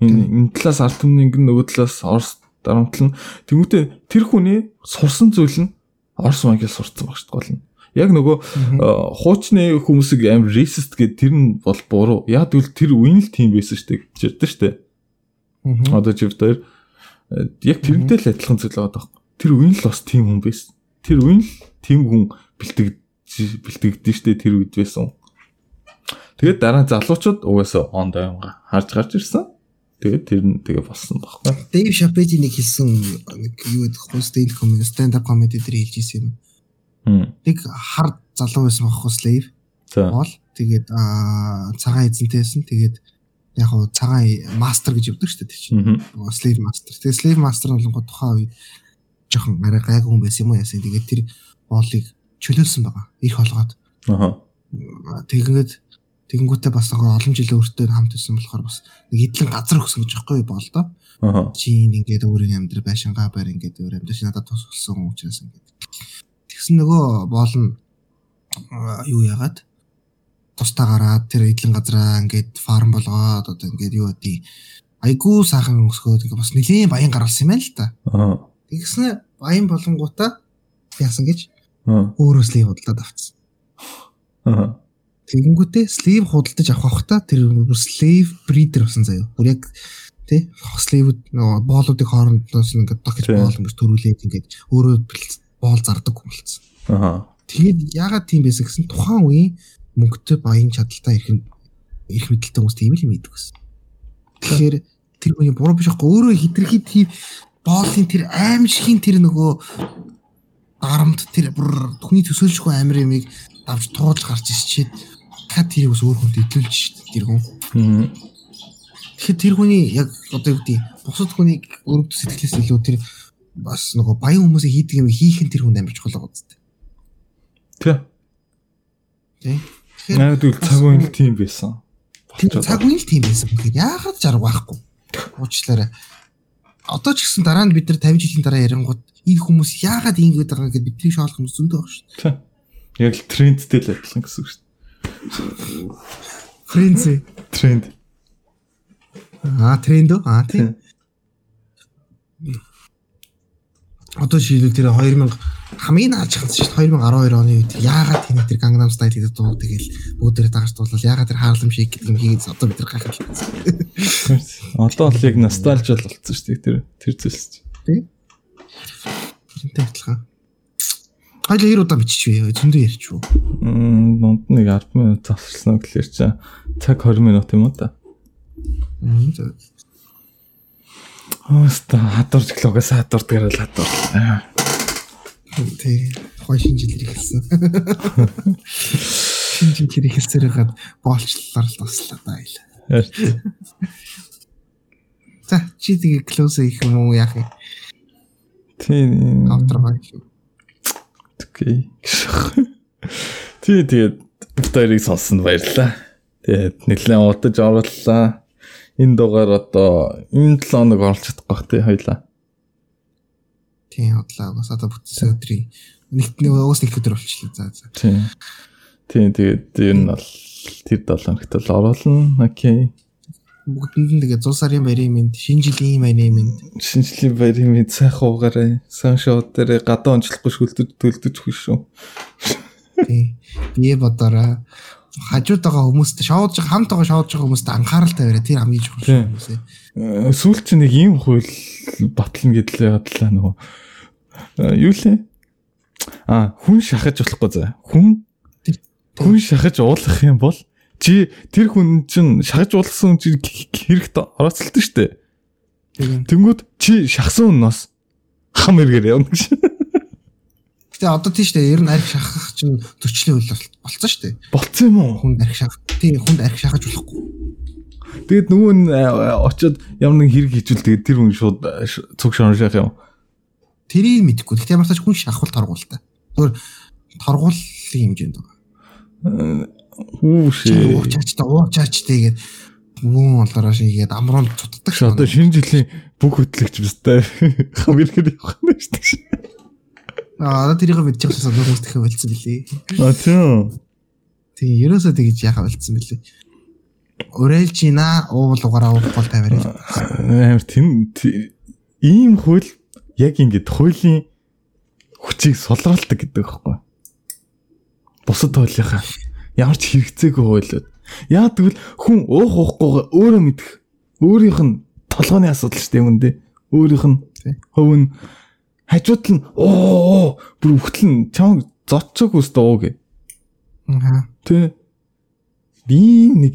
Энэ энэ талаас ард түмний ингэн нөгөө талаас Орос дарамтлан тэмүүтэ тэр хүний сурсан зүйл нь Орос мангал сурцсан баг шүү дээ гол нь. Яг нөгөө э, хуучны хүмүүсийг амар racist гэдэг тэр нь бол буруу. Яа тэгвэл тэр үеийн л тийм байсан шүү дээ гэж ярьдэн шүү дээ. Одоо жив дээр э, яг тэрнтэй л адилхан зүйл байгаа даа. Тэр үеийн л бас тийм хүн байсан. Тэр үеийн л тийм хүн бэлтгэж бэлтгэдэж штэ тэр үед байсан. Тэгээд дараа залуучууд угаасаа он дайнга харж гарч ирсэн. Тэгээд тэр нь тэгээ болсон байхгүй. Дэйв Шапети нэг хэлсэн нэг юу гэдэг вэ? Stand comedy, stand up comedy дээр хэлж ирсэн юм. Нэг хар залуу байсан байхгүй slave бол тэгээд аа цагаан эзэнтэйсэн. Тэгээд яг хуу цагаан мастер гэж өвдөг шүү дээ чинь. Мгм. Slave master. Тэгээд slave master нь бол тухайн үед жоохон арай гайгүй хүн байсан юм уу яасан. Тэгээд тэр боолыг чөлөөлсөн байгаа. Их холгоод. Аха. Тэгээд тэгэнгүүтээ бас нөгөө олон жил өөртөө хамт ирсэн болохоор бас нэг идэлэн газар өгсөн гэж байхгүй бол доо. Аха. Чи ингээд өөрийн амьдрал байшингаа байр ингээд өөр амьдрал чи надад тус болсон учраас ингээд. Тэгсэн нөгөө боол нь аа, юу яагаад тустаа гараад тэр идэлэн газараа ингээд фарм болгоод одоо ингээд юу гэдэг айгуу сайхан өсгөөд ингээд бас нэлийн баян гаргалсан юм байна л та. Аха. Тэгснэ баян болонгуудаа яасан гэж өөрөө слив худалдаад авцсан. Аха. Тэгэнгүүтээ слив худалдаж авах бахта тэр слив бридер болсон заяа. Бүр яг тий сливүүд нөгөө боолуудыг хоорондоос ингээд докж Тийм. боол ингэж төрүүлээд ингээд өөрөө боол зардаг хүн болсон. Аха. Тэгээд яагаад тийм байсан гэсэн тухайн үеийн мөнгөтэй баян чадaltaа ирэх ирэх мэдлэлтэй хүмүүс тийм л юм идэг гэсэн. Тэгэхээр тэр хүний буруу биш аахгүй өөрөө хитрхи тийм боолын тэр аимшигын тэр нөгөө дарамт тэр бүр түүний төсөөлшгүй амир юмыг давж туулж гарч ирчихэд та тэрийг бас өөр хүнд идлүүлж шít тэр хүн. Тэгэхээр тэр хүний яг одоо юу гэдэг бусад хүнийг өрөвд сэтгэлээс илүү тэр бас нөгөө баян хүмүүсийн хийдэг юм хийх нь тэр хүн амарч чухал байгаа зү. Тэ. Тий. Найд үл цаг үеийн л тийм байсан. Цаг үеийн л тийм байсан гэхээр яагаад жарга байхгүй. Уучлаарай. Одоо ч гэсэн дараа нь бид нар 50 жилийн дараа ярингууд энэ хүмүүс яагаад ингэж байгаа гэдээ бидний шоолох юм зөндөө баг шүү. Тэ. Яг л трендтэй л адилхан гэсэн үг шүү. Френз. Тренд. Аа тренд үү? Аа тийм. Одоо шийдэл тэр 2000 хамгийн ханс шүү дээ 2012 оны үед яагаад тийм тэр Gangnam Style гэдэг дуу тэгэл бүгд тэрэ дагаж дуулал яагаад тэр Harlem Shake гэдэг юм хийгээд одоо бид нар гайхаж байна. Одоо л яг ностальж болсон шүү дээ тэр тэр зүйлс. Тийм. Тэрнтэй адилхан. Хоёул хоёр удаа биччихвээ. Зөндөө ярьчихв. Мм дунд нэг 10 минут завсарлаа гэхэлэр чи цаг 20 минут юм уу та. Өөстө хадварч гэлөөс хадвардгаар л хадвар. Тэг. Хой шинжил ирэлсэн. Шинжил ирэлсээр гад боолчлолоор л туслаа да ил. За чи тэгээ клоус их юм уу яах юм? Тийм. Автрага шүү. Окей. Тий тэгээд бүгдээрийг сонссон баярлалаа. Тэгээд нэлээд удаж орууллаа. Энэ дугаар одоо энэ 7 хоног чадах бах тий хоёлаа. Тийм бодлоо. Бас одоо бүтсэн өдрийн нэгт нэг уус нэг өдөр болчихлоо. За за. Тий. Тий тэгээд ер нь бол тэр 7 хоногт л оруулна. Окей. Бүгдэнд нь тэгээ 100 сарын баярын мэнд, шинэ жилийн баярын мэнд. Шинжлэх баярын мэд сайхан уугаарай. Сан шоу дээр гадаа онцлохгүй шүлдэж төлдөж хөө шүү. Тийм. Бие бодороо хажууд байгаа хүмүүст шоудж хамт байгаа шоудж байгаа хүмүүст анхаарал тавиараа тэр хамгийн чухал Тийм. хүмүүс ээ. Э, Сүүл чи нэг ийм хууль батлна гэдлээ ядлаа нөгөө. Э, Юу лээ? А хүн шахаж болохгүй за. Хүн хүн шахаж уулах юм бол чи тэр хүн чинь шахаж уулсан хүн чи хэрэгт орооцолтой штэ. Тийм. Тэнгүүд чи шахсан хүнээс хам эргээр явна гэж. Гэтэ одоо тийш дээ ер нь арх шахах чинь төрчлийн үйл бол- болцсон шүү дээ. Болцсон юм уу? Хүнд арх шахах. Тийм хүнд арх шахаж болохгүй. Тэгээд нөгөө нь э, очиод ямар нэг хэрэг хийжүүл тэгээд тэр хүн шууд э, цуг шонших юм. Тэрийг мэдэхгүй. Гэтэ ямар ч хүн шахвал торгуул та. Зүгээр торгуулын хэмжээнд байгаа. Хүү Чи шээ. уучаач та уучаач тэгээд мөн олоороо шигээд амрал цутдаг Чи одоо шинэ жилийн бүх хөтлөгч бистай хам эргээр явах нь шүү дээ. Аа тэрийг мэдчих гэсэн хүмүүс дахиад болцсон билээ. А тийм. Тийм ерөөсөө тэгж яхаа болцсон билээ. Уриалж гинэ уул угаараа уух бол тавиарай. Амар тийм ти- ийм хууль яг ингэж хуулийн хүчийг сулруулдаг гэдэг байхгүй. Бусад хуулийнхаа ямар ч хэрэгцээгүй хуулиуд. Яа тэгвэл хүн уух уухгүй өөрөө мэдэх өөрийнх нь толгойн асуудал шүү дээ юм дэ. Өөрийнх нь Тий. хөв нь хажууд нь оо бүр нь чам зодчог үстэ уу гэ. Аа. Тэ. Би нэг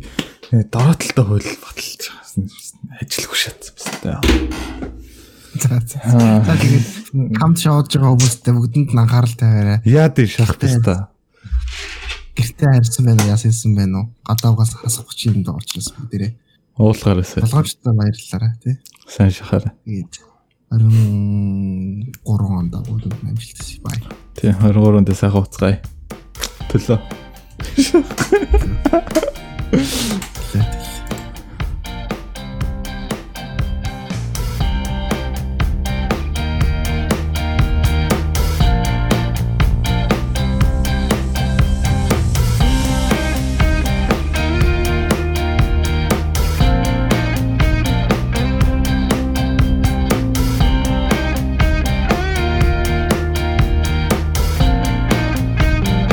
э, дороотлолтой хууль баталж ажиллах шатсан байна. За за. За тэгээд хамт шоудж байгаа хүмүүстээ бүгдэнд нь анхаарал тавиарай. Яа дээ шахах та. Гэртээ харьсан байна уу? Яасан байна уу? Гадаагаас хасах чинь дуурчлаас бүгдээрээ. Уулгаараасаа Болгоомжтой баярлалаа тий. сайн шахаарай. Тэгээд 23 онд бүгд амжилттай бай. Тий 23-нд сайхан уцгаая. Төлөө.